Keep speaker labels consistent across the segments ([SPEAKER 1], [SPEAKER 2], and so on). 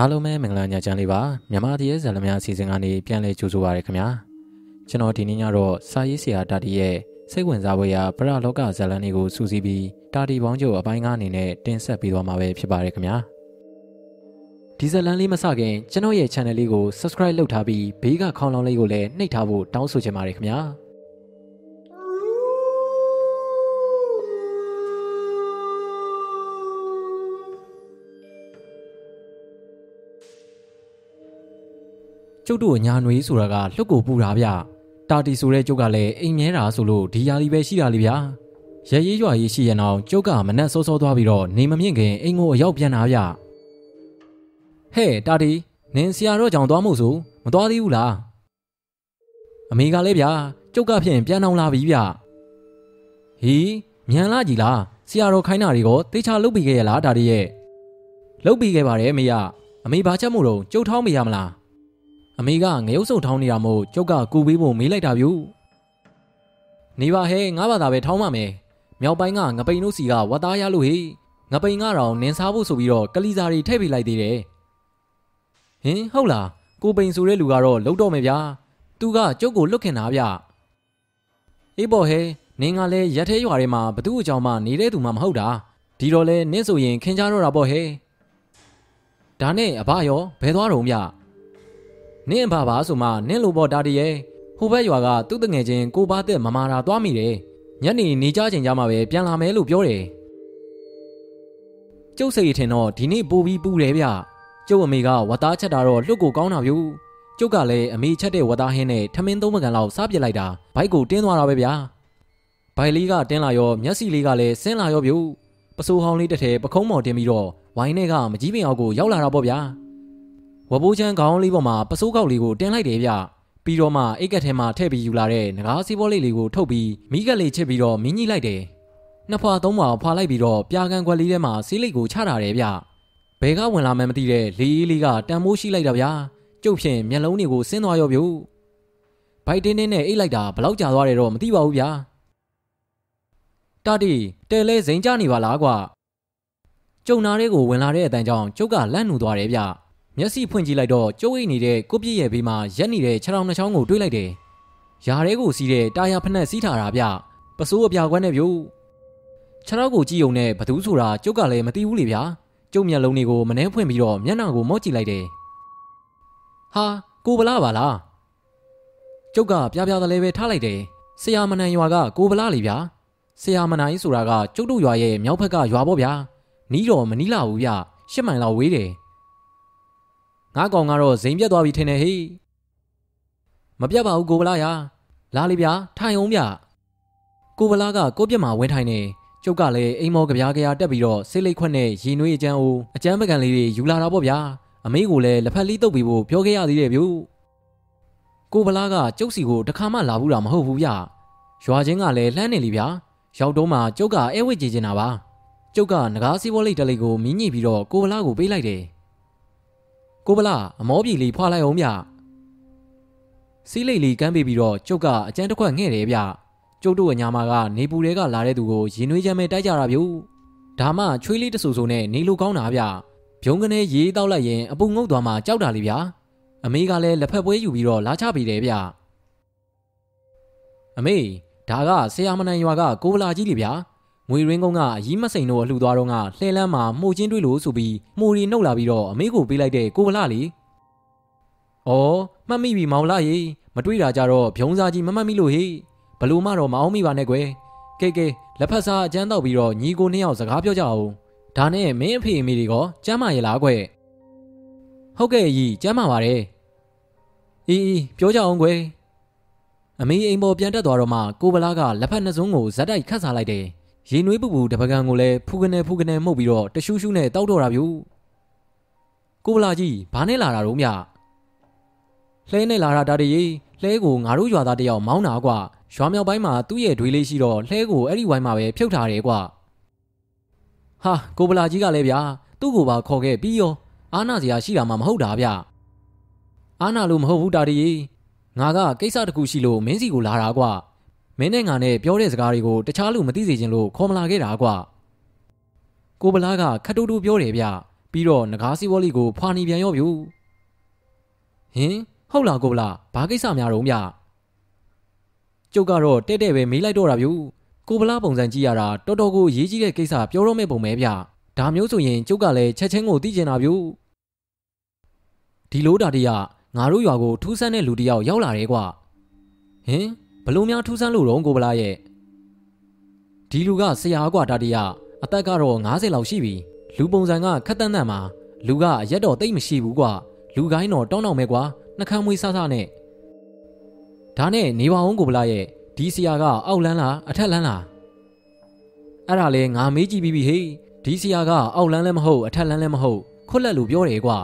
[SPEAKER 1] အားလုံးပဲမင်္ဂလာညချမ်းလေးပါမြန်မာတရေဇာလများအစီအစဉ်ကနေပြန်လည်ကြိုဆိုပါရခင်ဗျာကျွန်တော်ဒီနေ့ညတော့စာရေးဆရာတာတီရဲ့စိတ်ဝင်စားဖွယ်ရာပရလောကဇာလန်တွေကိုစူးစီးပြီးတာတီပေါင်းချုပ်အပိုင်းကားအနေနဲ့တင်ဆက်ပေးသွားမှာပဲဖြစ်ပါရခင်ဗျာဒီဇာလန်လေးမစခင်ကျွန်တော်ရဲ့ channel လေးကို subscribe လုပ်ထားပြီးဘေးကခေါင်းလောင်းလေးကိုလည်းနှိပ်ထားဖို့တောင်းဆိုချင်ပါတယ်ခင်ဗျာ ကျုပ်တို့ညာနွေးဆိုတာကလှုပ်ကိုပူတာဗျတာတီဆိုတဲ့ကျုပ်ကလည်းအိမ်မြဲတာဆိုလို့ဒီယာလီပဲရှိတာလေဗျာရရေးရွာရေးရှိရင်အောင်ကျုပ်ကမနှက်စောစောသွားပြီးတော့နေမမြင့်ခင်အိမ်ကိုအရောက်ပြန်တာဗျဟဲ့တာတီနင်ဆရာတော့ကြောင်သွားမို့ဆိုမသွားသေးဘူးလားအမေကလည်းဗျာကျုပ်ကဖြင့်ပြန်အောင်လာပြီဗျဟီးမြန်လာကြီးလားဆရာတော်ခိုင်းတာတွေကိုတေချာလုတ်ပြီးခဲ့ရလားတာတီရဲ့လုတ်ပြီးခဲ့ပါတယ်မေရအမေဘာချက်မို့တော့ကျုပ်ထောင်းမိရမလား အမေကငရုတ်စုံထောင်းနေတာမို့ကျုပ်ကကူပေးဖို့မေးလိုက်တာဗျနေပါဟဲငါဘာသာပဲထောင်းပါမယ်မြောက်ပိုင်းကငပိန်တို့စီကဝတ်သားရလို့ဟေးငပိန်ကတော့နင်းစားဖို့ဆိုပြီးတော့ကလီစာတွေထည့်ပေးလိုက်သေးတယ်ဟင်ဟုတ်လားကိုပိန်ဆိုတဲ့လူကတော့လုံတော့မယ်ဗျာသူကကျုပ်ကိုလွတ်ခင်တာဗျအေးပေါ်ဟဲနင်းကလည်းရက်သေးရွာထဲမှာဘသူ့အကြောင်းမှနေတဲ့သူမှမဟုတ်တာဒီတော့လဲနင်းဆိုရင်ခင်ကြတော့တာပေါ့ဟဲဒါနဲ့အဘရောဘယ်သွားတော့ဗျ နင့်အဘပါဆိုမှနင့်လိုပေါ်တာတည်းရဲ့ဟိုဘက်ရွာကသူ့တငယ်ချင်းကိုပါတဲ့မမာတာသွားမိတယ်ညနေနေကြချိန်ကြမှာပဲပြန်လာမယ်လို့ပြောတယ်ကျုပ်စိတ်ထင်တော့ဒီနေ့ပို့ပြီးပူတယ်ဗျကျုပ်အမေကဝတ်သားချက်တာတော့လွတ်ကိုကောင်းတာဗျကျုပ်ကလည်းအမေချက်တဲ့ဝတ်သားဟင်းနဲ့ထမင်းသုံးပကံလောက်စားပြစ်လိုက်တာဘိုက်ကိုတင်းသွားတာပဲဗျာဘိုင်လေးကတင်းလာရောမျက်စိလေးကလည်းဆင်းလာရောဗျပစိုးဟောင်းလေးတစ်ထည်ပခုံးမော်တင်ပြီးတော့ဝိုင်းထဲကမကြီးပင်အောင်ကိုရောက်လာတာပေါ့ဗျာ ဝဘိုးချမ်းခေါင်းလေးပေါ်မှာပစိုးကောက်လေးကိုတင်လိုက်တယ်ဗျပြီးတော့မှအိတ်ကက်ထဲမှာထည့်ပြီးယူလာတဲ့ငကားစီးဘောလေးလေးကိုထုတ်ပြီးမိကက်လေးချစ်ပြီးတော့မင်းကြီးလိုက်တယ်နှစ်ဖွာသုံးဖွာဖွာလိုက်ပြီးတော့ပြာကန်ခွက်လေးထဲမှာဆေးလိတ်ကိုချတာတယ်ဗျဘဲကဝင်လာမှမသိတဲ့လေးအေးလေးကတန်မိုးရှိလိုက်တာဗျာကျုပ်ဖြင့်မျက်လုံးတွေကိုဆင်းသွားရောဗျဘိုက်တင်းတင်းနဲ့အိတ်လိုက်တာဘလောက်ကြာသွားတယ်တော့မသိပါဘူးဗျာတာတီတဲလဲဇိန်ကြနေပါလားကွာကျုံနာတဲ့ကိုဝင်လာတဲ့အတန်ကြောင့်ကျုပ်ကလန့်နူသွားတယ်ဗျ မျက်စိဖွင့်ကြည့်လိုက်တော့ကျုပ်အိတ်နေတဲ့ကိုပြည့်ရဲ့ဘေးမှာရက်နေတဲ့ခြေထောင်နှချောင်းကိုတွေးလိုက်တယ်။ယားရဲကိုစီးတဲ့တာယာဖက်နဲ့စီးထားတာဗျ။ပစိုးအပြာခွက်နဲ့ဗျို့။ခြေထောက်ကိုကြည့်ုံနဲ့ဘသူဆိုတာကျုပ်ကလည်းမသိဘူးလေဗျာ။ကျုပ်မျက်လုံးတွေကိုမနှဲဖွင့်ပြီးတော့မျက်နှာကိုမော့ကြည့်လိုက်တယ်။ဟာကိုဗလားပါလား။ကျုပ်ကပြပြသလဲပဲထားလိုက်တယ်။ဆရာမနန်ရွာကကိုဗလားလေဗျာ။ဆရာမနိုင်ဆိုတာကကျုပ်တို့ရွာရဲ့မြောက်ဘက်ကရွာပေါ့ဗျာ။နီးတော့မနီးလာဘူးဗျ။ရှစ်မိုင်လောက်ဝေးတယ်။ ငါကောင်ကတော့ဇိမ်ပြတ်သွားပြီထင်တယ်ဟေးမပြတ်ပါဘူးကိုဗလာရာလာလေဗျာထိုင်အောင်ဗျကိုဗလာကကိုပြက်မှာဝင်းထိုင်နေကျုပ်ကလည်းအိမ်မော်ကြပြားကြရာတက်ပြီးတော့ဆေးလိတ်ခွက်နဲ့ရေနွေးအကျန်းအိုးအကျန်းပကံလေးတွေယူလာတာပေါ့ဗျာအမေကိုလည်းလက်ဖက်လေးတုပ်ပြီးဖို့ပြောခဲ့ရသေးတယ်ဗျကိုဗလာကကျုပ်စီကိုတခါမှလာဘူးတာမဟုတ်ဘူးဗျရွာချင်းကလည်းလှမ်းနေလीဗျာရောက်တော့မှကျုပ်ကအဲဝစ်ကြည့်နေတာပါကျုပ်ကငကားစီးဘောလိတ်တလိတ်ကိုမြင်းညိပြီးတော့ကိုဗလာကိုပေးလိုက်တယ် ကိုဗလာအမောပြေလေးဖွာလိုက်အောင်ဗျစီးလိတ်လေးကမ်းပေးပြီးတော့ကျုပ်ကအကျန်းတစ်ခွက်ငှဲ့တယ်ဗျကျုပ်တို့အညာမာကနေပူတွေကလာတဲ့သူကိုရင်နွေးချမ်းပဲတိုက်ကြတာဗျဒါမှချွေးလေးတဆူဆူနဲ့နေလိုကောင်းတာဗျဗျုံကနေရေးတောက်လိုက်ရင်အပူငုတ်သွားမှကြောက်တာလေဗျအမေကလည်းလက်ဖက်ပွဲယူပြီးတော့လာချပေးတယ်ဗျအမေဒါကဆရာမနိုင်ရွာကကိုဗလာကြီးလေဗျာ ငွေရင်းကုန်းကအကြီးမစိန်တို့အလှူသွားတော့ကလှဲလန်းမှာမှုချင်းတွေးလို့ဆိုပြီးမှုရီနှုတ်လာပြီးတော့အမေကိုပေးလိုက်တဲ့ကိုဗလာလေ။အော်မှတ်မိပြီမောင်လာရေမတွေးတာကြတော့ဗျုံစားကြီးမမှတ်မိလို့ဟေးဘလို့မှတော့မအောင်မိပါနဲ့ကွယ်။ကဲကဲလက်ဖက်စားအကျန်းတော့ပြီးတော့ညီကိုနှစ်ယောက်စကားပြောကြအောင်။ဒါနဲ့မင်းအဖေအမေတွေကကျမ်းမာရလားကွယ်။ဟုတ်ကဲ့ကြီးကျမ်းမာပါတယ်။အေးအေးပြောကြအောင်ကွယ်။အမေအိမ်ပေါ်ပြန်တက်သွားတော့မှကိုဗလာကလက်ဖက်နှစ်စုံကိုဇက်တိုက်ခတ်စားလိုက်တယ်။ ရေနွေးပူပူတပကံကိုလည်းဖူကနေဖူကနေမှုတ်ပြီးတော့တရှူးရှူးနဲ့တောက်တော့တာဗျို့ကိုဗလာကြီးဘာနဲ့လာတာတော့မြလှဲနဲ့လာတာဒါတည်းလှဲကိုငါတို့ရွာသားတယောက်မောင်းတာကွာရွာမြောက်ပိုင်းမှာသူ့ရဲ့ဒွေးလေးရှိတော့လှဲကိုအဲ့ဒီဝိုင်းမှာပဲဖြုတ်ထားတယ်ကွာဟာကိုဗလာကြီးကလည်းဗျာသူ့ကိုပါခေါ်ခဲ့ပြီးရောအာနာစရာရှိတာမှမဟုတ်တာဗျအာနာလို့မဟုတ်ဘူးတာတည်းငါကကိစ္စတခုရှိလို့မင်းစီကိုလာတာကွာ မင်းနဲ့ငါနဲ့ပြောတဲ့စကားတွေကိုတခြားလူမသိစေချင်လို့ခေါ်မလာခဲ့တာကွာကိုဗလားကခတ်တူတူပြောတယ်ဗျပြီးတော့ငကားစီးဘောလေးကိုဖွာနေပြန်ရောဗျဟင်ဟုတ်လားကိုဗလားဘာကိစ္စများတော့ဗျကျုပ်ကတော့တဲ့တဲ့ပဲမေးလိုက်တော့တာဗျကိုဗလားပုံစံကြည့်ရတာတော်တော်ကိုရေးကြီးတဲ့ကိစ္စပြောတော့မဲ့ပုံပဲဗျဒါမျိုးဆိုရင်ကျုပ်ကလည်းချက်ချင်းကိုသိကျင်တာဗျဒီလိုတာတရငါတို့ရွာကိုထူးဆန်းတဲ့လူတယောက်ရောက်လာတယ်ကွဟင် ဘလို့များထူးဆန်းလို့တော့ကိုဗလားရဲ့ဒီလူကဆရာကွာတာတရအသက်ကတော့90လောက်ရှိပြီလူပုံစံကခက်တန်းတန်းမှာလူကအရက်တော့တိတ်မရှိဘူးကွာလူကိုင်းတော့တောင်းတောင်းပဲကွာနှကမ်းမွေးဆဆနဲ့ဒါနဲ့နေပါအောင်ကိုဗလာရဲ့ဒီဆရာကအောက်လန်းလားအထက်လန်းလားအဲ့ဒါလေငါမေးကြည့်ပြီးပြီဟေးဒီဆရာကအောက်လန်းလည်းမဟုတ်အထက်လန်းလည်းမဟုတ်ခွက်လက်လို့ပြောတယ်ကွာ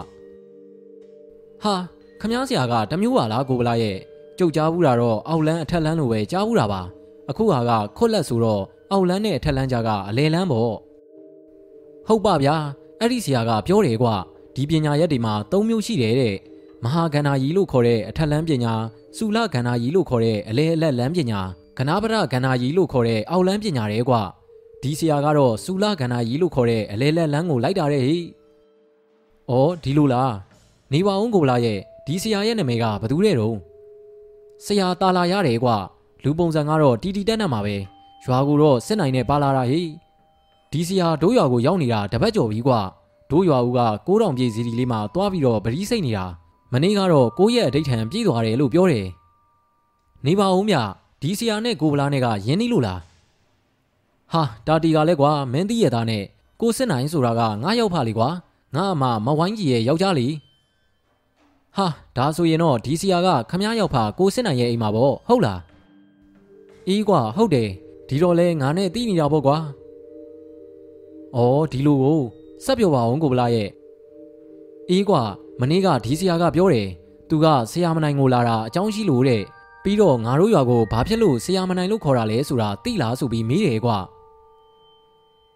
[SPEAKER 1] ဟာခမားဆရာကတမျိုးပါလားကိုဗလာရဲ့ ကြုတ်ကြားဘူးတာတော့အောက်လန်းအထက်လန်းလို့ပဲကြားဘူးတာပါအခုဟာကခွက်လက်ဆိုတော့အောက်လန်းနဲ့အထက်လန်းကြားကအလဲလန်းပေါ့ဟုတ်ပါဗျာအဲ့ဒီဆရာကပြောတယ်ကွာဒီပညာရက်တွေမှာ၃မျိုးရှိတယ်တဲ့မဟာကန္နာကြီးလို့ခေါ်တဲ့အထက်လန်းပညာစူလကန္နာကြီးလို့ခေါ်တဲ့အလဲအလက်လန်းပညာကနာပရကန္နာကြီးလို့ခေါ်တဲ့အောက်လန်းပညာတဲ့ကွာဒီဆရာကတော့စူလကန္နာကြီးလို့ခေါ်တဲ့အလဲလက်လန်းကိုလိုက်တာတဲ့ဟိ။အော်ဒီလိုလားနေပါအောင်ကိုလာရဲ့ဒီဆရာရဲ့နာမည်ကဘသူတဲ့တုံး ဆရာတာလာရတယ်ကွာလူပုံစံကတော့တီတီတက်နေမှာပဲရွာကိုတော့စစ်နိုင်နဲ့ပါလာတာဟိဒီဆရာတို့ရွာကိုရောက်နေတာတပတ်ကျော်ပြီကွာတို့ရွာဦးကကိုးတောင်ပြေးစီဒီလေးမှာတွားပြီးတော့ဗတိစိတ်နေတာမနေ့ကတော့ကိုရဲ့အဋိဌံပြေးသွားတယ်လို့ပြောတယ်နေပါဦးမြဒီဆရာနဲ့ကိုဗလားနဲ့ကယင်းနီးလို့လားဟာတာတီကလည်းကွာမင်းတီးရသားနဲ့ကိုစစ်နိုင်ဆိုတာကငါရောက်ဖလေကွာငါအမမဝိုင်းကြီးရဲ့ယောက်ျားလေး ဟာဒါဆိုရင်တော့ဒီဆရာကခမားရောက်ဖကိုစစ်နိုင်ရဲ့အိမ်မှာပေါ့ဟုတ်လားအေးကွာဟုတ်တယ်ဒီတော့လဲငါနဲ့တီးနေတာပေါ့ကွာအော်ဒီလိုကိုစက်ပြောပါအောင်ကိုဗလာရဲ့အေးကွာမနေ့ကဒီဆရာကပြောတယ်သူကဆရာမနိုင်ကိုလာတာအကြောင်းရှိလို့တဲ့ပြီးတော့ငါတို့ရွာကိုဘာဖြစ်လို့ဆရာမနိုင်လို့ခေါ်တာလဲဆိုတာသိလားဆိုပြီးမေးတယ်ကွာ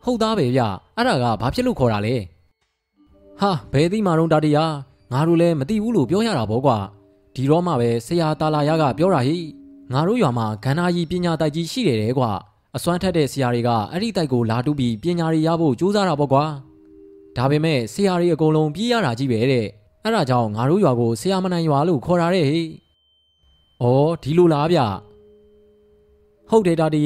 [SPEAKER 1] ဟုတ်သားပဲဗျအဲ့ဒါကဘာဖြစ်လို့ခေါ်တာလဲဟာဘယ်သိမှတော့တာတရား ငါတို့လည်းမသိဘူးလို့ပြောရတာပေါ့ကွာဒီတော့မှပဲဆရာတာလာရကပြောတာဟိငါတို့ရွာမှာဂန္ဓာကြီးပညာတိုက်ကြီးရှိတယ်တဲ့ကွာအစွမ်းထက်တဲ့ဆရာတွေကအဲ့ဒီတိုက်ကိုလာတူးပြီးပညာတွေရဖို့ကြိုးစားတာပေါ့ကွာဒါပေမဲ့ဆရာတွေအကုန်လုံးပြေးရတာကြီးပဲတဲ့အဲ့ဒါကြောင့်ငါတို့ရွာကိုဆရာမနိုင်ရွာလို့ခေါ်တာတဲ့ဟေ့ဩဒီလိုလားဗျဟုတ်တယ်တာတီ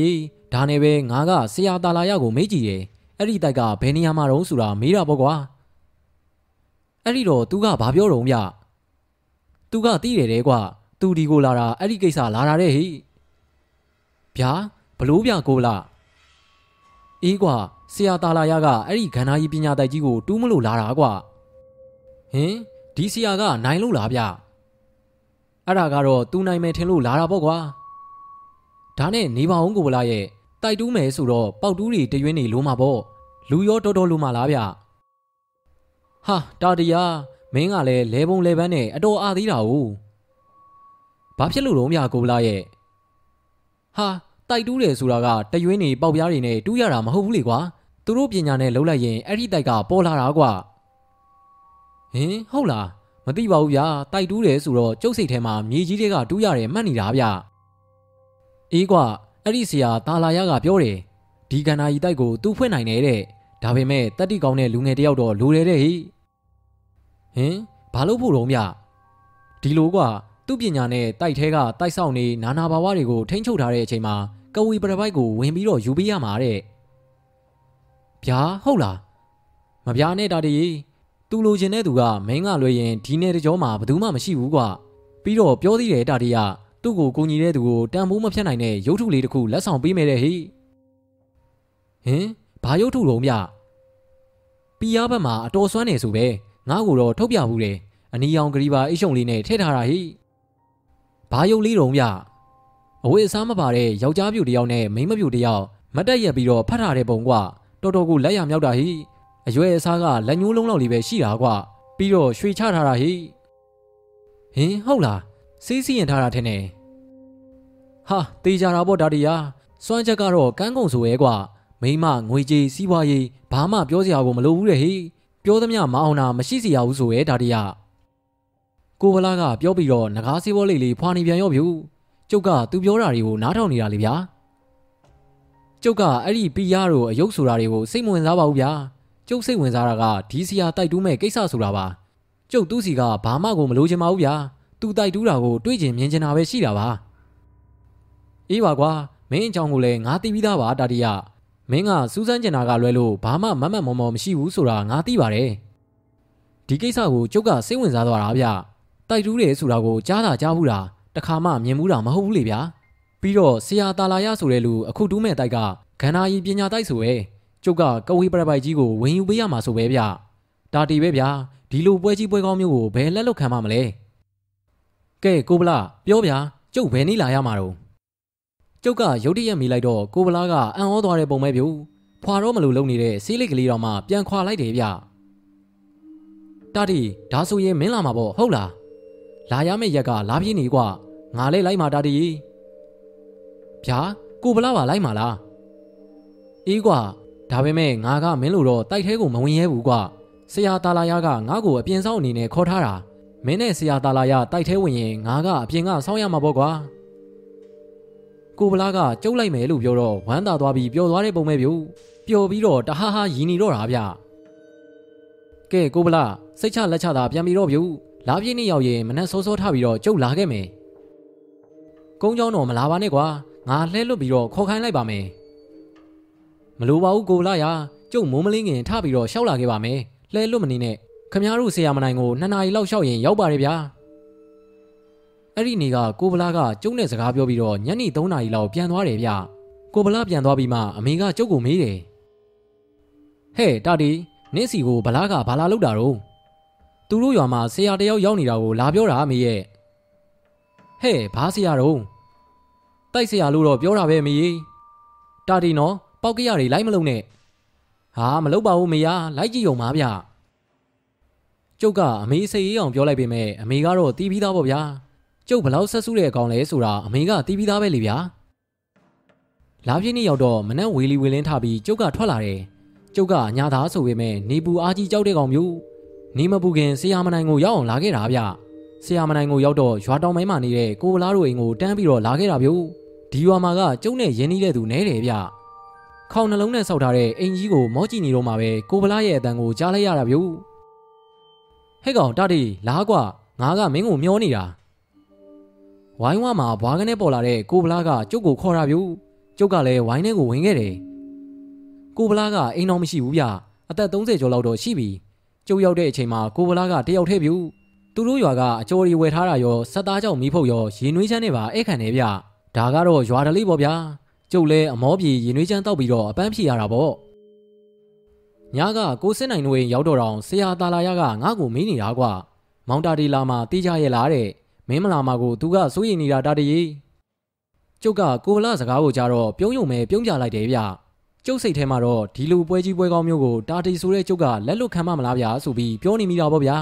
[SPEAKER 1] ဒါနဲ့ပဲငါကဆရာတာလာရကိုမေးကြည့်တယ်အဲ့ဒီတိုက်ကဘယ်နေရာမှာတုံးဆိုတာမေးတာပေါ့ကွာ အဲ့ဒီတော့သူကဘာပြောတော့ဗျသူကတီးတယ်တဲ့ကွာသူဒီကိုလာတာအဲ့ဒီကိစ္စလာတာတဲ့ဟိဗျာဘလို့ဗျကိုလာအေးကွာဆရာတာလာရကအဲ့ဒီခန္ဓာကြီးပညာတိုက်ကြီးကိုတူးမလို့လာတာကွာဟင်ဒီဆရာကနိုင်လို့လားဗျအဲ့ဒါကတော့သူနိုင်မယ်ထင်လို့လာတာပေါ့ကွာဒါနဲ့နေပါအောင်ကိုဗလာရဲ့တိုက်တူးမယ်ဆိုတော့ပေါက်တူးတွေတရွင်းနေလိုမှာပေါ့လူရောတော်တော်လိုမှာလားဗျ ဟာတာတရားမင်းကလည်းလဲပုံလဲပန်းနဲ့အတော်အားသေးတာ ਉ ဘာဖြစ်လို့တော့မြကိုဗလာရဲ့ဟာတိုက်တူးတယ်ဆိုတာကတရွင်းနေပေါက်ပြားတွေနဲ့တူးရတာမဟုတ်ဘူးလေကွာသူတို့ပညာနဲ့လှုပ်လိုက်ရင်အဲ့ဒီတိုက်ကပေါ်လာတာကွာဟင်ဟုတ်လားမသိပါဘူးဗျာတိုက်တူးတယ်ဆိုတော့ကျုပ်စိတ်ထဲမှာမြေကြီးတွေကတူးရတယ်မှတ်နေတာဗျအေးကွာအဲ့ဒီဆရာတာလာရကပြောတယ်ဒီကန္နာကြီးတိုက်ကိုသူ့ဖွင့်နိုင်တယ်တဲ့ ဒါပေမဲ့တက်တိကောင်းတဲ့လူငယ်တယောက်တော့လိုတယ်တဲ့ဟိဟင်ဘာလို့ဖို့တော့မြဒီလိုကွာသူ့ပညာနဲ့တိုက်ထဲကတိုက်ဆောက်နေနာနာဘာဝတွေကိုထိန်းချုပ်ထားတဲ့အချိန်မှာကဝီပရပိုက်ကိုဝင်ပြီးတော့ယူပေးရမှာတဲ့ဗျာဟုတ်လားမဗျာနဲ့တာတီသူလိုချင်တဲ့သူကမင်းကလွှဲရင်ဒီနယ်တကြောမှာဘယ်သူမှမရှိဘူးကွာပြီးတော့ပြောသေးတယ်တာတီကသူ့ကိုကိုညီတဲ့သူကိုတန်ဖိုးမဖြတ်နိုင်တဲ့ရုပ်ထုလေးတစ်ခုလက်ဆောင်ပေးမယ်တဲ့ဟိဟင် ဘာရုပ်ထုလုံးမြပီယာဘက်မှာအတော်ဆွမ်းနေဆိုပဲငါ့ကိုတော့ထုတ်ပြဘူးတယ်အနီရောင်ဂရီပါအိတ်ရှုံလေးနဲ့ထည့်ထားတာဟိဘာရုပ်လေးတုံးမြအဝေးအစားမပါတဲ့ယောက်ျားပြူတယောက်နဲ့မိန်းမပြူတယောက်မတက်ရက်ပြီးတော့ဖတ်ထားတဲ့ပုံကွာတော်တော်ကိုလက်ရမြောက်တာဟိအရွယ်အစားကလက်ညှိုးလုံးလောက်လေးပဲရှိတာကွာပြီးတော့ရွှေချထားတာဟိဟင်ဟုတ်လားစီးစီးရင်ထားတာထင်တယ်ဟာတေးကြတာပေါ့ဒါတီယာစွမ်းချက်ကတော့ကန်းကုံဆိုရဲကွာ မိမငွေကြေးစီးပွားရေးဘာမှပြောစရာကိုမလိုဘူးတဲ့ဟိပြောသမျှမအောင်တာမရှိစရာဘူးဆိုရဲဒါတီယာကိုဗလာကပြောပြီးတော့ငကားစီးပွားလေးလေးဖွာနေပြန်ရောဗျူကျုပ်ကသူပြောတာတွေကိုနားထောင်နေတာလေဗျာကျုပ်ကအဲ့ဒီပီယာတို့အယုတ်ဆိုတာတွေကိုစိတ်မဝင်စားပါဘူးဗျာကျုပ်စိတ်ဝင်စားတာကဒီစီယာတိုက်တူးမဲ့ကိစ္စဆိုတာပါကျုပ်သူ့စီကဘာမှကိုမလိုချင်ပါဘူးဗျာသူတိုက်တူးတာကိုတွေးကျင်မြင်ချင်တာပဲရှိတာပါအေးပါကွာမင်းအကြောင်းကိုလည်းငါသိပြီးသားပါတာတီယ မင်းကစူးစမ်းကျင်တာကလွဲလို့ဘာမှမမတ်မော်မော်မရှိဘူးဆိုတာငါသိပါတယ်ဒီကိစ္စကိုကျုပ်ကစိတ်ဝင်စားသွားတာဗျတိုက်တူးတယ်ဆိုတာကိုကြားတာကြားဘူးတာတခါမှမြင်ဘူးတာမဟုတ်ဘူးလေဗျာပြီးတော့ဆရာတာလာရဆိုတဲ့လူအခုတူးမဲ့တိုက်ကခန္ဓာရည်ပညာတိုက်ဆိုပဲကျုပ်ကကဝေးပရပိုက်ကြီးကိုဝင်ယူပေးရမှာဆိုပဲဗျတာတီပဲဗျာဒီလိုပွဲကြီးပွဲကောင်းမျိုးကိုဘယ်လက်လွတ်ခံမှမလဲကဲကိုဗလာပြောဗျာကျုပ်ဘယ်နေ့လာရမှာတော့ ကျုပ်ကရုတ်တရက်မိလိုက်တော့ကိုဗလာကအံ့ဩသွားတဲ့ပုံပဲဗျဖွာတော့မလို့လုံနေတဲ့ဆေးလိတ်ကလေးတော်မှပြန်ခွာလိုက်တယ်ဗျတာတီဒါဆိုရင်မင်းလာမှာပေါ့ဟုတ်လားလာရမယ့်ရက်ကလာပြင်းနေကွာငါလည်းလိုက်မှာတာတီဗျာကိုဗလာပါလိုက်မှာလားအေးကွာဒါပေမဲ့ငါကမင်းလိုတော့တိုက်ထဲကိုမဝင်ရဲဘူးကွာဆရာတာလာရကငါ့ကိုအပြင်ဆောင်အနေနဲ့ခေါ်ထားတာမင်းနဲ့ဆရာတာလာရတိုက်ထဲဝင်ရင်ငါကအပြင်ကဆောင်းရမှာပေါ့ကွာ ကိုဗလာကကျုပ်လိုက်မယ်လို့ပြောတော့ဝမ်းသာသွားပြီးပျော်သွားတဲ့ပုံပဲဗျို့ပျော်ပြီးတော့တဟားဟားရည်နေတော့တာဗျကဲကိုဗလာစိတ်ချလက်ချတာပြန်ပြီးတော့ဗျို့လာပြည့်နေ့ရောက်ရင်မနှက်စောစောထပြီးတော့ကျုပ်လာခဲ့မယ်ကုန်းเจ้าတော်မလာပါနဲ့ကွာငါလှဲလွတ်ပြီးတော့ခေါ်ခိုင်းလိုက်ပါမယ်မလိုပါဘူးကိုလာရကျုပ်မိုးမလင်းခင်ထပြီးတော့ရှောက်လာခဲ့ပါမယ်လှဲလွတ်မနေနဲ့ခမ ्या တို့ဆရာမနိုင်ကိုနှစ်နာရီလောက်ရှောက်ရင်ရောက်ပါတယ်ဗျာ အဲ့ဒီနေ့ကကိုဗလာကကျုပ်နဲ့စကားပြောပြီးတော့ညနေ3နာရီလောက်ပြန်သွားတယ်ဗျကိုဗလာပြန်သွားပြီးမှအမေကကျုပ်ကိုမေးတယ်ဟဲ့တာတီနင့်စီကိုဗလာကဘာလာလောက်တာတော့သူတို့ရွာမှာဆရာတယောက်ရောက်နေတာကိုလာပြောတာအမေရဲ့ဟဲ့ဘာဆရာတော့တိုက်ဆရာလို့တော့ပြောတာပဲအမေတာတီနော်ပေါက်ကရတွေလိုက်မလုံးနဲ့ဟာမလုပ်ပါဘူးမေယာလိုက်ကြည့်ုံပါဗျကျုပ်ကအမေစိတ်အေးအောင်ပြောလိုက်ပေမဲ့အမေကတော့တီးပြီးသားပေါ့ဗျာ ကျုပ်ဘလောက်ဆက်ဆူတဲ့အကောင်လဲဆိုတာအမေကတီးပြီးသားပဲလေဗျာလာပြည့်နေ့ရောက်တော့မနက်ဝေလီဝေလင်းထပြီးကျုပ်ကထွက်လာတယ်ကျုပ်ကအညာသားဆိုပေမဲ့နေပူအားကြီးကြောက်တဲ့ကောင်မျိုးနေမပူခင်ဆရာမနိုင်ကိုရောက်အောင်လာခဲ့တာဗျဆရာမနိုင်ကိုရောက်တော့ရွာတောင်မိုင်းမှာနေတဲ့ကိုဗလားတို့အိမ်ကိုတန်းပြီးတော့လာခဲ့တာဗျဒီရွာမှာကကျုပ်နဲ့ရင်းနှီးတဲ့သူနဲတယ်ဗျခေါင်းနှလုံးနဲ့ဆောက်ထားတဲ့အင်ကြီးကိုမောကြည့်နေတော့မှပဲကိုဗလားရဲ့အတန်ကိုကြားလိုက်ရတာဗျဟဲ့ကောင်တတိလာကွာငါကမင်းကိုမျောနေတာ ဝိုင်းဝါမှာဘွားကနေပေါ်လာတဲ့ကိုဗလားကကျုပ်ကိုခေါ်တာဗျကျုပ်ကလည်းဝိုင်းထဲကိုဝင်ခဲ့တယ်ကိုဗလားကအိမ်တော်မရှိဘူးဗျအသက်30ကျော်လောက်တော့ရှိပြီကျုပ်ရောက်တဲ့အချိန်မှာကိုဗလားကတယောက်တည်းဗျသူတို့ရွာကအကျော်ရီဝယ်ထားတာရောစက်သားကြောင့်မီးဖုတ်ရောရေနွေးချမ်းနဲ့ပါအဲ့ခံနေဗျဒါကတော့ရွာတလေးပေါ့ဗျာကျုပ်လဲအမောပြေရင်နှွေးချမ်းတောက်ပြီးတော့အပန်းဖြေရတာပေါ့ညကကိုစစ်နိုင်တို့ရင်ရောက်တော့တောင်ဆရာတာလာရကငါ့ကိုမေးနေတာကွာမောင်တာဒီလာမှာတေးကြရဲ့လားတဲ့ မင်းမလာမှာကိုသူကစိုးရိမ်နေတာတာတရီကျုပ်ကကိုဗလာစကားကိုကြားတော့ပြုံးယုံမဲပြုံးပြလိုက်တယ်ဗျကျုပ်စိတ်ထဲမှာတော့ဒီလိုပွဲကြီးပွဲကောင်းမျိုးကိုတာတီဆိုတဲ့ကျုပ်ကလက်လွတ်ခံမမလားဗျာဆိုပြီးပြောနေမိတာပေါ့ဗျာ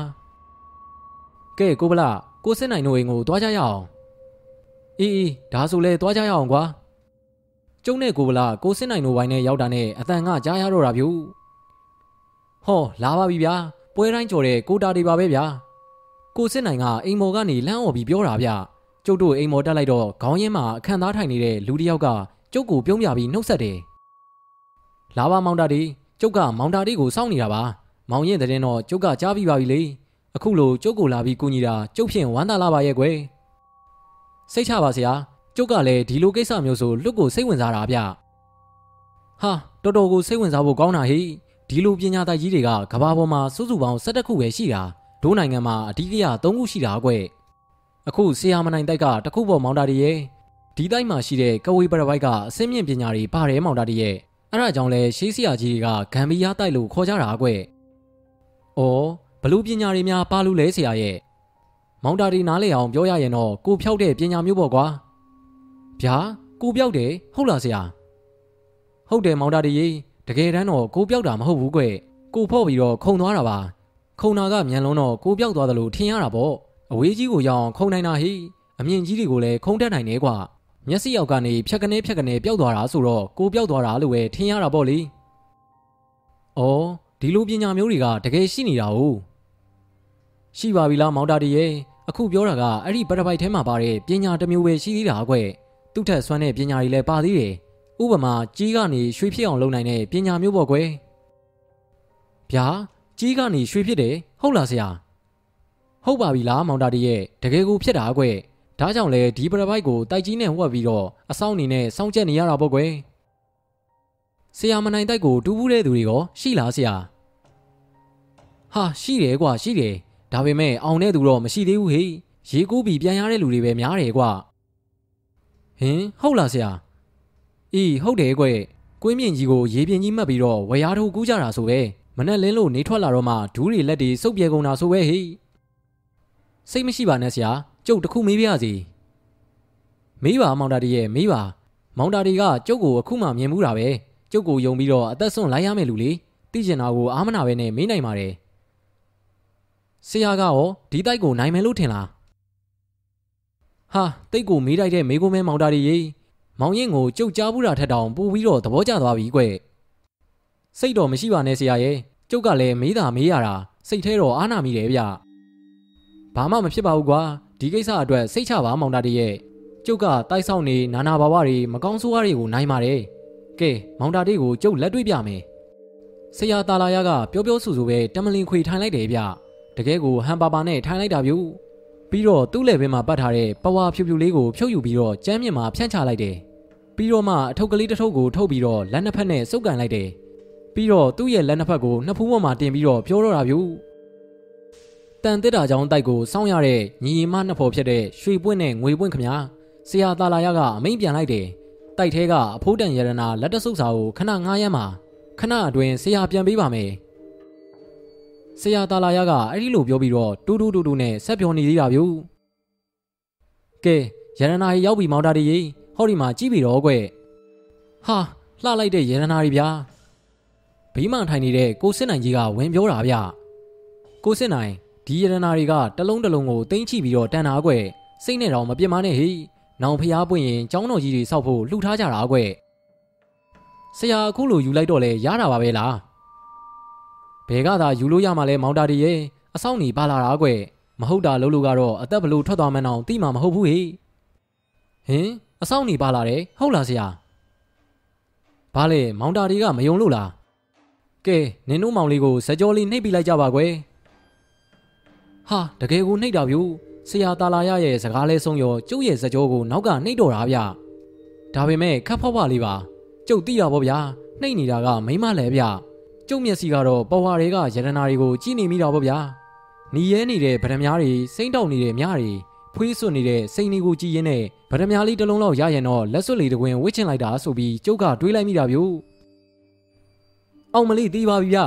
[SPEAKER 1] ကဲကိုဗလာကိုစစ်နိုင်တို့ရင်ကိုတွားကြရအောင်အေးအေးဒါဆိုလဲတွားကြရအောင်ကွာကျုံနဲ့ကိုဗလာကိုစစ်နိုင်တို့ဝိုင်းနဲ့ရောက်တာနဲ့အတန်ကကြားရတော့တာဗျူဟောလာပါပြီဗျာပွဲတိုင်းကြော်တဲ့ကိုတာတွေပါပဲဗျာ ကိုစစ်နိုင်ကအိမ်မော်ကနေလမ်းអော်ပြီးပြောတာဗျကျုပ်တို့အိမ်မော်တက်လိုက်တော့ခေါင်းရင်းမှာအခန့်သားထိုင်နေတဲ့လူတစ်ယောက်ကကျုပ်ကိုပြုံးပြပြီးနှုတ်ဆက်တယ်လာပါမောင်တာဒီကျုပ်ကမောင်တာဒီကိုစောင့်နေတာပါမောင်ရင်တဲ့တော့ကျုပ်ကကြားပြီးပါပြီလေအခုလိုကျုပ်ကိုလာပြီးကူညီတာကျုပ်ဖြင့်ဝမ်းသာလာပါရဲ့ကွယ်စိတ်ချပါစရာကျုပ်ကလည်းဒီလိုကိစ္စမျိုးဆိုလွတ်ကိုစိတ်ဝင်စားတာဗျဟာတော်တော်ကိုစိတ်ဝင်စားဖို့ကောင်းတာဟိဒီလိုပညာတတ်ကြီးတွေကကဘာပေါ်မှာစုစုပေါင်း၁၁ခုပဲရှိတာ ဒိုးနိုင်ငံမှာအဓိကရ၃ခုရှိတာကွအခုဆရာမနိုင်တိုက်ကတခုပေါ်မောင်တာတည်းရဲ့ဒီတိုက်မှာရှိတဲ့ကဝေးပရပိုက်ကအစင်းမြင့်ပညာတွေပါတယ်မောင်တာတည်းရဲ့အဲ့ဒါကြောင့်လဲရှေးဆရာကြီးတွေကဂမ်ဘီယာတိုက်လို့ခေါ်ကြတာကွ။အော်ဘလူပညာတွေများပါလို့လဲဆရာရဲ့မောင်တာဒီနားလေအောင်ပြောရရင်တော့ကိုဖြောက်တဲ့ပညာမျိုးပေါ့ကွာ။ဗျာကိုပြောက်တယ်ဟုတ်လားဆရာ။ဟုတ်တယ်မောင်တာဒီရေတကယ်တမ်းတော့ကိုပြောက်တာမဟုတ်ဘူးကွ။ကိုဖော့ပြီးတော့ခုံသွားတာပါ။ ခုံနာကမြန်လုံးတော့ကိုပြောက်သွားတယ်လို့ထင်ရတာပေါ့။အဝေးကြီးကိုရောက်အောင်ခုံနိုင်တာဟိ။အမြင့်ကြီးတွေကိုလည်းခုံတက်နိုင်တယ်ကွာ။မျက်စိရောက်ကနေဖြက်ကနေဖြက်ကနေပျောက်သွားတာဆိုတော့ကိုပျောက်သွားတာလို့ပဲထင်ရတာပေါ့လေ။အော်ဒီလိုပညာမျိုးတွေကတကယ်ရှိနေတာ ਉ ရှိပါပြီလားမောင်တာတီရဲ့အခုပြောတာကအဲ့ဒီပရပိုက်ထဲမှာပါတဲ့ပညာတစ်မျိုးပဲရှိသေးတာကွသူ့ထက်ဆွမ်းတဲ့ပညာတွေလည်းပါသေးတယ်ဥပမာကြီးကနေရွှေဖြစ်အောင်လုပ်နိုင်တဲ့ပညာမျိုးပေါ့ကွယ်ဗျာ ကြီးကနေရွှေဖြစ်တယ်ဟုတ်လားဆရာဟုတ်ပါပြီလားမောင်တာတီရဲ့တကယ်ကိုဖြစ်တာကွဒါကြောင့်လေဒီပရပိုက်ကိုတိုက်ကြီးနဲ့ဝှက်ပြီးတော့အဆောင်နေနဲ့စောင့်ကြက်နေရတာပေါ့ကွယ်ဆရာမနိုင်တိုက်ကိုတူးဘူးတဲ့သူတွေရောရှိလားဆရာဟာရှိတယ်ကွာရှိတယ်ဒါပေမဲ့အောင်တဲ့သူတော့မရှိသေးဘူးဟေ့ရေကူးပြီးပြန်ရတဲ့လူတွေပဲများတယ်ကွာဟင်ဟုတ်လားဆရာအေးဟုတ်တယ်ကွကွင်းမြင့်ကြီးကိုရေပြင်ကြီးမှတ်ပြီးတော့ဝရားထိုးကူးကြတာဆိုပဲ မနဲ့လင်းလို့နေထွက်လာတော့မှဒူးတွေလက်တွေစုပ်ပြေကုန်တာဆိုပဲဟေ့စိတ်မရှိပါနဲ့ဆရာကျုပ်တခုမေးပြရစီမေးပါမောင်တာတီရဲ့မေးပါမောင်တာတီကကျုပ်ကိုအခုမှမြင်မှုတာပဲကျုပ်ကိုယုံပြီးတော့အသက်ဆွန့်လိုက်ရမယ်လူလေသိကျင်တာကိုအားမနာပဲနဲ့မေးနိုင်ပါတယ်ဆရာကရောဒီတိုက်ကိုနိုင်မယ်လို့ထင်လားဟာတိတ်ကိုမေးတိုက်တဲ့မေးခွန်းမဲမောင်တာတီရေမောင်ရင်ကိုကြုတ်ကြားဘူးတာထက်တောင်ပို့ပြီးတော့သဘောကျသွားပြီကွစိတ်တော်မရှိပါနဲ့ဆရာရဲ့ ကျုပ်ကလည်းမေးတာမေးရတာစိတ်ထဲတော့အားနာမိတယ်ဗျဘာမှမဖြစ်ပါဘူးကွာဒီကိစ္စအတွက်စိတ်ချပါမောင်တာတီရဲ့ကျုပ်ကတိုက်ဆောက်နေနာနာဘာဝတွေမကောင်းဆိုးဝါးတွေကိုနိုင်ပါတယ်ကဲမောင်တာတီကိုကျုပ်လက်တွေ့ပြမယ်ဆရာတာလာရကပြောပြောဆူဆူပဲတမလင်ခွေထိုင်လိုက်တယ်ဗျတကယ်ကိုဟန်ပါပါနဲ့ထိုင်လိုက်တာဗျပြီးတော့သူ့လက်ဘင်းမှာပတ်ထားတဲ့ပဝါဖြူဖြူလေးကိုဖြုတ်ယူပြီးတော့ကျမ်းမြင့်မှာဖြန့်ချလိုက်တယ်ပြီးတော့မှအထုပ်ကလေးတစ်ထုပ်ကိုထုတ်ပြီးတော့လက်နှစ်ဖက်နဲ့စုပ်ကန်လိုက်တယ် ပြီးတော့သူ့ရဲ့လက်နှစ်ဖက်ကိုနှစ်ဖူးပေါ်မှာတင်ပြီးတော့ပြောတော့တာဗျတန်တစ်တာကြောင့်တိုက်ကိုစောင့်ရတဲ့ညီမနှစ်ဖော်ဖြစ်တဲ့ရွှေပွင့်နဲ့ငွေပွင့်ခမညာဆရာတာလာရကအမိန်ပြန်လိုက်တယ်တိုက်ထဲကအဖိုးတန်ရတနာလက်တဆုပ်စာကိုခဏငားရမ်းမှာခဏအတွင်းဆရာပြန်ပေးပါမယ်ဆရာတာလာရကအဲ့ဒီလိုပြောပြီးတော့တူးတူးတူးတူးနဲ့ဆက်ပြောနေသေးတာဗျကဲရတနာကြီးရောက်ပြီမောင်တာကြီးဟောဒီမှာကြည့်ပြီတော့ကွဟာလှလိုက်တဲ့ရတနာကြီးဗျာ ဘီးမန်ထိုင်နေတဲ့ကိုစစ်နိုင်ကြီးကဝင်ပြောတာဗျကိုစစ်နိုင်ဒီရတနာတွေကတလုံးတလုံးကိုတင်းချိပြီးတော့တန်တာကွစိတ်နဲ့တော့မပြစ်မနဲ့ဟိနောင်ဖျားပွင့်ရင်ကျောင်းတော်ကြီးတွေစောက်ဖို့လှူထားကြတာကွဆရာအခုလိုယူလိုက်တော့လဲရတာပါပဲလားဘယ်ကသာယူလို့ရမှာလဲမောင်တာတီရဲ့အဆောင်နေပါလာတာကွမဟုတ်တာလို့လို့ကတော့အသက်ဘလို့ထွက်သွားမှန်းအောင်သိမှာမဟုတ်ဘူးဟိဟင်အဆောင်နေပါလာတယ်ဟုတ်လားဆရာဘာလဲမောင်တာတီကမယုံလို့လား ကဲနင်တို့မောင်လေးကိုစကြောလေးနှိပ်ပြလိုက်ကြပါကွယ်ဟာတကယ်ကိုနှိပ်တာဗျူဆရာတာလာရရဲ့စကားလဲဆုံးရောကျုပ်ရဲ့စကြောကိုနောက်ကနှိပ်တော့တာဗျဒါပေမဲ့ခတ်ဖောက်ပါလေးပါကျုပ်သိတာပေါ့ဗျာနှိပ်နေတာကမိမလဲဗျကျုပ်မျက်စိကတော့ပေါ်ဝါတွေကရတနာတွေကိုကြည့်နေမိတာပေါ့ဗျာနီရဲနေတဲ့ဗဒမားတွေစိမ့်တောက်နေတဲ့မြားတွေဖွေးစွနေတဲ့စိန်တွေကိုကြည့်ရင်းနဲ့ဗဒမားလေးတစ်လုံးလောက်ရရင်တော့လက်စွပ်လေးတစ်ခွင်ဝစ်ချင်လိုက်တာဆိုပြီးကျုပ်ကတွေးလိုက်မိတာဗျို့ အောင်မလေးတီးပါပြီဗျ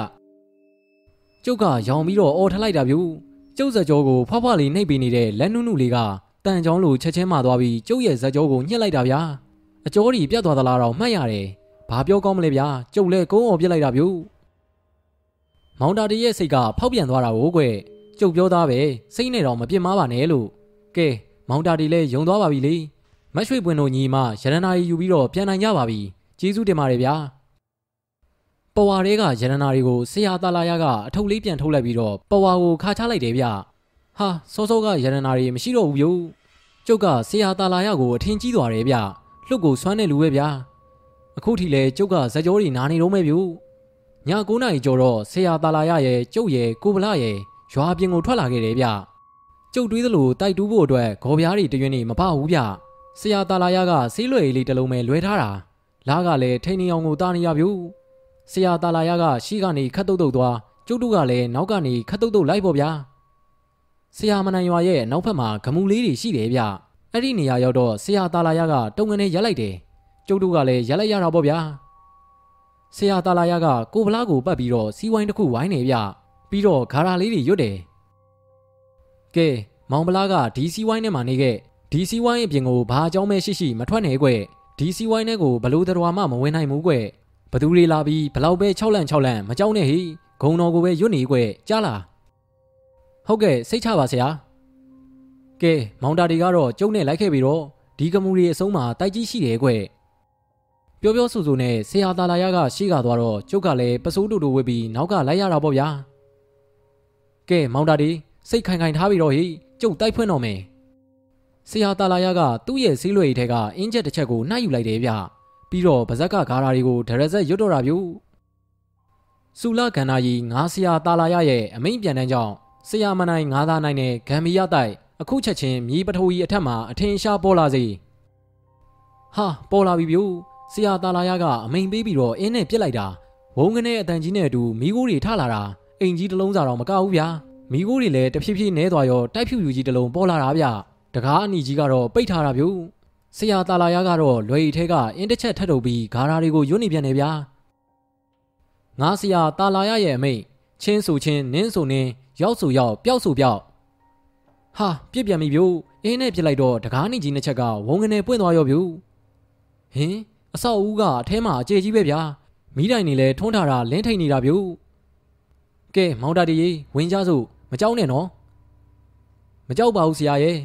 [SPEAKER 1] ကျုပ်ကရောင်ပြီးတော့အော်ထလိုက်တာဗျို့ကျုပ်ဇက်ကြောကိုဖွားဖွားလေးနှိပ်ပေးနေတဲ့လက်နုနုလေးကတန်ချောင်းလိုချက်ချင်းမှသွားပြီးကျုပ်ရဲ့ဇက်ကြောကိုညှက်လိုက်တာဗျာအကျော်ဒီပြတ်သွားသလားတော့မှတ်ရတယ်ဘာပြောကောင်းမလဲဗျာကျုပ်လည်းကုန်းအောင်ပြစ်လိုက်တာဗျို့မောင်တာတရဲ့စိတ်ကဖောက်ပြန်သွားတာကိုကွကျုပ်ပြောသားပဲစိတ်နဲ့တော့မပြစ်မားပါနဲ့လို့ကဲမောင်တာတီလည်းယုံသွားပါပြီလေမတ်ရွှေပွင့်တို့ညီမရတနာရီယူပြီးတော့ပြန်နိုင်ကြပါပြီကျေးဇူးတင်ပါတယ်ဗျာ ပဝါတွေကရတနာတွေကိုဆရာတာလာရကအထုပ်လေးပြန်ထုတ်လိုက်ပြီးတော့ပဝါကိုခါချလိုက်တယ်ဗျဟာစောစောကရတနာတွေမရှိတော့ဘူးဗျို့ကျုပ်ကဆရာတာလာရကိုအထင်ကြီးသွားတယ်ဗျလှုပ်ကိုဆွမ်းတဲ့လူပဲဗျာအခုထိလဲကျုပ်ကဇက်ကြောတွေနာနေတော့မဲ့ဗျို့ည9နာရီကျော်တော့ဆရာတာလာရရဲ့ကျုပ်ရဲ့ကိုဗလာရဲ့ရွာပြင်ကိုထွက်လာခဲ့တယ်ဗျကျုပ်တွေးသလိုတိုက်တူးဖို့အတွက်ဂေါ်ပြားတွေတရွင်းနေမပဘူးဗျဆရာတာလာရကဆေးလွယ်လေးတစ်လုံးပဲလွဲထားတာလားကလည်းထိန်နေအောင်ကိုတာနေရဗျ ဆရာတာလာရကရှီကနေခတ်တုတ်တုတ်သွားကျုပ်တို့ကလည်းနောက်ကနေခတ်တုတ်တုတ်လိုက်ပေါ့ဗျာဆရာမနိုင်ရွာရဲ့နောက်ဖက်မှာဂမူလေးတွေရှိတယ်ဗျအဲ့ဒီနေရာရောက်တော့ဆရာတာလာရကတုံငနေရက်လိုက်တယ်ကျုပ်တို့ကလည်းရက်လိုက်ရတာပေါ့ဗျာဆရာတာလာရကကိုဗလားကိုပတ်ပြီးတော့စီးဝိုင်းတစ်ခုဝိုင်းနေဗျပြီးတော့ဂါရာလေးတွေရွတ်တယ်ကဲမောင်ဗလားကဒီစီးဝိုင်းထဲမှာနေခဲ့ဒီစီးဝိုင်းအပြင်ကိုဘာအကြောင်းမဲရှိရှိမထွက်နဲ့ကွဒီစီးဝိုင်းထဲကိုဘလို့တော်မှမဝင်နိုင်ဘူးကွ ဘသူတွေလာပြီးဘလောက်ပဲ6လန့်6လန့်မကြောက်နဲ့ဟိဂုံတော်ကိုပဲရွတ်နေကွကြားလားဟုတ်ကဲ့စိတ်ချပါဆရာကဲမောင်တာတွေကတော့ကျုံနဲ့လိုက်ခဲ့ပြီးတော့ဒီကမူတွေအဆုံးမှာတိုက်ကြီးရှိတယ်ကွပြောပြောဆိုဆိုနဲ့ဆရာတာလာရကရှေ့ကသွားတော့ကျုပ်ကလည်းပစိုးတူတူဝစ်ပြီးနောက်ကလိုက်ရတာပေါ့ဗျာကဲမောင်တာဒီစိတ်ခိုင်ခိုင်ထားပြီးတော့ဟိကျုပ်တိုက်ဖွင့်တော့မယ်ဆရာတာလာရကသူ့ရဲ့ဆေးလွယ်ထဲကအင်းချက်တစ်ချက်ကိုနှိုက်ယူလိုက်တယ်ဗျ ပြီးတော့ဗဇက်ကဂါရာတွေကိုဒရက်ဆက်ရွတ်တော့တာဗျစူလကန္နာကြီးငါးဆရာတာလာရရဲ့အမိန့်ပြန်တန်းကြောင့်ဆရာမနိုင်ငါးသားနိုင်နဲ့ဂမ်ဘီယာတိုက်အခုချက်ချင်းမြေပထိုးကြီးအထက်မှာအထင်ရှားပေါ်လာစေဟာပေါ်လာပြီဗျို့ဆရာတာလာရကအမိန်ပေးပြီးတော့အင်းနဲ့ပြစ်လိုက်တာဝုံကနေအတန်ကြီးနဲ့အတူမိကိုတွေထလာတာအိမ်ကြီးတစ်လုံးစာတော့မကဘူးဗျာမိကိုတွေလည်းတဖြည်းဖြည်းနဲသွားရောတိုက်ဖြူယူကြီးတစ်လုံးပေါ်လာတာဗျတကားအနီကြီးကတော့ပိတ်ထားတာဗျို့ ဆရာတာလာရကတော့လွယ်ရီထဲကအင်းတစ်ချက်ထပ်ထုတ်ပြီးဂါရာတွေကိုယွတ်နေပြန်နေဗျာငါဆရာတာလာရရဲ့အမိတ်ချင်းဆိုချင်းနင်းဆိုနင်းရောက်ဆိုရောက်ပျောက်ဆိုပျောက်ဟာပြစ်ပြန်ပြီဗျို့အင်းနဲ့ပြစ်လိုက်တော့တကားနီကြီးနှစ်ချက်ကဝုံကနေပွင့်သွားရောဗျို့ဟင်အဆောက်အဦကအထဲမှာအကျေကြီးပဲဗျာမိတိုင်နေလဲထွန်းထားတာလင်းထိန်နေတာဗျို့ကဲမောင်တာတီရေဝင်ကြစို့မကြောက်နဲ့နော်မကြောက်ပါဘူးဆရာရဲ့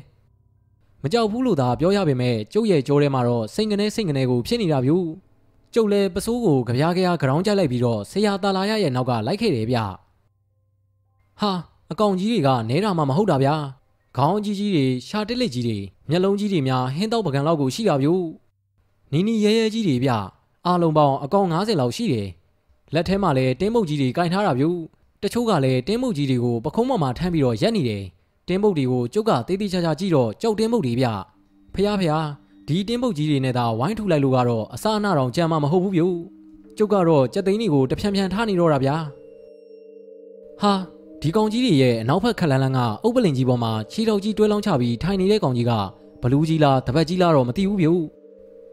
[SPEAKER 1] မကြောက်ဘူးလို့သာပြောရပေမဲ့ကျုပ်ရဲ့ကြောထဲမှာတော့စိတ်ကနေစိတ်ကနေကိုဖြစ်နေတာဗျို့ကျုပ်လည်းပစိုးကိုကြပြားကြပြားကြောင်းကြိုက်လိုက်ပြီးတော့ဆရာတာလာရရဲ့နောက်ကလိုက်ခဲ့တယ်ဗျဟာအကောင်ကြီးတွေကနဲတာမှမဟုတ်တာဗျာခေါင်းကြီးကြီးတွေရှာတစ်လက်ကြီးတွေမျက်လုံးကြီးတွေများဟင်းတော့ပကံလောက်ကိုရှိတာဗျို့နီနီရဲရဲကြီးတွေဗျအားလုံးပေါင်းအကောင်90လောက်ရှိတယ်လက်ထဲမှာလည်းတင်းမုတ်ကြီးတွေကင်ထားတာဗျို့တချို့ကလည်းတင်းမုတ်ကြီးတွေကိုပခုံးပေါ်မှာထမ်းပြီးတော့ရက်နေတယ် တင်းမုတ်တွေကိုကျုပ်ကတေးသေးချာချာကြည့်တော့ကြောက်တင်းမုတ်တွေဗျဖះဖះဒီတင်းမုတ်ကြီးတွေနဲ့သာဝိုင်းထူလိုက်လို့ကတော့အစာအနာတော်ကြမ်းမှမဟုတ်ဘူးဗျို့ကျုပ်ကတော့ကြက်သိန်းတွေကိုတဖြန်ဖြန်ထားနေတော့တာဗျာဟာဒီကောင်ကြီးတွေရဲ့အနောက်ဘက်ခက်လန်းလန်းကအုပ်ပလင်ကြီးပေါ်မှာခြေတော်ကြီးတွဲလောင်းချပြီးထိုင်နေတဲ့ကောင်ကြီးကဘလူးကြီးလားတပတ်ကြီးလားတော့မသိဘူးဗျို့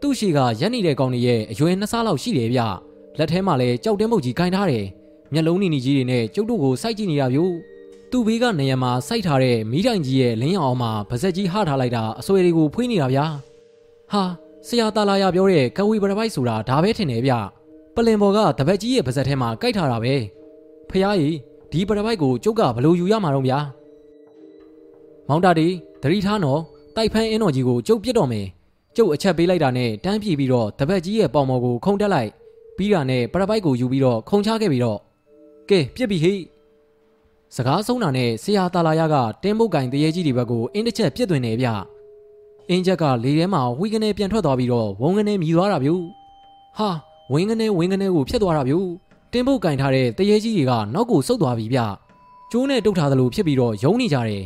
[SPEAKER 1] သူ့ရှိကရက်နေတဲ့ကောင်တွေရဲ့အရွယ်နှစ်ဆလောက်ရှိတယ်ဗျလက်ထဲမှာလည်းကြောက်တင်းမုတ်ကြီးကင်ထားတယ်မျက်လုံးနီနီကြီးတွေနဲ့ကျုပ်တို့ကိုစိုက်ကြည့်နေတာဗျို့ သူ့ဘေးကနေရာမှာစိုက်ထားတဲ့မီးတိုင်ကြီးရဲ့လင်းရောင်အောင်မှာဗစက်ကြီးဟထားလိုက်တာအဆွဲတွေကိုဖွေးနေတာဗျာဟာဆရာတာလာရပြောတဲ့ကဝီပရပိုက်ဆိုတာဒါပဲထင်တယ်ဗျပလင်ဘော်ကတပတ်ကြီးရဲ့ဗစက်ထဲမှာကြိုက်ထားတာပဲဖះကြီးဒီပရပိုက်ကိုကျုပ်ကဘလို့ယူရမှာတော့ဗျာမောင်တာဒီသတိထားနော်တိုက်ဖန်းအင်းတော်ကြီးကိုကျုပ်ပြစ်တော့မယ်ကျုပ်အချက်ပေးလိုက်တာနဲ့တန်းပြေးပြီးတော့တပတ်ကြီးရဲ့ပေါင်မော်ကိုခုံတက်လိုက်ပြီးတာနဲ့ပရပိုက်ကိုယူပြီးတော့ခုံချခဲ့ပြီးတော့ကဲပြစ်ပြီဟိ စကားဆုံးတာနဲ့ဆရာတာလာရကတင်းပုတ်ကင်တရေကြီးတွေဘက်ကိုအင်းတစ်ချက်ပြစ်သွင်းနေဗျအင်းချက်ကလေထဲမှာဝီကနေပြန်ထွက်သွားပြီးတော့ဝုံကနေမြည်သွားတာဗျဟာဝင်းကနေဝင်းကနေကိုဖျက်သွားတာဗျတင်းပုတ်ကင်ထားတဲ့တရေကြီးတွေကနောက်ကိုဆုတ်သွားပြီဗျကျိုးနဲ့တုတ်ထားသလိုဖြစ်ပြီးတော့ယုံနေကြတယ်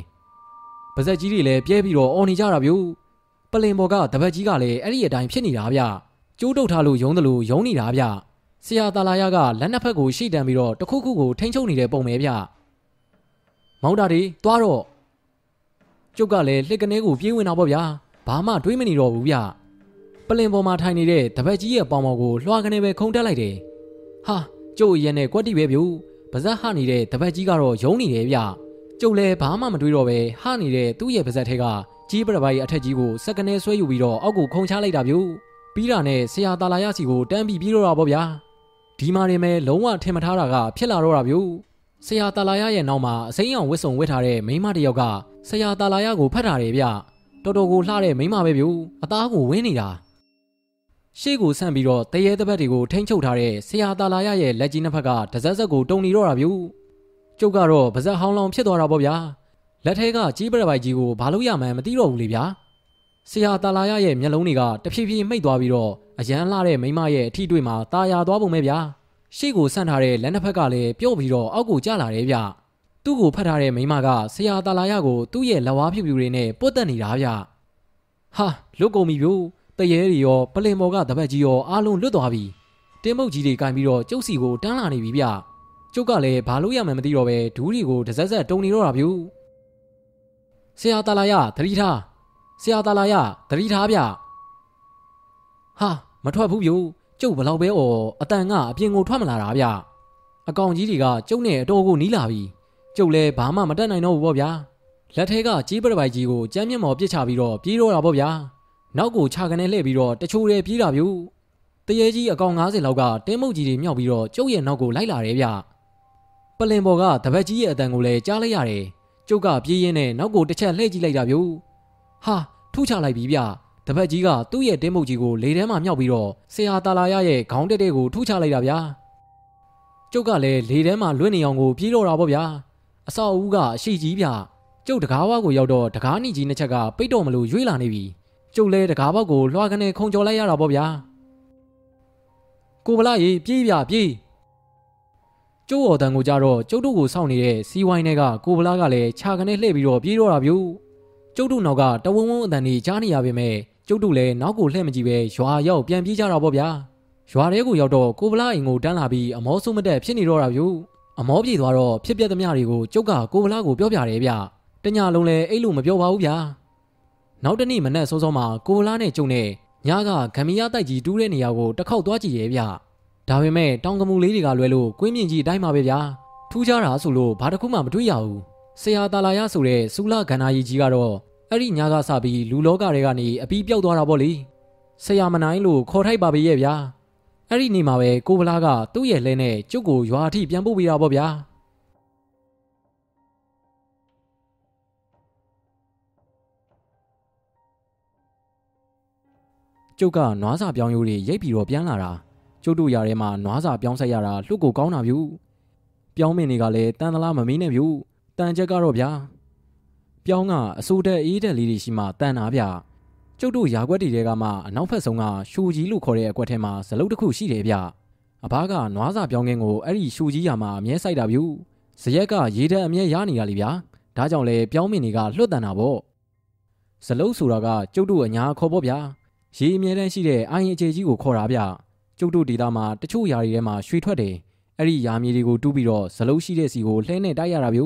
[SPEAKER 1] ပါဇက်ကြီးတွေလည်းပြဲပြီးတော့အော်နေကြတာဗျပလင်ဘော်ကတပတ်ကြီးကလည်းအဲ့ဒီအတိုင်းဖြစ်နေတာဗျကျိုးတုတ်ထားလို့ယုံတယ်လို့ယုံနေတာဗျဆရာတာလာရကလက်နှစ်ဖက်ကိုရှိတန်ပြီးတော့တခုခုကိုထိန်းချုပ်နေတဲ့ပုံပဲဗျ မောင်တာဒီသွားတော့ကျုပ်ကလည်းလှစ်ကနေကိုပြေးဝင်တော့ပေါ့ဗျာဘာမှတွေးမနေတော့ဘူးဗျပလင်ပေါ်မှာထိုင်နေတဲ့တပတ်ကြီးရဲ့ပေါင်ပေါ်ကိုလွှာကနေပဲခုံတက်လိုက်တယ်ဟာကျုပ်ရဲ့နဲ့ကွက်တိပဲဗျပါဇက်ဟနေတဲ့တပတ်ကြီးကတော့ယုံနေတယ်ဗျကျုပ်လည်းဘာမှမတွေးတော့ပဲဟနေတဲ့သူ့ရဲ့ပါဇက်ထဲကကြီးပရပိုင်အထက်ကြီးကိုစက်ကနေဆွဲယူပြီးတော့အောက်ကိုခုံချလိုက်တာဗျပြီးတာနဲ့ဆရာတာလာရစီကိုတန်းပြီးပြေးတော့တာပေါ့ဗျာဒီမှာနေမဲ့လုံးဝထင်မထားတာကဖြစ်လာတော့တာဗျ ဆရာတာလာရရဲ့နောက်မှာအစိမ်းအောင်ဝစ်စုံဝစ်ထားတဲ့မိန်းမတစ်ယောက်ကဆရာတာလာရကိုဖတ်ထားတယ်ဗျတော်တော်ကိုလှတဲ့မိန်းမပဲဗျအသားကိုဝင်းနေတာရှေ့ကိုဆန့်ပြီးတော့တရေတပတ်တွေကိုထိန်းချုပ်ထားတဲ့ဆရာတာလာရရဲ့လက်ကြီးနှစ်ဖက်ကတစက်စက်ကိုတုံနေတော့တာဗျကျုပ်ကတော့ပါဇက်ဟောင်းလောင်ဖြစ်သွားတာပေါ့ဗျာလက်ထဲကကြီးပရပိုက်ကြီးကိုဘာလို့ရမှန်းမသိတော့ဘူးလေဗျာဆရာတာလာရရဲ့မျက်လုံးတွေကတဖြည်းဖြည်းမှိတ်သွားပြီးတော့အရန်လှတဲ့မိမရဲ့အထီးတွေ့မှာตาရသွားပုံပဲဗျာ ရှေ့ကိုဆန့်ထားတဲ့လက်နှစ်ဖက်ကလည်းပြုတ်ပြီးတော့အောက်ကိုကျလာတယ်ဗျသူ့ကိုဖတ်ထားတဲ့မိမကဆရာတာလာရကိုသူ့ရဲ့လက်ဝါးဖြူဖြူတွေနဲ့ပုတ်တက်နေတာဗျဟာလွတ်ကုန်ပြီဗျို့တရေတွေရောပလင်မော်ကတပတ်ကြီးရောအားလုံးလွတ်သွားပြီတင်းမုတ်ကြီးတွေကင်ပြီးတော့ကျုပ်စီကိုတန်းလာနေပြီဗျကျုပ်ကလည်းဘာလို့ရမှန်းမသိတော့ပဲဒူးတွေကိုတစက်စက်တုံနေတော့တာဗျို့ဆရာတာလာရသတိထားဆရာတာလာရသတိထားဗျဟာမထွက်ဘူးဗျို့ ကျုပ်ဘလောက်ပဲအော်အတန်ကအပြင်ကိုထွက်မလာတာဗျအကောင်ကြီးတွေကကျုပ်နဲ့အတော်ကိုနီးလာပြီကျုပ်လည်းဘာမှမတတ်နိုင်တော့ဘူးပေါ့ဗျာလက်ထဲကကြီးပရပိုက်ကြီးကိုကြမ်းမျက်မော်ပစ်ချပြီးတော့ပြေးတော့တာပေါ့ဗျာနောက်ကိုခြာကနေလှည့်ပြီးတော့တချို့တွေပြေးတာဗျို့တရေကြီးအကောင်90လောက်ကတင်းမုတ်ကြီးတွေမြောက်ပြီးတော့ကျုပ်ရဲ့နောက်ကိုလိုက်လာတယ်ဗျပလင်ဘော်ကတပတ်ကြီးရဲ့အတန်ကိုလည်းကြားလိုက်ရတယ်ကျုပ်ကပြေးရင်းနဲ့နောက်ကိုတစ်ချက်လှည့်ကြည့်လိုက်တာဗျို့ဟာထုချလိုက်ပြီဗျ တပတ်ကြီးကသူ့ရဲ့တင်းမုတ်ကြီးကိုလေထဲမှာမြောက်ပြီးတော့ဆရာတာလာရရဲ့ခေါင်းတက်တဲ့ကိုထုချလိုက်တာဗျာကျုပ်ကလည်းလေထဲမှာလွင့်နေအောင်ကိုပြေးတော့တာပေါ့ဗျာအဆောက်အဦကအရှိကြီးဗျကျုပ်တကားဝါကိုရောက်တော့တကားနီကြီးနှစ်ချက်ကပိတ်တော့မလို့ရွေးလာနေပြီကျုပ်လဲတကားဘောက်ကိုလွှာကနေခုံကျော်လိုက်ရတာပေါ့ဗျာကိုဗလာရေပြေးပြပြေးကျုပ်တော်တန်ကိုကြတော့ကျုပ်တို့ကိုစောင့်နေတဲ့စီဝိုင်းတွေကကိုဗလာကလည်းခြာကနေလှည့်ပြီးတော့ပြေးတော့တာဗျကျုပ်တို့နောက်ကတဝုံဝုံအတန်ကြီးကြားနေရပေမဲ့ ကျုပ်တို့လည်းနောက်ကိုလှည့်မကြည့်ပဲရွာရောက်ပြန်ပြေးကြတာပေါ့ဗျာရွာထဲကိုရောက်တော့ကိုဗလာအိမ်ကိုတန်းလာပြီးအမောဆုမတက်ဖြစ်နေတော့တာဗျအမောပြေသွားတော့ဖြစ်ပျက်သမျှတွေကိုကျုပ်ကကိုဗလာကိုပြောပြတယ်ဗျတညလုံးလည်းအဲ့လိုမပြောပါဘူးဗျာနောက်တနေ့မနက်စောစောမှာကိုဗလာနဲ့ကျုံနဲ့ညကဂမီယာတိုက်ကြီးတူးတဲ့နေရာကိုတစ်ခေါက်သွားကြည့်ရဲ့ဗျဒါပေမဲ့တောင်ကမူလေးတွေကလွဲလို့ကွင်းမြင့်ကြီးအတိုင်းပါပဲဗျာထူးခြားတာဆိုလို့ဘာတစ်ခုမှမတွေ့ရဘူးဆရာတာလာရဆိုတဲ့စူလာဂန္နာကြီးကြီးကတော့ အဲ့ဒီညကစပြီးလူလောကတွေကနေအပီးပြောက်သွားတာပေါ့လေဆရာမနိုင်လို့ခေါ်ထိုက်ပါပဲရဲ့ဗျာအဲ့ဒီနေ့မှာပဲကိုဗလာကသူ့ရဲ့လဲနဲ့ကျုပ်ကိုရွာအထိပြန်ပို့ပေးတာပေါ့ဗျာကျုပ်ကနွားစာပြောင်းရိုးတွေရိတ်ပြီးတော့ပြန်လာတာကျုပ်တို့ຢာထဲမှာနွားစာပြောင်းဆက်ရတာလှုပ်ကိုကောင်းတာဗျူပြောင်းမင်းတွေကလည်းတန်သလားမမင်းနဲ့ဗျူတန်ချက်ကတော့ဗျာ ပြောင်းကအစိုးတဲ့အေးတဲ့လေးတွေရှိမှတန်တာဗျကျုပ်တို့ရာခွက်တွေတဲကမှအနောက်ဖက်ဆုံးကရှူကြီးလို့ခေါ်တဲ့အကွက်ထဲမှာဇလုတ်တစ်ခုရှိတယ်ဗျအဘကနွားစာပြောင်းခင်းကိုအဲ့ဒီရှူကြီးရာမှာအမြဲစိုက်တာဗျဇရက်ကရေတက်အမြဲရနေတာလေဗျာဒါကြောင့်လေပြောင်းမင်းတွေကလွတ်တန်တာပေါ့ဇလုတ်ဆိုတာကကျုပ်တို့အညာခေါ်ပေါ့ဗျာရေအမြဲတမ်းရှိတဲ့အိုင်အခြေကြီးကိုခေါ်တာဗျကျုပ်တို့ဒေသမှာတချို့ຢာတွေထဲမှာရွှေထွက်တယ်အဲ့ဒီຢာမြေတွေကိုတူးပြီးတော့ဇလုတ်ရှိတဲ့စီကိုလှဲနဲ့တိုက်ရတာဗျ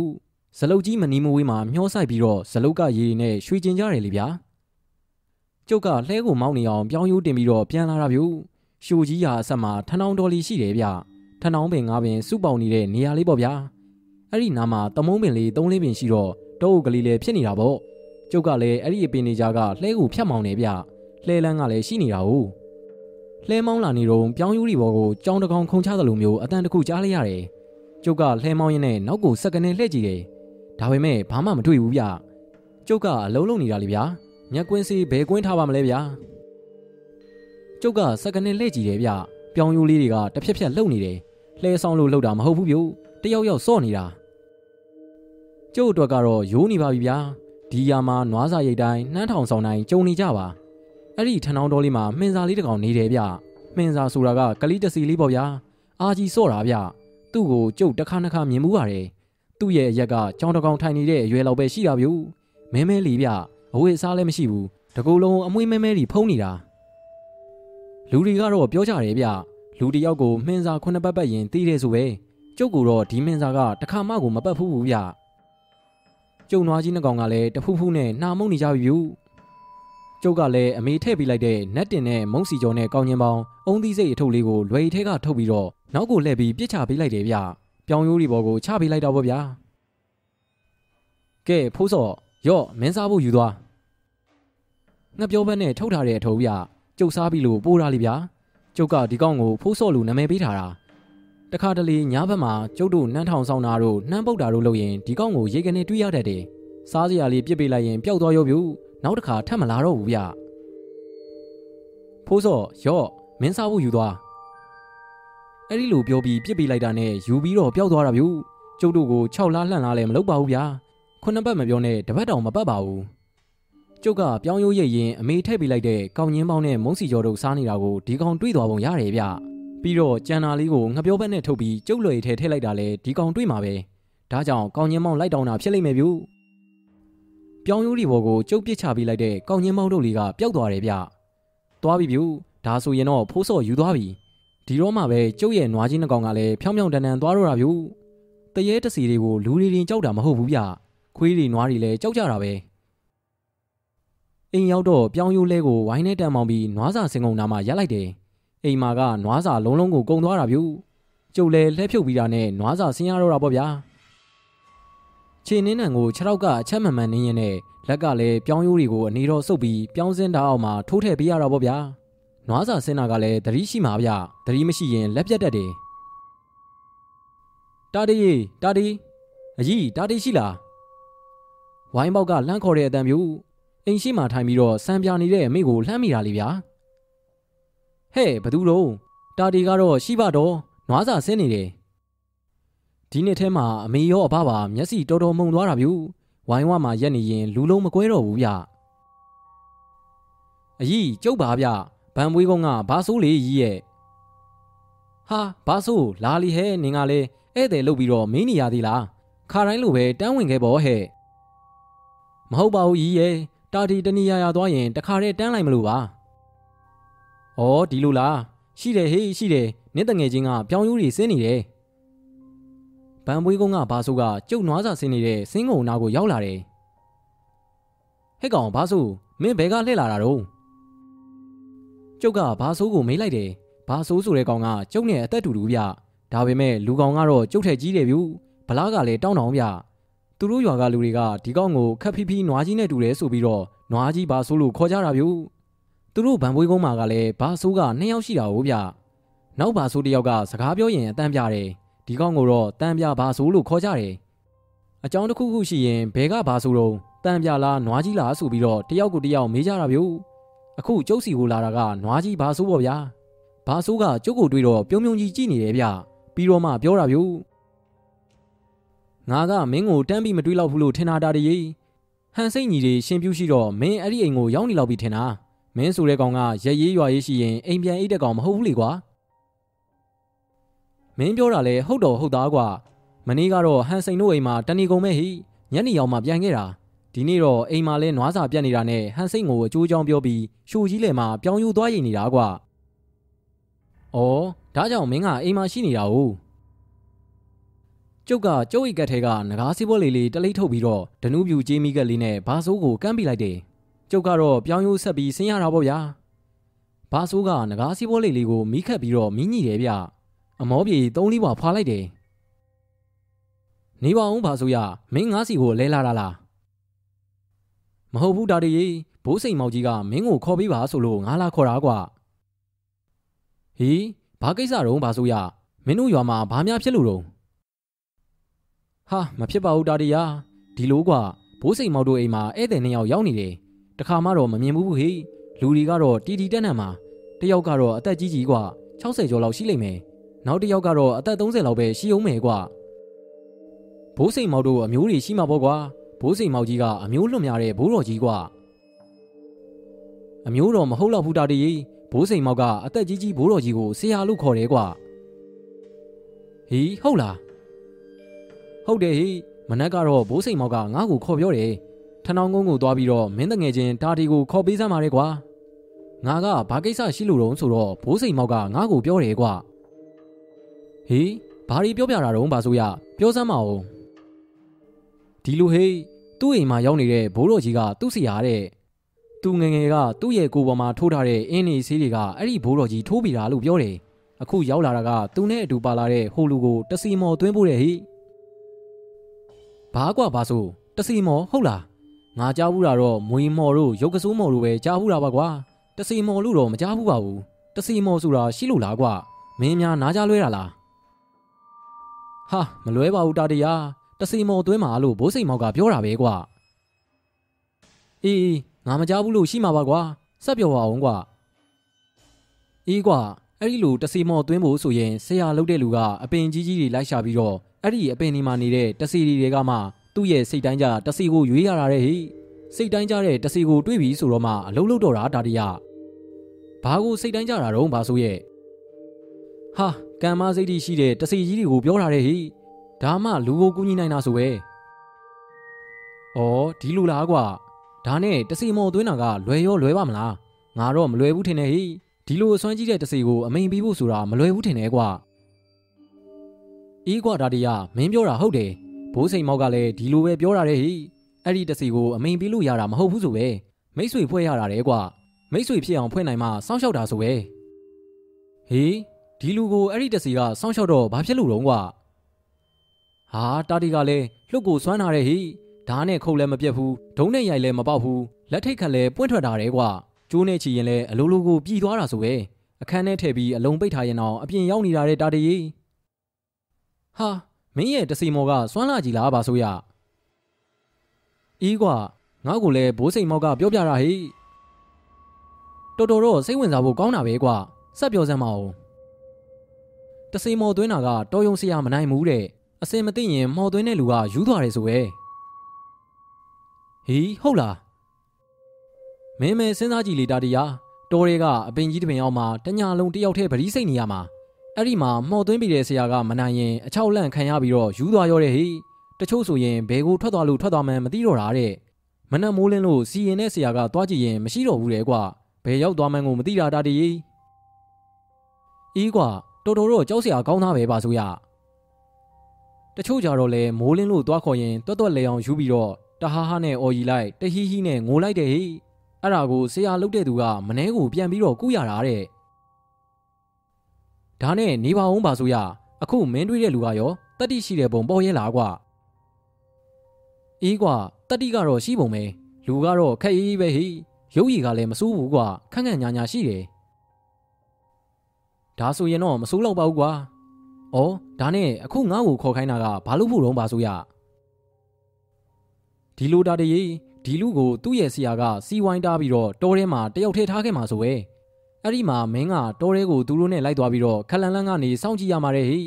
[SPEAKER 1] ဇလုတ်ကြီးမနီးမဝေးမှာမျောဆိုင်ပြီးတော့ဇလုတ်ကရေတွေနဲ့ရွှေကျင်ကြတယ်လေဗျာကျုပ်ကလှဲကိုမောင်းနေအောင်ပြောင်းရိုးတင်ပြီးတော့ပြန်လာတာဗျရှိုကြီးရာအဆက်မှာထဏောင်တော်လီရှိတယ်ဗျထဏောင်ပင်ငါးပင်စုပေါင်းနေတဲ့နေရာလေးပေါ့ဗျာအဲ့ဒီနားမှာတမုံပင်လေးသုံးလေးပင်ရှိတော့တောအုပ်ကလေးလည်းဖြစ်နေတာပေါ့ကျုပ်ကလည်းအဲ့ဒီအပင်နေကြကလှဲကိုဖြတ်မောင်းနေဗျလှဲလန်းကလည်းရှိနေတာ哦လှဲမောင်းလာနေတော့ပြောင်းယူရီဘော်ကိုကြောင်းတကောင်ခုံချသလိုမျိုးအတန်တခုကြားလိုက်ရတယ်ကျုပ်ကလှဲမောင်းရင်းနဲ့နောက်ကိုစက္ကနဲ့လှည့်ကြည့်တယ် ဒါပေမဲ့ဘာမှမတွေ့ဘူးဗျကျုပ်ကအလုံးလုံးနေတာလေဗျာညက်ကွင်းစီဘယ်ကွင်းထားပါမလဲဗျာကျုပ်ကစက္ကနဲ့လှည့်ကြည့်တယ်ဗျပြောင်းယူလေးတွေကတစ်ဖြက်ဖြက်လှုပ်နေတယ်လှဲဆောင်လို့လှုပ်တာမဟုတ်ဘူးဗျတယောက်ယောက်စော့နေတာကျုပ်အတွက်ကတော့ယိုးနေပါပြီဗျာဒီယာမှာနွားစာရိတ်တိုင်းနှမ်းထောင်ဆောင်တိုင်းကြုံနေကြပါအဲ့ဒီထဏောင်းတော်လေးမှာမှင်စာလေးတစ်ကောင်နေတယ်ဗျမှင်စာဆိုတာကကလေးတစီလေးပေါ့ဗျာအာကြီးစော့တာဗျသူ့ကိုကျုပ်တစ်ခါနှစ်ခါမြင်မှုပါတယ် သူ့ရဲ့အရက်ကကြောင်တကောင်ထိုင်နေတဲ့အရွယ်လောက်ပဲရှိတာဗျမဲမဲလေးဗျအဝတ်အစားလည်းမရှိဘူးတကူလုံးအမွှေးမဲမဲကြီးဖုံးနေတာလူတွေကတော့ပြောကြတယ်ဗျလူတယောက်ကိုမှင်စာခုနှစ်ပတ်ပတ်ရင်တီးတယ်ဆိုပဲကျုပ်ကတော့ဒီမှင်စာကတခါမှကိုမပတ်ဘူးဘူးဗျကျုံနွားကြီးနှစ်ကောင်ကလည်းတဖူးဖူးနဲ့နှာမုံနေကြပြီဗျကျုပ်ကလည်းအမေထည့်ပေးလိုက်တဲ့နက်တင်နဲ့မုံစီကျော်နဲ့ကောင်းချင်းပေါင်းအုံသီးစိတ်အထုပ်လေးကိုလွယ်ထဲကထုတ်ပြီးတော့နောက်ကိုလှည့်ပြီးပြစ်ချပေးလိုက်တယ်ဗျ ပြောင်းရိုးဒီဘောကိုချပေးလိုက်တော့ဗောဗျာကဲဖိုးစော့ရော့မင်းစားဖို့ယူသွားငှက်ပြောဘက်နဲ့ထုတ်ထားတဲ့အထုပ်ဗျကျုပ်စားပြီးလို့ပိုးတာလေဗျာကျုပ်ကဒီကောင်ကိုဖိုးစော့လို့နာမည်ပေးထားတာတခါတလေညဘက်မှာကျုပ်တို့နှမ်းထောင်ဆောင်တာတို့နှမ်းပုတ်တာတို့လုပ်ရင်ဒီကောင်ကိုရေကနေတွေးရတတ်တယ်စားစရာလေးပြစ်ပေးလိုက်ရင်ပျောက်သွားရောဗျနောက်တစ်ခါထပ်မလာတော့ဘူးဗျဖိုးစော့ရော့မင်းစားဖို့ယူသွား အဲ့ဒီလိုပြောပြီးပြစ်ပေးလိုက်တာနဲ့ယူပြီးတော့ပျောက်သွားတာဗျကျုပ်တို့ကို6လားလှန့်လားလည်းမလုပ်ပါဘူးဗျာခုနှစ်ပတ်မပြောနဲ့တပတ်တောင်မပတ်ပါဘူးကျုပ်ကပြောင်းရိုးရိပ်ရင်အမေထည့်ပေးလိုက်တဲ့ကောင်းငင်းပေါင်းနဲ့မုံစီကျော်တို့စားနေတာကိုဒီကောင်တွေးသွားပုံရတယ်ဗျပြီးတော့ကြံနာလေးကိုငပြောဘက်နဲ့ထုတ်ပြီးကျုပ်လွယ်ထဲထည့်လိုက်တာလေဒီကောင်တွေးမှာပဲဒါကြောင့်ကောင်းငင်းပေါင်းလိုက်တောင်းတာဖြစ်လိမ့်မယ်ဗျပြောင်းရိုးဒီဘော်ကိုကျုပ်ပစ်ချပေးလိုက်တဲ့ကောင်းငင်းပေါင်းတို့လေးကပျောက်သွားတယ်ဗျသွားပြီဗျဒါဆိုရင်တော့ဖိုးစော်ယူသွားပြီ ဒီတော့မှပဲကျုပ်ရဲ့နွားကြီးနှကောင်ကလည်းဖြောင်းဖြောင်းတန်တန်သွားတော့တာဗျတရေတစီတွေကိုလူတွေတင်ကြောက်တာမဟုတ်ဘူးဗျခွေးတွေနွားတွေလည်းကြောက်ကြတာပဲအိမ်ရောက်တော့ပြောင်းရိုးလဲကိုဝိုင်းနဲ့တန်မောင်ပြီးနွားစာစင်ကုန်နာမှာရက်လိုက်တယ်အိမ်မာကနွားစာလုံးလုံးကိုကုံသွားတာဗျကျုပ်လည်းလှဲဖြုတ်ပြီးတာနဲ့နွားစာဆင်းရတော့တာပေါ့ဗျာခြေနှင်းနံကိုခြေထောက်ကအချက်မှန်မှန်နင်းရင်နဲ့လက်ကလည်းပြောင်းရိုးတွေကိုအနေတော်ဆုပ်ပြီးပြောင်းစင်းတာအောင်မှာထိုးထည့်ပေးရတော့ပေါ့ဗျာ နွားစာဆင်းတာကလည်းသတိရှိမှာဗျသတိမရှိရင်လက်ပြတ်တတ်တယ်တာတီတာတီအကြီးတာတီရှိလားဝိုင်းပေါက်ကလှမ်းခေါ်တဲ့အတန်မျိုးအိမ်ရှိမှထိုင်ပြီးတော့စံပြနေတဲ့မိကိုလှမ်းမိတာလေဗျာဟဲ့ဘသူတော့တာတီကတော့ရှိပါတော့နွားစာဆင်းနေတယ်ဒီနှစ်ထဲမှာအမေရောအဘပါမျက်စိတော်တော်မှုန်သွားတာဗျဝိုင်းဝမှာရက်နေရင်လူလုံးမကွဲတော့ဘူးဗျအကြီးကျုပ်ပါဗျ ဗန်မွေးကုန်းကဘာဆိုးလေးကြီးရဲ့ဟာဘာဆိုးလာလီဟဲနင်ကလေဧည့်သည်လုပ်ပြီးတော့မင်းနေရသေးလားခါတိုင်းလိုပဲတန်းဝင်ခဲ့ပေါ့ဟဲ့မဟုတ်ပါဘူးကြီးရဲ့တာတီတနီယာယာသွားရင်တခါတည်းတန်းလိုက်မလို့ပါဩဒီလိုလားရှိတယ်ဟေးရှိတယ်နင်းတငယ်ချင်းကပြောင်းယူတွေစင်းနေတယ်ဗန်ပွေးကုန်းကဘာဆိုကကျုပ်နွားစာဆင်းနေတဲ့စင်းကုံနာကိုရောက်လာတယ်ဟဲ့ကောင်ဘာဆိုမင်းဘဲကလှည့်လာတာတော့ ကျုပ်ကဘာဆိုကိုမေးလိုက်တယ်ဘာဆိုဆိုတဲ့ကောင်ကကျုပ်နဲ့အသက်တူတူဗျဒါပေမဲ့လူကောင်ကတော့ကျုပ်ထက်ကြီးတယ်ဗျဗလားကလည်းတောင်းတောင်းဗျသူတို့ရွာကလူတွေကဒီကောင်ကိုခက်ဖီးဖီးနွားကြီးနဲ့တူတယ်ဆိုပြီးတော့နွားကြီးဘာဆိုလို့ခေါ်ကြတာဗျသူတို့ဗန်ပွေးကုန်းမှာကလည်းဘာဆိုးကနှစ်ယောက်ရှိတာဟုတ်ဗျနောက်ဘာဆိုးတစ်ယောက်ကစကားပြောရင်အတန်းပြတယ်ဒီကောင်ကိုတော့တန်းပြဘာဆိုးလို့ခေါ်ကြတယ်အကြောင်းတစ်ခုခုရှိရင်ဘဲကဘာဆိုးတော့တန်းပြလားနွားကြီးလားဆိုပြီးတော့တယောက်ကိုတယောက်မေးကြတာဗျ အခုကျုပ်စီကိုလာတာကနွားကြီးဘာဆိုးပေါ့ဗျာဘာဆိုးကကျုပ်ကိုတွေ့တော့ပြုံးပြုံးကြီးကြည့်နေတယ်ဗျပြီးတော့မှပြောတာဗျငါကမင်းကိုတန်းပြီးမတွေးလောက်ဘူးလို့ထင်တာတာတည်းဟန်စိတ်ညီတွေရှင်ပြူးရှိတော့မင်းအဲ့ဒီအိမ်ကိုရောက်နေလောက်ပြီထင်တာမင်းဆိုတဲ့ကောင်ကရက်ရေးရွာရေးရှိရင်အိမ်ပြန်အိတ်တဲ့ကောင်မဟုတ်ဘူးလေကွာမင်းပြောတာလဲဟုတ်တော့ဟုတ်သားကွာမနေ့ကတော့ဟန်စိန်တို့အိမ်မှာတဏီကုံမဲ့ဟိညနေရောက်မှပြန်ခဲ့တာ ဒီနေ့တော့အိမ်မှာလဲနွားစာပြတ်နေတာနဲ့ဟန်စိန်ကိုအကျိုးကြောင်းပြောပြီးရှိုကြီးလဲမှာပြောင်းယူသွားရင်နေတာကွာ။အော်ဒါကြောင့်မင်းကအိမ်မှာရှိနေတာ ਉ ကျုပ်ကကျုပ်အိတ်ကက်ထဲကငကားစီးပွဲလေးလေးတလိမ့်ထုတ်ပြီးတော့ဒနူးပြူကြေးမိကက်လေးနဲ့ဘာဆိုးကိုကမ်းပြလိုက်တယ်။ကျုပ်ကတော့ပြောင်းရိုးဆက်ပြီးဆင်းရတာပေါ့ဗျာ။ဘာဆိုးကငကားစီးပွဲလေးလေးကိုမီးခတ်ပြီးတော့မီးညိတယ်ဗျ။အမောပြေသုံးလေးပွားဖွာလိုက်တယ်။နေပါအောင်ဘာဆိုးရမင်းငါးစီကိုလဲလာတာလား။ မဟုတ်ဘူးဒါတည်းဘိုးစိန်မောင်ကြီးကမင်းကိုခေါ်ပေးပါဆိုလို့ငါလာခေါ်တာကွာ။ဟီးဘာကိစ္စတော့ဘာဆိုးရမင်းတို့ရွာမှာဘာများဖြစ်လို့တော့ဟာမဖြစ်ပါဘူးတာတရားဒီလိုကွာဘိုးစိန်မောင်တို့အိမ်မှာဧည့်သည်နှစ်ယောက်ရောက်နေတယ်တခါမှတော့မမြင်ဘူးဟေ့လူတွေကတော့တီတီတက်နံမှာတယောက်ကတော့အသက်ကြီးကြီးကွာ60ကျော်လောက်ရှိလိမ့်မယ်နောက်တစ်ယောက်ကတော့အသက်30လောက်ပဲရှိအောင်မယ်ကွာဘိုးစိန်မောင်တို့အမျိုးတွေရှိမှာပေါ့ကွာ ဘိုးစိန်မောင်ကြီးကအမျိုးလွတ်များတဲ့ဘိုးတော်ကြီးကွာအမျိုးတော်မဟုတ်တော့ဘူးတာတည်းဘိုးစိန်မောင်ကအသက်ကြီးကြီးဘိုးတော်ကြီးကိုဆရာလို့ခေါ်တယ်ကွာဟီးဟုတ်လားဟုတ်တယ်ဟိမနက်ကတော့ဘိုးစိန်မောက်ကငါ့ကိုခေါ်ပြောတယ်ထဏောင်းကုန်းကိုသွားပြီးတော့မင်းတငယ်ချင်းတာတီကိုခေါ်ပေးစမ်းပါလေကွာငါကဘာကိစ္စရှိလို့တုံးဆိုတော့ဘိုးစိန်မောက်ကငါ့ကိုပြောတယ်ကွာဟေးဘာတွေပြောပြတာတုံးဘာဆိုရပြောစမ်းမအောင်ဒီလိုဟေး သူ့အိမ်မှာရောက်နေတဲ့ဘိုးတော်ကြီးကသူ့စီရတဲ့သူငငယ်ကသူ့ရဲ့ကိုယ်ပေါ်မှာထိုးထားတဲ့အင်းနေဆေးတွေကအဲ့ဒီဘိုးတော်ကြီးထိုးပြီးတာလို့ပြောတယ်အခုရောက်လာတာကသူနဲ့အတူပါလာတဲ့ဟိုလူကိုတစီမော်သွင်းဖို့တဲ့ဟိဘာကွာဘာဆိုတစီမော်ဟုတ်လားငါကြားဘူးတာတော့မွေမော်တို့ရုပ်ကစိုးမော်တို့ပဲကြားဘူးတာပါကွာတစီမော်လို့တော့မကြားဘူးပါဘူးတစီမော်ဆိုတာရှိလို့လားကွာမင်းများနားကြလွဲတာလားဟာမလွဲပါဘူးတာတရား တစီမော်သွင်းမှာလို့ဘိုးစိန်မောက်ကပြောတာပဲကွာအေးငါမကြားဘူးလို့ရှိမှာပါကွာစက်ပြောပါအောင်ကွာအေးကွာအဲ့ဒီလိုတစီမော်သွင်းဖို့ဆိုရင်ဆရာလုပ်တဲ့လူကအပင်ကြီးကြီးတွေလိုက်ရှာပြီးတော့အဲ့ဒီအပင်ဒီမှာနေတဲ့တစီတွေကမှသူ့ရဲ့စိတ်တိုင်းကြတစီကိုရွေးရတာတဲ့ဟိစိတ်တိုင်းကြတဲ့တစီကိုတွေးပြီးဆိုတော့မှအလုံးလုံးတော့တာဒါတရဘာကိုစိတ်တိုင်းကြတာတော့ဘာဆိုရဲ့ဟာကံမစိတ်တိရှိတဲ့တစီကြီးတွေကိုပြောတာတဲ့ဟိ ဒါမှလူကိုကူညီနိုင်တာဆိုပဲဩဒီလူလားကွာဒါနဲ့တစီမော်သွင်းတာကလွယ်ရောလွယ်ပါမလားငါတော့မလွယ်ဘူးထင်တယ်ဟိဒီလိုအစွမ်းကြီးတဲ့တစီကိုအမိန်ပေးဖို့ဆိုတာမလွယ်ဘူးထင်တယ်ကွာအေးကွာဒါတရမင်းပြောတာဟုတ်တယ်ဘိုးစိန်မောက်ကလည်းဒီလိုပဲပြောတာတဲ့ဟိအဲ့ဒီတစီကိုအမိန်ပေးလို့ရတာမဟုတ်ဘူးဆိုပဲမိတ်ဆွေဖွဲ့ရတာတဲ့ကွာမိတ်ဆွေဖြစ်အောင်ဖွဲ့နိုင်မှစောင့်ရှောက်တာဆိုပဲဟေးဒီလူကိုအဲ့ဒီတစီကစောင့်ရှောက်တော့ဘာဖြစ်လို့တော့ကွာ ဟာတာတီကလည်းလှုပ်ကိုစွမ်းလာတဲ့ဟိဓားနဲ့ခုတ်လည်းမပြတ်ဘူးဒုံးနဲ့ရိုက်လည်းမပေါက်ဘူးလက်ထိတ်ခတ်လည်းပွင့်ထွက်တာတဲ့ကွာကျိုးနဲ့ချီရင်လည်းအလိုလိုကိုပြည်သွားတာဆိုပဲအခန်းထဲထည့်ပြီးအလုံးပိတ်ထားရင်တော့အပြင်ရောက်နေတာတဲ့တာတီဟာမင်းရဲ့တစီမော်ကစွမ်းလာကြည်လားပါဆိုရအေးကွာငါ့ကိုလည်းဘိုးစိန်မောက်ကပြောပြတာဟိတော်တော်တော့စိတ်ဝင်စားဖို့ကောင်းတာပဲကွာစက်ပြောစမ်းမအောင်တစီမော်သွင်းတာကတော်ယုံစရာမနိုင်ဘူးတဲ့ အစင်မသိရင်မော်သွင်းတဲ့လူကယူသွားတယ်ဆိုပဲဟီးဟုတ်လားမင်းမဲစဉ်းစားကြည့်လေတာတရားတော်တွေကအပင်ကြီးတပင်အောင်မှာတညာလုံးတယောက်တည်းဗရီးစိတ်နေရမှာအဲ့ဒီမှာမှော်သွင်းပြီးတဲ့ဆရာကမနိုင်ရင်အချောက်လန့်ခံရပြီးတော့ယူသွားရောတဲ့ဟိတချို့ဆိုရင်ဘယ်ကိုထွက်သွားလို့ထွက်သွားမှန်းမသိတော့တာတဲ့မနက်မိုးလင်းလို့စီရင်တဲ့ဆရာကသွားကြည့်ရင်မရှိတော့ဘူးတဲ့ကွာဘယ်ရောက်သွားမှန်းကိုမသိတာတာတည်းအေးကွာတော်တော်တော့ကြောက်စရာကောင်းသားပဲပါဆိုရ တချို့ကြတော့လဲမိုးလင်းလို့သွားခေါ်ရင်တွတ်တွတ်လဲအောင်ယူပြီးတော့တဟားဟားနဲ့အော်ရီလိုက်တဟီးဟီးနဲ့ငိုလိုက်တယ်ဟိအဲ့ဒါကိုဆရာလုတ်တဲ့သူကမနှဲကိုပြန်ပြီးတော့ကုရတာတဲ့ဒါနဲ့နေပါအောင်ပါဆိုရအခုမင်းတွေးတဲ့လူကရောတတိရှိတဲ့ပုံပေါ်ရဲလားကွာအေးကွာတတိကတော့ရှိပုံပဲလူကတော့ခက်အေးပဲဟိရုပ်ရည်ကလည်းမစိုးဘူးကွာခန့်ခန့်ညာညာရှိတယ်ဒါဆိုရင်တော့မစိုးတော့ပါဘူးကွာ ဩဒါနဲ့အခုငါ့ကိုခေါ်ခိုင်းတာကဘာလို့ဖို့တော့ပါဆိုရဒီလိုတာတည်းဒီလူကိုသူ့ရဲ့ဆရာကစီဝိုင်းတားပြီးတော့တောထဲမှာတယောက်ထဲထားခဲ့မှာဆိုပဲအဲ့ဒီမှာမင်းကတောထဲကိုသူတို့နဲ့လိုက်သွားပြီးတော့ခလန်လန်းကနေစောင့်ကြည့်ရမှာတဲ့ဟိ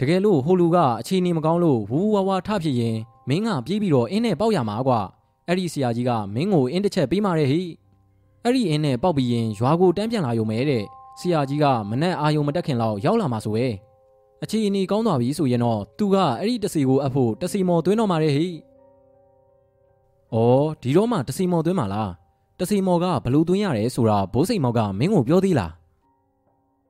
[SPEAKER 1] တကယ်လို့ဟိုလူကအခြေအနေမကောင်းလို့ဝူဝါဝါထဖြစ်ရင်မင်းကပြေးပြီးတော့အင်းနဲ့ပေါက်ရမှာကွာအဲ့ဒီဆရာကြီးကမင်းကိုအင်းတစ်ချက်ပေးมาတဲ့ဟိအဲ့ဒီအင်းနဲ့ပေါက်ပြီးရင်ရွာကိုတန်းပြန်လာရုံပဲတဲ့ဆရာကြီးကမနဲ့အာယုံမတက်ခင်လောက်ရောက်လာမှာဆိုပဲ အခြေအနေကောင်းသွားပြီဆိုရင်တော့သူကအဲ့ဒီတစီကိုအပ်ဖို့တစီမော်သွင်းတော့မှာတဲ့ဟိ။အော်ဒီတော့မှတစီမော်သွင်းမှာလား။တစီမော်ကဘလို့သွင်းရတယ်ဆိုတာဘိုးစိန်မော်ကမင်းကိုပြောသေးလား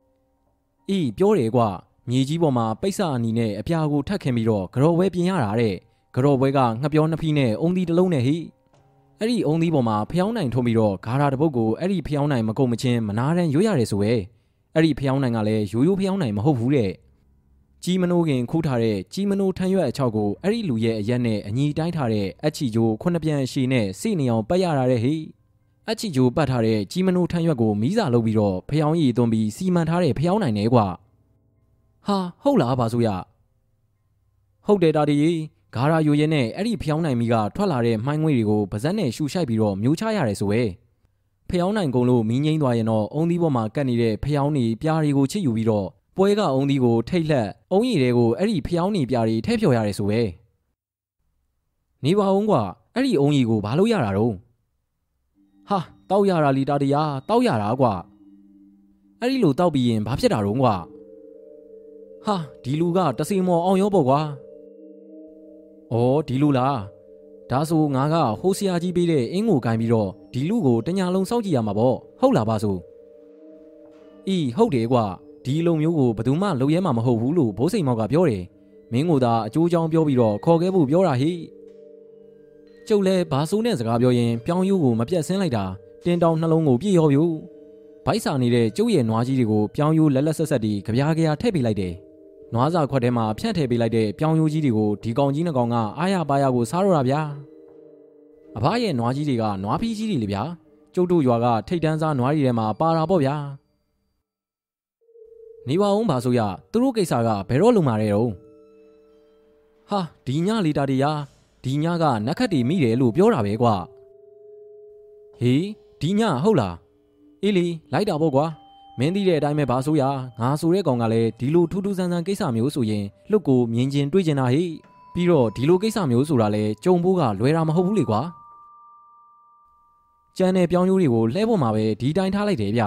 [SPEAKER 1] ။အေးပြောတယ်ကွာမြေကြီးပေါ်မှာပိတ်စအနီနဲ့အပြာကိုထပ်ခင်ပြီးတော့ကြော်ဝဲပြင်ရတာတဲ့။ကြော်ဝဲကငှက်ပြောနှစ်ဖီးနဲ့အုံသီးတစ်လုံးနဲ့ဟိ။အဲ့ဒီအုံသီးပေါ်မှာဖျောင်းနိုင်ထုံးပြီးတော့ဂါရာတပုတ်ကိုအဲ့ဒီဖျောင်းနိုင်မကုန်မချင်းမနာတန်းရွရရတယ်ဆိုပဲ။အဲ့ဒီဖျောင်းနိုင်ကလည်းရိုးရိုးဖျောင်းနိုင်မဟုတ်ဘူးတဲ့။ ကြီးမနိုးခင်ခူးထားတဲ့ကြီးမနိုးထမ်းရွက်အချောက်ကိုအဲ့ဒီလူရဲ့အရက်နဲ့အညီတိုင်းထားတဲ့အချီဂျိုခုနှစ်ပြန်ရှည်နဲ့စိနေအောင်ပတ်ရတာတဲ့ဟိအချီဂျိုပတ်ထားတဲ့ကြီးမနိုးထမ်းရွက်ကိုမီးစာလုပ်ပြီးတော့ဖျောင်းရည်သွင်းပြီးစီမံထားတဲ့ဖျောင်းနိုင်နေကွာဟာဟုတ်လားပါဆိုရဟုတ်တယ်တာဒီဂါရာယိုရဲနဲ့အဲ့ဒီဖျောင်းနိုင်မီကထွက်လာတဲ့မှိုင်းငွေတွေကိုပါဇက်နဲ့ရှူရှိုက်ပြီးတော့မျိုးချရတယ်ဆိုပဲဖျောင်းနိုင်ကုန်လို့မီးငိမ့်သွားရင်တော့အုံသီးပေါ်မှာကတ်နေတဲ့ဖျောင်းနေပြားတွေကိုချစ်ယူပြီးတော့ ပွဲကအုံသီးကိုထိတ်လှက်အုံရည်တွေကိုအဲ့ဒီဖျောင်းနေပြားတွေထည့်ဖြော်ရတယ်ဆိုပဲနေပါအောင်ကွာအဲ့ဒီအုံရည်ကိုဘာလို့ရတာတော့ဟာတောက်ရတာလီတာတရားတောက်ရတာကွာအဲ့ဒီလိုတောက်ပြီးရင်ဘာဖြစ်တာတော့ကွာဟာဒီလူကတစီမော်အောင်ရောပေါ့ကွာဩဒီလူလားဒါဆိုငါကဟိုဆရာကြီးပေးတဲ့အင်းကိုကိုင်းပြီးတော့ဒီလူကိုတညာလုံးစောင့်ကြည့်ရမှာပေါ့ဟုတ်လားပါဆိုအီးဟုတ်တယ်ကွာ ဒီလိုမျိုးကိုဘယ်သူမှလုပ်ရဲမှာမဟုတ်ဘူးလို့ဘိုးစိန်မောက်ကပြောတယ်မင်းကိုသာအကျိုးကြောင်းပြောပြီးတော့ခေါ်ခဲ့ဖို့ပြောတာဟိကျုပ်လဲဘာဆိုးနဲ့စကားပြောရင်ပြောင်းယူကိုမပြတ်ဆင်းလိုက်တာတင်းတောင်နှလုံးကိုပြည့်ရောပြူဗိုက်စာနေတဲ့ကျုပ်ရဲ့နွားကြီးတွေကိုပြောင်းယူလက်လက်ဆက်ဆက်ဒီကြပြားကြရာထည့်ပေးလိုက်တယ်နွားစာခွက်ထဲမှာဖြန့်ထည့်ပေးလိုက်တဲ့ပြောင်းယူကြီးတွေကိုဒီကောင်ကြီးနှကောင်ကအားရပါရကိုစားတော့တာဗျာအဖရဲ့နွားကြီးတွေကနွားဖီးကြီးတွေလေဗျာကျုပ်တို့ရွာကထိတ်တန်းစားနွားတွေထဲမှာပါတာပေါ့ဗျာ နေပါအောင်ပါဆိုရသူတို့ကိစ္စကဘယ်တော့လုံမာတဲ့တော့ဟာဒီညလီတာတီယာဒီညကနက်ခတ်တီမိတယ်လို့ပြောတာပဲကွာဟေးဒီညဟုတ်လားအေးလီလိုက်တာပေါ့ကွာမင်းသိတဲ့အတိုင်းပဲပါဆိုရငါဆိုတဲ့ကောင်ကလည်းဒီလိုထူးထူးဆန်းဆန်းကိစ္စမျိုးဆိုရင်လွတ်ကိုမြင်ချင်းတွေးချင်တာဟိပြီးတော့ဒီလိုကိစ္စမျိုးဆိုတာလဲကြုံဖို့ကလွယ်တာမဟုတ်ဘူးလေကွာကျန်တဲ့ပြောင်းရိုးတွေကိုလှဲဖို့မှာပဲဒီတိုင်းထားလိုက်တယ်ဗျ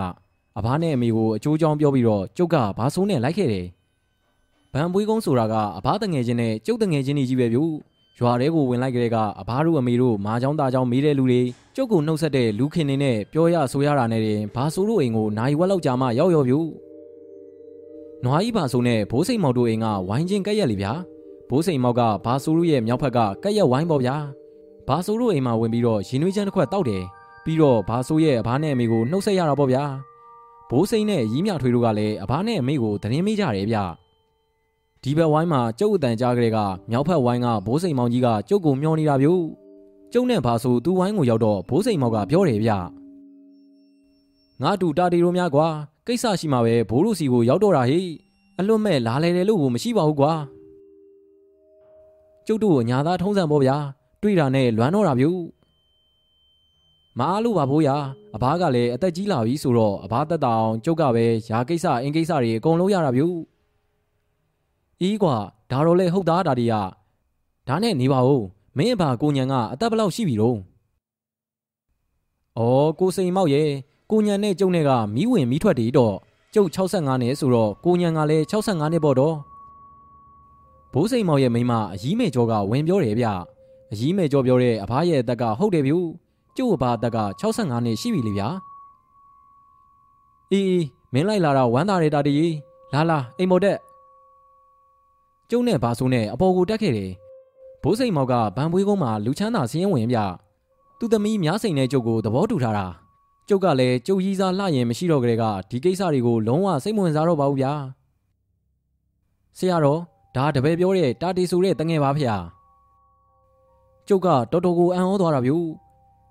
[SPEAKER 1] အဘနဲ့အမေကိုအကျိုးကြောင်းပြောပြီးတော့ကျုပ်ကဘာဆိုးနဲ့လိုက်ခဲ့တယ်။ဗန်ပွေးကုန်းဆိုတာကအဘတငယ်ချင်းနဲ့ကျုပ်တငယ်ချင်းကြီးပဲဗျ။ရွာထဲကိုဝင်လိုက်ကြတဲ့ကအဘတို့အမေတို့မာချောင်းသားချောင်းမေးတဲ့လူတွေကျုပ်ကိုနှုတ်ဆက်တဲ့လူခင်တွေနဲ့ပြောရဆိုရတာနဲ့တင်ဘာဆိုးတို့အိမ်ကိုနိုင်ဝက်လောက်ကြာမှရောက်ရောဗျ။နွားကြီးဘာဆိုးနဲ့ဘိုးစိန်မောက်တို့အိမ်ကဝိုင်းချင်းကက်ရက်လေဗျာ။ဘိုးစိန်မောက်ကဘာဆိုးတို့ရဲ့မြောက်ဖက်ကကက်ရက်ဝိုင်းပေါ့ဗျာ။ဘာဆိုးတို့အိမ်မှာဝင်ပြီးတော့ရင်နွေးချမ်းတစ်ခွက်တောက်တယ်။ပြီးတော့ဘာဆိုးရဲ့အဘနဲ့အမေကိုနှုတ်ဆက်ရတာပေါ့ဗျာ။ ဘိုးစိန်နဲ့ရီးမြထွေးတို့ကလည်းအဘနဲ့အမေကိုသတင်းမေးကြတယ်ဗျဒီဘက်ဝိုင်းမှာကျုပ်အတန်ကြားကလေးကမြောက်ဖက်ဝိုင်းကဘိုးစိန်မောင်ကြီးကကျုပ်ကိုမျောနေတာဗျကျုပ်နဲ့ဘာဆိုသူ့ဝိုင်းကိုရောက်တော့ဘိုးစိန်မောင်ကပြောတယ်ဗျငါတူတာတီတို့များကွာကိစ္စရှိမှပဲဘိုးတို့စီကိုရောက်တော့တာဟိအလွတ်မဲ့လာလေတယ်လို့ကိုမရှိပါဘူးကွာကျုပ်တို့ညာသားထုံးစံပေါ့ဗျာတွေ့တာနဲ့လွမ်းတော့တာဗျ မအားလို့ပါဘိုးရအဘကလည်းအသက်ကြီးလာပြီဆိုတော့အဘသက်တာအောင်ကျုပ်ကပဲယာကိစ္စအင်းကိစ္စတွေအကုန်လုံးရတာဗျ။အေးကွာဒါတော့လေဟုတ်သားဒါတွေကဒါနဲ့နေပါဦးမင်းအဘကိုညံကအသက်ဘလောက်ရှိပြီတော့။အော်ကိုစိန်မောက်ရဲ့ကိုညံနဲ့ကျုံနဲ့ကမီးဝင်မီးထွက်တွေတော့ကျုပ်65နှစ်ဆိုတော့ကိုညံကလည်း65နှစ်ပေါ့တော့ဘိုးစိန်မောင်ရဲ့မိန်းမအကြီးမေကျော်ကဝင်ပြောတယ်ဗျအကြီးမေကျော်ပြောတဲ့အဖားရဲ့အသက်ကဟုတ်တယ်ဗျ ကျုပ်အဖားအသက်က65နှစ်ရှိပြီလေဗျာအေးအေးမင်းလိုက်လာတော့ဝမ်းသာတယ်တာတီလာလာအိမ်မော်တက်ကျုံနဲ့ဘာဆိုးနဲ့အပေါ်ကိုတက်ခဲ့တယ်ဘိုးစိန်မောင်ကဗန်ပွေးကုန်းမှာလူချမ်းသာစင်းရင်ဝင်ဗျသူသမီးများစိန်တဲ့ကျုပ်ကိုသဘောတူထားတာကျုပ်ကလည်းကျုပ်ရီးစားလှရင်မရှိတော့ကြတဲ့ကဒီကိစ္စတွေကိုလုံးဝစိတ်မဝင်စားတော့ပါဘူးဗျာဆရာတော်ဒါတပည့်ပြောတဲ့တာတီဆိုတဲ့တငယ်ပါဖေဟာကျုပ်ကတော်တော်ကိုအံ့ဩသွားတာဗျ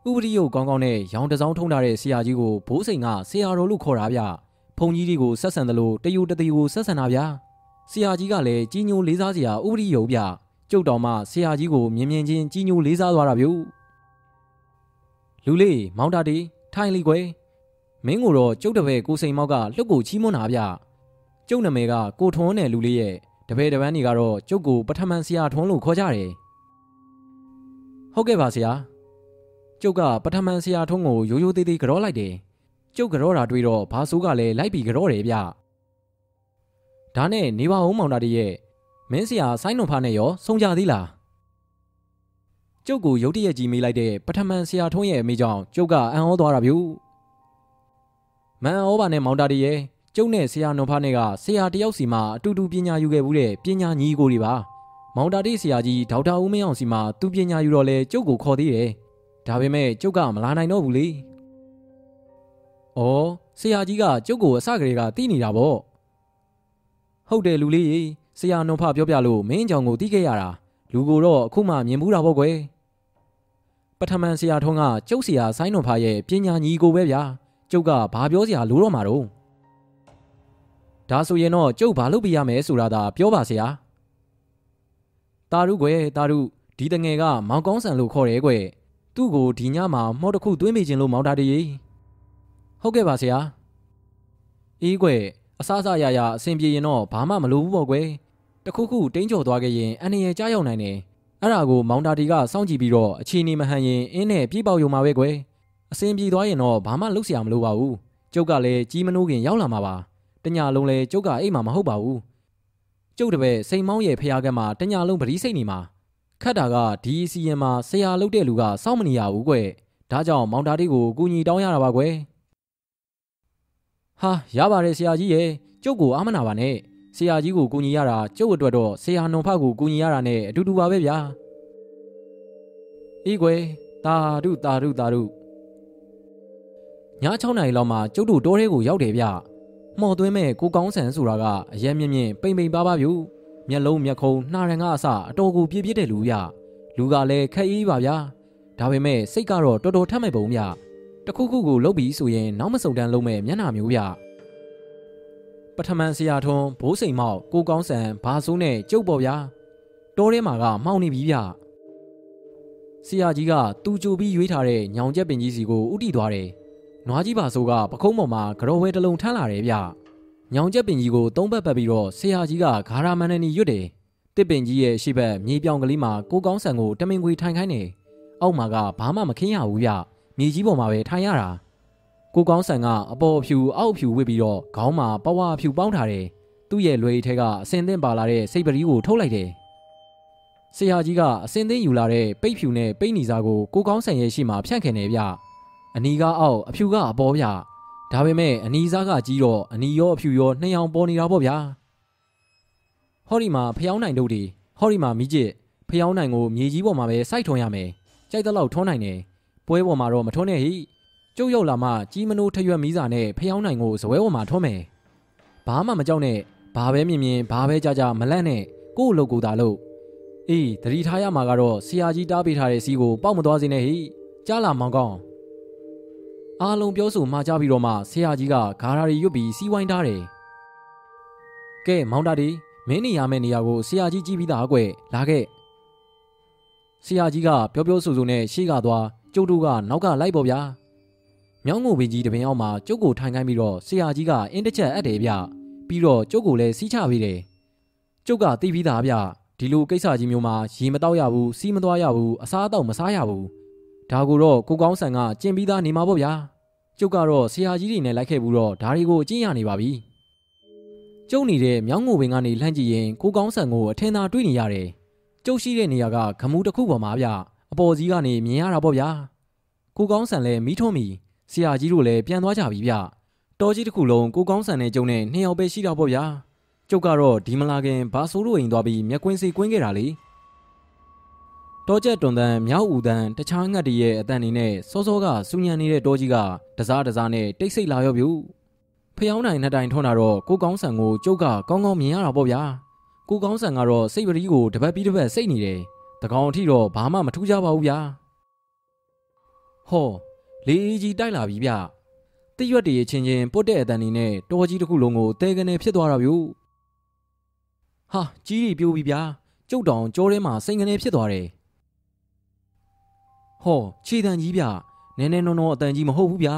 [SPEAKER 1] ဥပဒေရုပ်ကောင်းကောင်းနဲ့ရောင်တစောင်းထုံးထားတဲ့ဆရာကြီးကိုဘိုးစိန်ကဆရာတော်လို့ခေါ်တာဗျဖုန်ကြီးတွေကိုဆက်ဆံတယ်လို့တယူတတီကိုဆက်ဆံတာဗျာဆရာကြီးကလည်းကြီးညိုလေးစားစရာဥပဒေရုပ်ဗျကျုပ်တော်မှဆရာကြီးကိုမြင်မြင်ချင်းကြီးညိုလေးစားသွားတာဗျလူလေးမောင်တာတီထိုင်လီကွယ်မင်းကိုတော့ကျုပ်တပည့်ကိုစိန်မောက်ကလှုပ်ကိုချီးမွမ်းတာဗျကျုပ်နာမည်ကကိုထွန်းနဲ့လူလေးရဲ့တပည့်တပန်းတွေကတော့ကျုပ်ကိုပထမန်ဆရာထွန်းလို့ခေါ်ကြတယ်ဟုတ်ကဲ့ပါဆရာ ကျုပ်ကပထမန်ဆရာထွန်းကိုရိုးရိုးသေးသေးကြောလိုက်တယ်ကျုပ်ကြောတာတွေ့တော့ဘာဆိုးကလည်းလိုက်ပြီးကြောတယ်ဗျဒါနဲ့နေပါဦးမောင်တာတည်းရဲ့မင်းဆရာဆိုင်းနှုံဖားနဲ့ရောဆုံးကြသေးလားကျုပ်ကိုရုတ်တရက်ကြီးမေးလိုက်တဲ့ပထမန်ဆရာထွန်းရဲ့အမိကြောင့်ကျုပ်ကအံ့ဩသွားတာဗျမန်ဩပါနဲ့မောင်တာတည်းရဲ့ကျုပ်နဲ့ဆရာနှုံဖားနဲ့ကဆရာတယောက်စီမှာအတူတူပညာယူခဲ့ဘူးတဲ့ပညာညီကိုတွေပါမောင်တာတိဆရာကြီးဒေါက်တာဦးမင်းအောင်စီမှာသူပညာယူတော့လဲကျုပ်ကိုခေါ်သေးတယ် ဒါပေမဲ့ကျုပ်ကမလာနိုင်တော့ဘူးလေ။အော်ဆရာကြီးကကျုပ်ကိုအစကလေးကတီးနေတာပေါ့။ဟုတ်တယ်လူလေးရေဆရာနှုံဖပြောပြလို့မင်းကြောင်ကိုတီးခဲ့ရတာလူကိုတော့အခုမှမြင်ဘူးတာပေါ့ကွယ်။ပထမန်ဆရာထုံးကကျုပ်ဆရာဆိုင်းနှုံဖရဲ့ပညာညီကိုပဲဗျာ။ကျုပ်ကဘာပြောစရာလိုတော့မှာတော့။ဒါဆိုရင်တော့ကျုပ်ဘာလုပ်ပြရမယ်ဆိုတာသာပြောပါဆရာ။တာရုကွယ်တာရုဒီတငယ်ကမောင်ကောင်းဆန်လို့ခေါ်တယ်ကွယ်။ သူ့ကိုဒီညမှာမှောက်တစ်ခုသွင်းမိခြင်းလို့မောင်းတာတည်းဟုတ်ကဲ့ပါဆရာအေးကွယ်အစားအစာရရအဆင်ပြေရင်တော့ဘာမှမလိုဘူးပေါ့ကွယ်တခုခုတိမ့်ကျော်သွားခဲ့ရင်အန္တရာယ်ကြားရောက်နိုင်တယ်အဲ့ဒါကိုမောင်တာတီကစောင့်ကြည့်ပြီးတော့အချီနေမဟန်ရင်အင်းနဲ့ပြေးပေါက်ယုံမှာပဲကွယ်အဆင်ပြေသွားရင်တော့ဘာမှလုပ်စရာမလိုပါဘူးကျုပ်ကလည်းကြီးမနှိုးခင်ရောက်လာမှာပါတညာလုံးလည်းကျုပ်ကအိမ်မှာမဟုတ်ပါဘူးကျုပ်တပည့်စိန်မောင်းရဲ့ဖျားကက်မှာတညာလုံးပတိစိတ်နေမှာ ခတ်တာကဒီအစီရင်မှာဆရာလုပ်တဲ့လူကစောင့်မနေရဘူးကွဒါကြောင့်မောင်တာတီကိုကူညီတောင်းရတာပါကွယ်ဟာရပါတယ်ဆရာကြီးရဲ့ကျုပ်ကိုအားမနာပါနဲ့ဆရာကြီးကိုကူညီရတာကျုပ်အတွက်တော့ဆရာနှုံဖကိုကူညီရတာနဲ့အတူတူပါပဲဗျာအေးကွယ်တာဓုတာဓုတာဓုည6နာရီလောက်မှကျုပ်တို့တောထဲကိုရောက်တယ်ဗျမှော်သွင်းမဲ့ကိုကောင်းဆန်ဆိုတာကအရက်မြင့်မြင့်ပိန်ပိန်ပါပါဗျ မျက်လုံးမျက်ခုံးနှာရံကအစအတော်ကိုပြည့်ပြည့်တဲ့လူဗျလူကလည်းခက်အေးပါဗျာဒါပေမဲ့စိတ်ကတော့တော်တော်ထက်မဲ့ပုံဗျတခုခုကိုလုပ်ပြီးဆိုရင်နောက်မစုံတန်းလုံးမဲ့မျက်နှာမျိုးဗျပထမန်ဆရာထွန်းဘိုးစိန်မောက်ကိုကောင်းဆန်ဘာဆိုးနဲ့ကျုပ်ပေါ်ဗျာတောထဲမှာကမှောင်နေပြီဗျဆရာကြီးကသူကြိုပြီးရွေးထားတဲ့ညောင်ကျက်ပင်ကြီးစီကိုဥတီသွားတယ်နွားကြီးပါဆိုးကပခုံးပေါ်မှာကြော်ဝဲတစ်လုံးထမ်းလာတယ်ဗျ ညောင်ကျက်ပင်ကြီးကိုသုံးဘက်ပတ်ပြီးတော့ဆရာကြီးကဂါရာမန်နနီရွတ်တယ်တစ်ပင်ကြီးရဲ့ရှေ့ဘက်မြေပြောင်ကလေးမှာကိုကောင်းဆန်ကိုတမင်ခွေထိုင်ခိုင်းတယ်အောက်မှာကဘာမှမခင်းရဘူးဗျမြေကြီးပေါ်မှာပဲထိုင်ရတာကိုကောင်းဆန်ကအပေါ်ဖြူအောက်ဖြူဝစ်ပြီးတော့ခေါင်းမှာပဝါဖြူပေါင်းထားတယ်သူ့ရဲ့လွယ်ထဲကအစင်သင့်ပါလာတဲ့စိတ်ပရီးကိုထုတ်လိုက်တယ်ဆရာကြီးကအစင်သင့်ယူလာတဲ့ပိတ်ဖြူနဲ့ပိတ်နီစားကိုကိုကောင်းဆန်ရဲ့ရှိမှဖြန့်ခင်နေဗျအနီကအောက်အဖြူကအပေါ်ဗျ ဒါပေမဲ့အနီစားကကြီးတော့အနီရောအဖြူရောနှစ်ယောင်ပေါ်နေတာပေါ့ဗျာဟောဒီမှာဖျောင်းနိုင်တို့ဒီဟောဒီမှာမိကျစ်ဖျောင်းနိုင်ကိုမြေကြီးပေါ်မှာပဲစိုက်ထွန်ရမယ်ကြိုက်တဲ့လောက်ထွန်းနိုင်တယ်ပွဲပေါ်မှာတော့မထွန်းနဲ့ဟိကျုပ်ရောက်လာမှကြီးမနိုးထရွက်မီးစာနဲ့ဖျောင်းနိုင်ကိုဇပွဲပေါ်မှာထွန်းမယ်ဘာမှမကြောက်နဲ့ဘာပဲမြင်မြင်ဘာပဲကြကြမလန့်နဲ့ကို့အလုပ်ကိုသာလုပ်အေးတတိထားရမှာကတော့ဆရာကြီးတားပေးထားတဲ့စီးကိုပေါက်မသွားစေနဲ့ဟိကြားလာမောင်ကောင်း အားလုံးပြောဆိုမှာကြပြီးတော့မှဆရာကြီးကဂါရာရီရွတ်ပြီးစီးဝိုင်းထားတယ်ကဲမောင်တာဒီမင်းနေရမယ့်နေရာကိုဆရာကြီးကြည့်ပြီးသားကွလာခဲ့ဆရာကြီးကပြောပြောဆိုဆိုနဲ့ရှေ့ကသွားကျုပ်တို့ကနောက်ကလိုက်ပေါ်ဗျာမြောင်းငိုပင်ကြီးတပင်အောက်မှာကျုပ်ကိုထိုင်ခိုင်းပြီးတော့ဆရာကြီးကအင်းတစ်ချက်အပ်တယ်ဗျပြီးတော့ကျုပ်ကိုလည်းစီးချပေးတယ်ကျုပ်ကသိပြီးသားဗျဒီလိုကိစ္စကြီးမျိုးမှာရေမတောက်ရဘူးစီးမသွားရဘူးအစားအသောက်မစားရဘူး ဒါကိုတော့ကိုကောင်းဆန်ကကျင်ပြီးသားနေမှာပေါ့ဗျာကျုပ်ကတော့ဆရာကြီးတွေနဲ့လိုက်ခဲ့ဘူးတော့ဒါတွေကိုအကျင့်ရနေပါပြီကျုံနေတဲ့မြောင်းငိုပင်ကနေလှမ်းကြည့်ရင်ကိုကောင်းဆန်ကိုအထင်သာတွေ့နေရတယ်ကျုပ်ရှိတဲ့နေရာကဂမူတစ်ခုပေါ်မှာဗျအပေါ်ကြီးကနေမြင်ရတာပေါ့ဗျာကိုကောင်းဆန်လည်းမီးထွန်းမီဆရာကြီးတို့လည်းပြန်သွားကြပြီဗျတော်ကြီးတစ်ခုလုံးကိုကောင်းဆန်နဲ့ကျုံနဲ့နှစ်ယောက်ပဲရှိတာပေါ့ဗျာကျုပ်ကတော့ဒီမလာခင်ဘာဆိုးတို့အိမ်သွားပြီးမျက်ကွင်းစီကွင်းခဲ့တာလေ တောကျက်တွန်တန်မြောက်ဦးတန်တခြားငှက်တည်းရဲ့အတန်နေနဲ့စောစောကစူညံနေတဲ့တောကြီးကတစားတစားနဲ့တိတ်ဆိတ်လာရောဗျဖျောင်းနိုင်နှစ်တိုင်ထွန်းလာတော့ကိုကောင်းဆန်ကိုကျုပ်ကကောင်းကောင်းမြင်ရတာပေါ့ဗျာကိုကောင်းဆန်ကတော့စိတ်ပရီးကိုတပတ်ပြီးတပတ်စိတ်နေတယ်တကောင်အထိတော့ဘာမှမထူးကြပါဘူးဗျာဟောလေအေးကြီးတိုက်လာပြီဗျတိရွက်တည်းချင်းချင်းပုတ်တဲ့အတန်နေနဲ့တော်ကြီးတစ်ခုလုံးကိုတဲကနေဖြစ်သွားတာဗျဟာကြီးကြီးပြိုးပြီဗျာကျုပ်တောင်ကြောထဲမှာစိန်ကနေဖြစ်သွားတယ် ဟောခြေတံကြီးဗျနည်းနည်းနောနောအတန်ကြီးမဟုတ်ဘူးဗျာ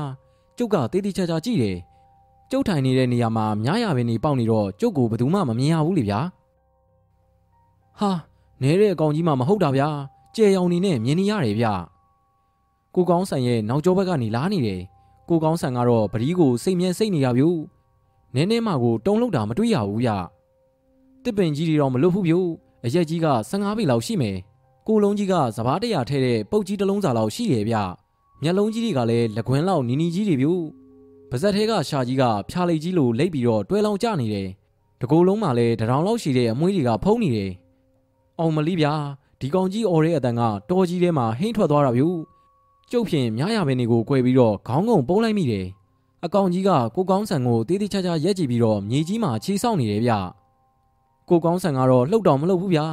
[SPEAKER 1] ကျုပ်ကတေးသေးချာချာကြည့်တယ်ကျုပ်ထိုင်နေတဲ့နေရာမှာများရပင်နေပေါက်နေတော့ကျုပ်ကိုဘယ်သူမှမမြင်ရဘူးလေဗျာဟာနဲတဲ့အကောင်ကြီးမှမဟုတ်တာဗျာကြဲရောင်နေနဲ့မြင်နေရတယ်ဗျကိုကောင်းဆန်ရဲ့နောက်ကျောဘက်ကနေလာနေတယ်ကိုကောင်းဆန်ကတော့ပရီးကိုစိတ်မြဲစိတ်နေရဗျနည်းနည်းမှကိုတုံးလောက်တာမတွေ့ရဘူးဗျတစ်ပင်ကြီးတွေတော့မလွတ်ဘူးဗျအရက်ကြီးက15ပေလောက်ရှိမယ် ကိုလုံးကြီးကစပားတရာထဲတဲ့ပုတ်ကြီးတစ်လုံးစာလောက်ရှိတယ်ဗျမျက်လုံးကြီးတွေကလည်းလကွင်းလောက်နီနီကြီးတွေဗျပါဇက်ထဲကရှာကြီးကဖြာလိတ်ကြီးလိုလိပ်ပြီးတော့တွဲလောင်ကျနေတယ်တကိုယ်လုံးမှာလည်းတရောင်လောက်ရှိတဲ့အမွှေးတွေကဖုံးနေတယ်အောင်မလီဗျာဒီကောင်ကြီးအော်တဲ့အတန်ကတော်ကြီးထဲမှာဟင်းထွက်သွားတာဗျကျုပ်ဖြင့်မြားရပင်တွေကို꿰ပြီးတော့ခေါင်းငုံပုံးလိုက်မိတယ်အကောင်ကြီးကကိုကောင်းဆန်ကိုတေးသေးချာချာရက်ကြည့်ပြီးတော့မြေကြီးမှာခြေဆောက်နေတယ်ဗျကိုကောင်းဆန်ကတော့လှုပ်တော့မလှုပ်ဘူးဗျာ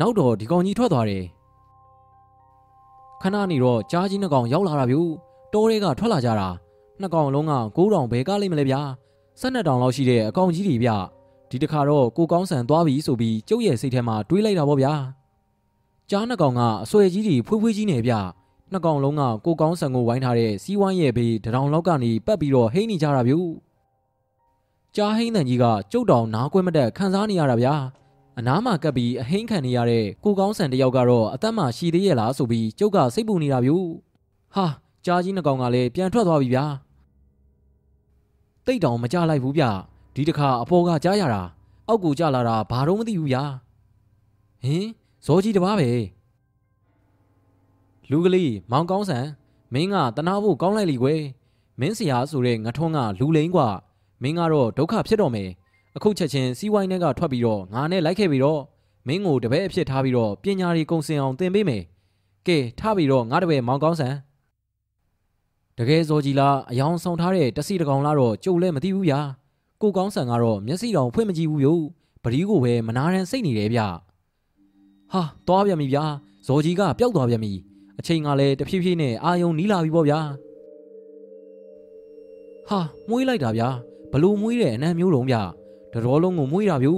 [SPEAKER 1] နောက်တော့ဒီကောင်ကြီးထွက်သွားတယ်ခဏနေတော့ကြားကြီးနှစ်ကောင်ရောက်လာတာဗျတောတွေကထွက်လာကြတာနှစ်ကောင်လုံးက9တောင်ဘဲကားလိမ့်မလဲဗျာ12တောင်လောက်ရှိတဲ့အကောင်ကြီးတွေဗျဒီတခါတော့ကိုကောင်းဆန်သွားပြီဆိုပြီးကျုပ်ရဲ့စိတ်ထဲမှာတွေးလိုက်တာပေါ့ဗျာကြားနှစ်ကောင်ကအဆွဲကြီးတွေဖွေးဖွေးကြီးနေဗျနှစ်ကောင်လုံးကကိုကောင်းဆန်ကိုဝိုင်းထားတဲ့စီးဝိုင်းရဲ့ဘေးတရောင်လောက်ကနေပတ်ပြီးတော့ဟိန်းနေကြတာဗျကြားဟိန်းတန်ကြီးကကျုပ်တောင်နားကွဲမတက်ခံစားနေရတာဗျာ အနားမှာကပ်ပြီးအဟိန်းခံနေရတဲ့ကိုကောင်းဆန်တယောက်ကတော့အသက်မှရှိသေးရဲ့လားဆိုပြီးကျုပ်ကစိတ်ပူနေတာဗျဟာကြားကြီးနှစ်ကောင်ကလည်းပြန်ထွက်သွားပြီဗျာတိတ်တောင်မကြလိုက်ဘူးဗျဒီတခါအပေါ်ကကြားရတာအောက်ကိုကြလာတာဘာတော့မသိဘူးဗျာဟင်ဇောကြီးတပားပဲလူကလေးမောင်ကောင်းဆန်မင်းကတနာဖို့ကောင်းလိုက်လီကွယ်မင်းဆရာဆိုတဲ့ငထွန်းကလူလိန်กว่าမင်းကတော့ဒုက္ခဖြစ်တော့မယ် အခုချက်ချင်းစီးဝိုင်းထဲကထွက်ပြီးတော့ငါနဲ့လိုက်ခဲ့ပြီးတော့မင်းကိုတပည့်အဖြစ်ထားပြီးတော့ပညာရီကုံစင်အောင်သင်ပေးမယ်ကဲထားပြီးတော့ငါတပည့်မောင်ကောင်းဆန်တကယ်စောကြီးလားအယောင်ဆောင်ထားတဲ့တစီတကောင်လားတော့ကြုံလဲမသိဘူးဗျာကိုကောင်းဆန်ကတော့မျက်စိတော်ဖွင့်မကြည့်ဘူးယိုပရီးကိုပဲမနာရန်စိတ်နေတယ်ဗျဟာသွားပြန်ပြီဗျာဇော်ကြီးကပျောက်သွားပြန်ပြီအချိန်ကလည်းတဖြည်းဖြည်းနဲ့အာယုံနီးလာပြီပေါ့ဗျာဟာမွေးလိုက်တာဗျာဘလို့မွေးတဲ့အနံမျိုးတုံးဗျ တတော်လုံးကိုမွေးတာဗျ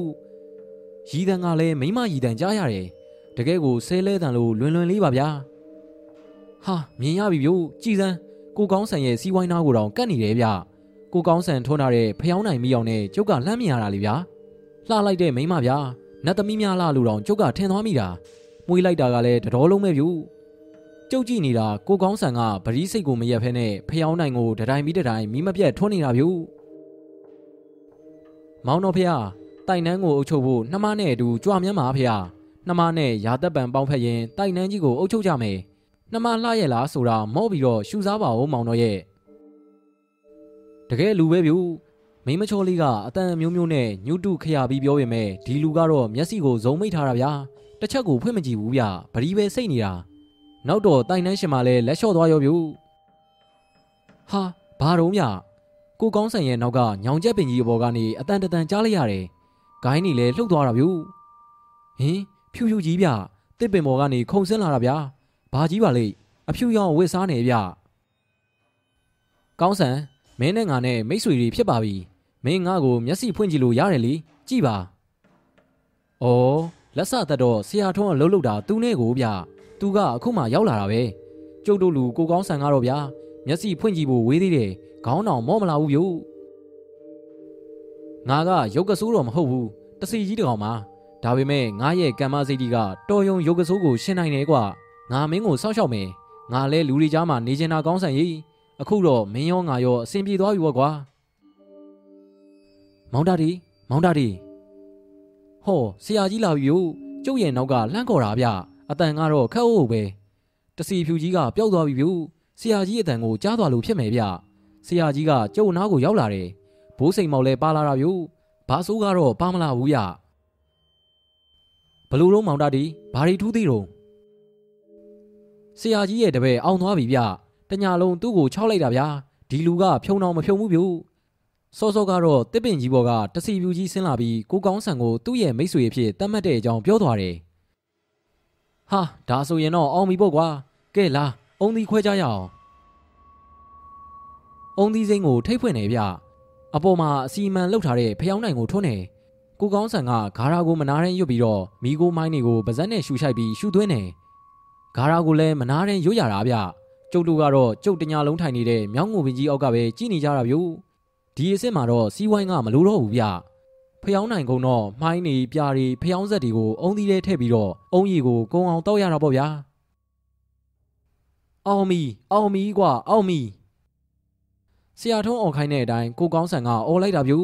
[SPEAKER 1] ရီတန်ကလည်းမိမရီတန်ကြားရတယ်တကယ်ကိုဆဲလဲတန်လို့လွင်လွင်လေးပါဗျာဟာမြင်ရပြီဗျကြည်စမ်းကိုကောင်းဆန်ရဲ့စီးဝိုင်းနာကိုတောင်ကတ်နေတယ်ဗျကိုကောင်းဆန်ထွန်းထားတဲ့ဖျောင်းနိုင်မိအောင်နဲ့ကျုပ်ကလှမ်းမြင်ရတာလေဗျာလှလိုက်တဲ့မိမဗျာနတ်သမီးများလှလို့တောင်ကျုပ်ကထင်သွားမိတာမွေးလိုက်တာကလည်းတတော်လုံးပဲဗျကျုပ်ကြည့်နေတာကိုကောင်းဆန်ကဗရီးစိတ်ကိုမရက်ဖဲနဲ့ဖျောင်းနိုင်ကိုတတိုင်းပြီးတတိုင်းမီးမပြတ်ထွန်းနေတာဗျ မောင်တော်ဖေဟာတိုင်နန်းကိုအုပ်ချုပ်ဖို့နှမနဲ့အတူကြွမြန်းပါဖေဟာနှမနဲ့ရာသက်ပံပေါင်းဖက်ရင်တိုင်နန်းကြီးကိုအုပ်ချုပ်ကြမယ်နှမလှရဲ့လားဆိုတာမော့ပြီးတော့ရှူစားပါဦးမောင်တော်ရဲ့တကယ်လူပဲဗျူမိမချောလေးကအတန်မျိုးမျိုးနဲ့ညှုတုခရပြီးပြောပေမဲ့ဒီလူကတော့မျက်စိကိုဇုံမိတ်ထားတာဗျာတစ်ချက်ကိုဖွင့်မကြည့်ဘူးဗျဗရီးပဲစိတ်နေတာနောက်တော့တိုင်နှန်းရှင်မလည်းလက်လျှော့သွားရောဗျူဟာဘာတော့မြ ကိုကောင်းဆန်ရဲ့နောက်ကညောင်ကျက်ပင်ကြီးအပေါ်ကနေအတန်တန်ကြားလိုက်ရတယ်ဂိုင်းနေလဲလှုပ်သွားတာဗျူဟင်ဖြူဖြူကြီးဗျတစ်ပင်ပေါ်ကနေခုံဆင်းလာတာဗျာဘာကြီးပါလိမ့်အဖြူရောင်ဝစ်စားနေဗျကောင်းဆန်မင်းနဲ့ငါနဲ့မိတ်ဆွေတွေဖြစ်ပါပြီမင်းငါ့ကိုမျက်စိဖွင့်ကြည့်လို့ရတယ်လေကြည့်ပါဩလက်စသက်တော့ဆရာထွန်းအလုပ်လုပ်တာသူနဲ့ကိုဗျသူကအခုမှရောက်လာတာပဲကျုပ်တို့လူကိုကောင်းဆန်ကတော့ဗျာမျက်စိဖွင့်ကြည့်ဖို့ဝေးသေးတယ် ခေါင်းတော်မော့မလာဘူးဗျငါကရုပ်ကဆိုးတော့မဟုတ်ဘူးတစီကြီးတကောင်ပါဒါပေမဲ့ငါရဲ့ကံမစိတ်ကြီးကတော်ယုံရုပ်ကဆိုးကိုရှင်းနိုင်တယ်ကွာငါမင်းကိုစောင့်ရှောက်မယ်ငါလဲလူတွေကြားမှာနေချင်တာကောင်းဆန်ရေးအခုတော့မင်းရောငါရောအဆင်ပြေသွားပြီပေါ့ကွာမောင်တာဒီမောင်တာဒီဟောဆရာကြီးလာပြီယို့ကျုပ်ရဲ့နောက်ကလှမ်းခေါ်တာဗျအတန်ကတော့ခက်ဟုတ်ပဲတစီဖြူကြီးကပျောက်သွားပြီဗျဆရာကြီးအတန်ကိုကြားသွားလို့ဖြစ်မယ်ဗျ ဆရာကြီးကကျုပ်နားကိုရောက်လာတယ်ဘိုးစိန်မောင်လည်းပါလာတာဗျဘာဆိုးကတော့ပါမလာဘူးဗျဘလူတော့မောင်တာဒီဘာတွေထူးသေးတော့ဆရာကြီးရဲ့တပည့်အောင်သွားပြီဗျတညာလုံးသူ့ကိုခြောက်လိုက်တာဗျာဒီလူကဖြုံတော့မဖြုံဘူးဗျစောစောကတော့တစ်ပင်ကြီးဘော်ကတစီပြူကြီးဆင်းလာပြီးကိုကောင်းဆန်ကိုသူ့ရဲ့မိတ်ဆွေအဖြစ်တတ်မှတ်တဲ့အကြောင်းပြောသွားတယ်ဟာဒါဆိုရင်တော့အောင်ပြီပေါ့ကွာကဲလာအုံသီးခွဲကြရအောင် အုံသီးစိမ့်ကိုထိတ်ဖွင့်နေဗျအပေါ်မှာအစီမံလောက်ထားတဲ့ဖျောင်းနိုင်ကိုထွန်းနေကိုကောင်းဆန်ကဂါရာကိုမနာရင်ရွတ်ပြီးတော့မိကိုမိုင်းတွေကိုပါဇက်နဲ့ရှူရှိုက်ပြီးရှူသွင်းနေဂါရာကိုလည်းမနာရင်ရွတ်ရတာဗျကျုပ်တို့ကတော့ကျုပ်တညာလုံးထိုင်နေတဲ့မြောင်းငိုပင်ကြီးအောက်ကပဲကြည်နေကြတာဗျဒီအစ်စ်မှာတော့စီးဝိုင်းကမလိုတော့ဘူးဗျဖျောင်းနိုင်ကုန်တော့မှိုင်းနေပြားတွေဖျောင်းဆက်တွေကိုအုံသီးထဲထည့်ပြီးတော့အုံရီကိုကုံအောင်တောက်ရတာပေါ့ဗျာအောင်မီအောင်မီကွာအောင်မီ ဆရာထုံးအောင်ခိုင်းတဲ့အတိုင်းကိုကောင်းဆန်ကအော်လိုက်တာဗျ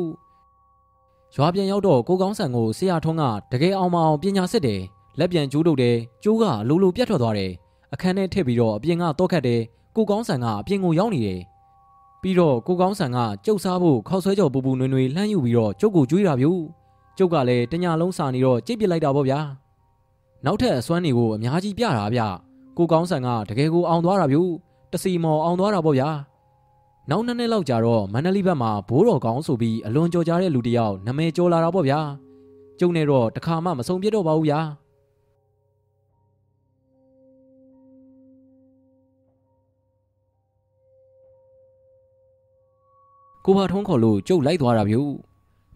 [SPEAKER 1] ရွာပြန်ရောက်တော့ကိုကောင်းဆန်ကိုဆရာထုံးကတကယ်အောင်မအောင်ပညာစစ်တယ်လက်ပြန်ကျိုးတုတ်တယ်ကျိုးကလိုလိုပြတ်ထွက်သွားတယ်အခန်းထဲထည့်ပြီးတော့အပြင်ကတော့ခတ်တယ်ကိုကောင်းဆန်ကအပြင်ကိုရောက်နေတယ်ပြီးတော့ကိုကောင်းဆန်ကကျုပ်စားဖို့ခောက်ဆွဲကြော်ပူပူနွေနွေလှမ်းယူပြီးတော့ကျုပ်ကိုကြွေးတာဗျကျုပ်ကလည်းတညာလုံးစာနေတော့ကြိတ်ပစ်လိုက်တာပေါ့ဗျာနောက်ထပ်အစွမ်းတွေကိုအများကြီးပြတာဗျကိုကောင်းဆန်ကတကယ်ကိုအောင်သွားတာဗျတစီမော်အောင်သွားတာပေါ့ဗျာ နောက်နှစ်နှစ်လောက်ကြာတော့မန္တလေးဘက်မှာဘိုးတော်ကောင်းဆိုပြီးအလွန်ကြော်ကြားတဲ့လူတစ်ယောက်နာမည်ကျော်လာတာပေါ့ဗျာကျုံနေတော့တခါမှမဆုံးပြတ်တော့ပါဘူးဗျာကိုဘာထုံးခေါ်လို့ကျုပ်လိုက်သွားတာဗျ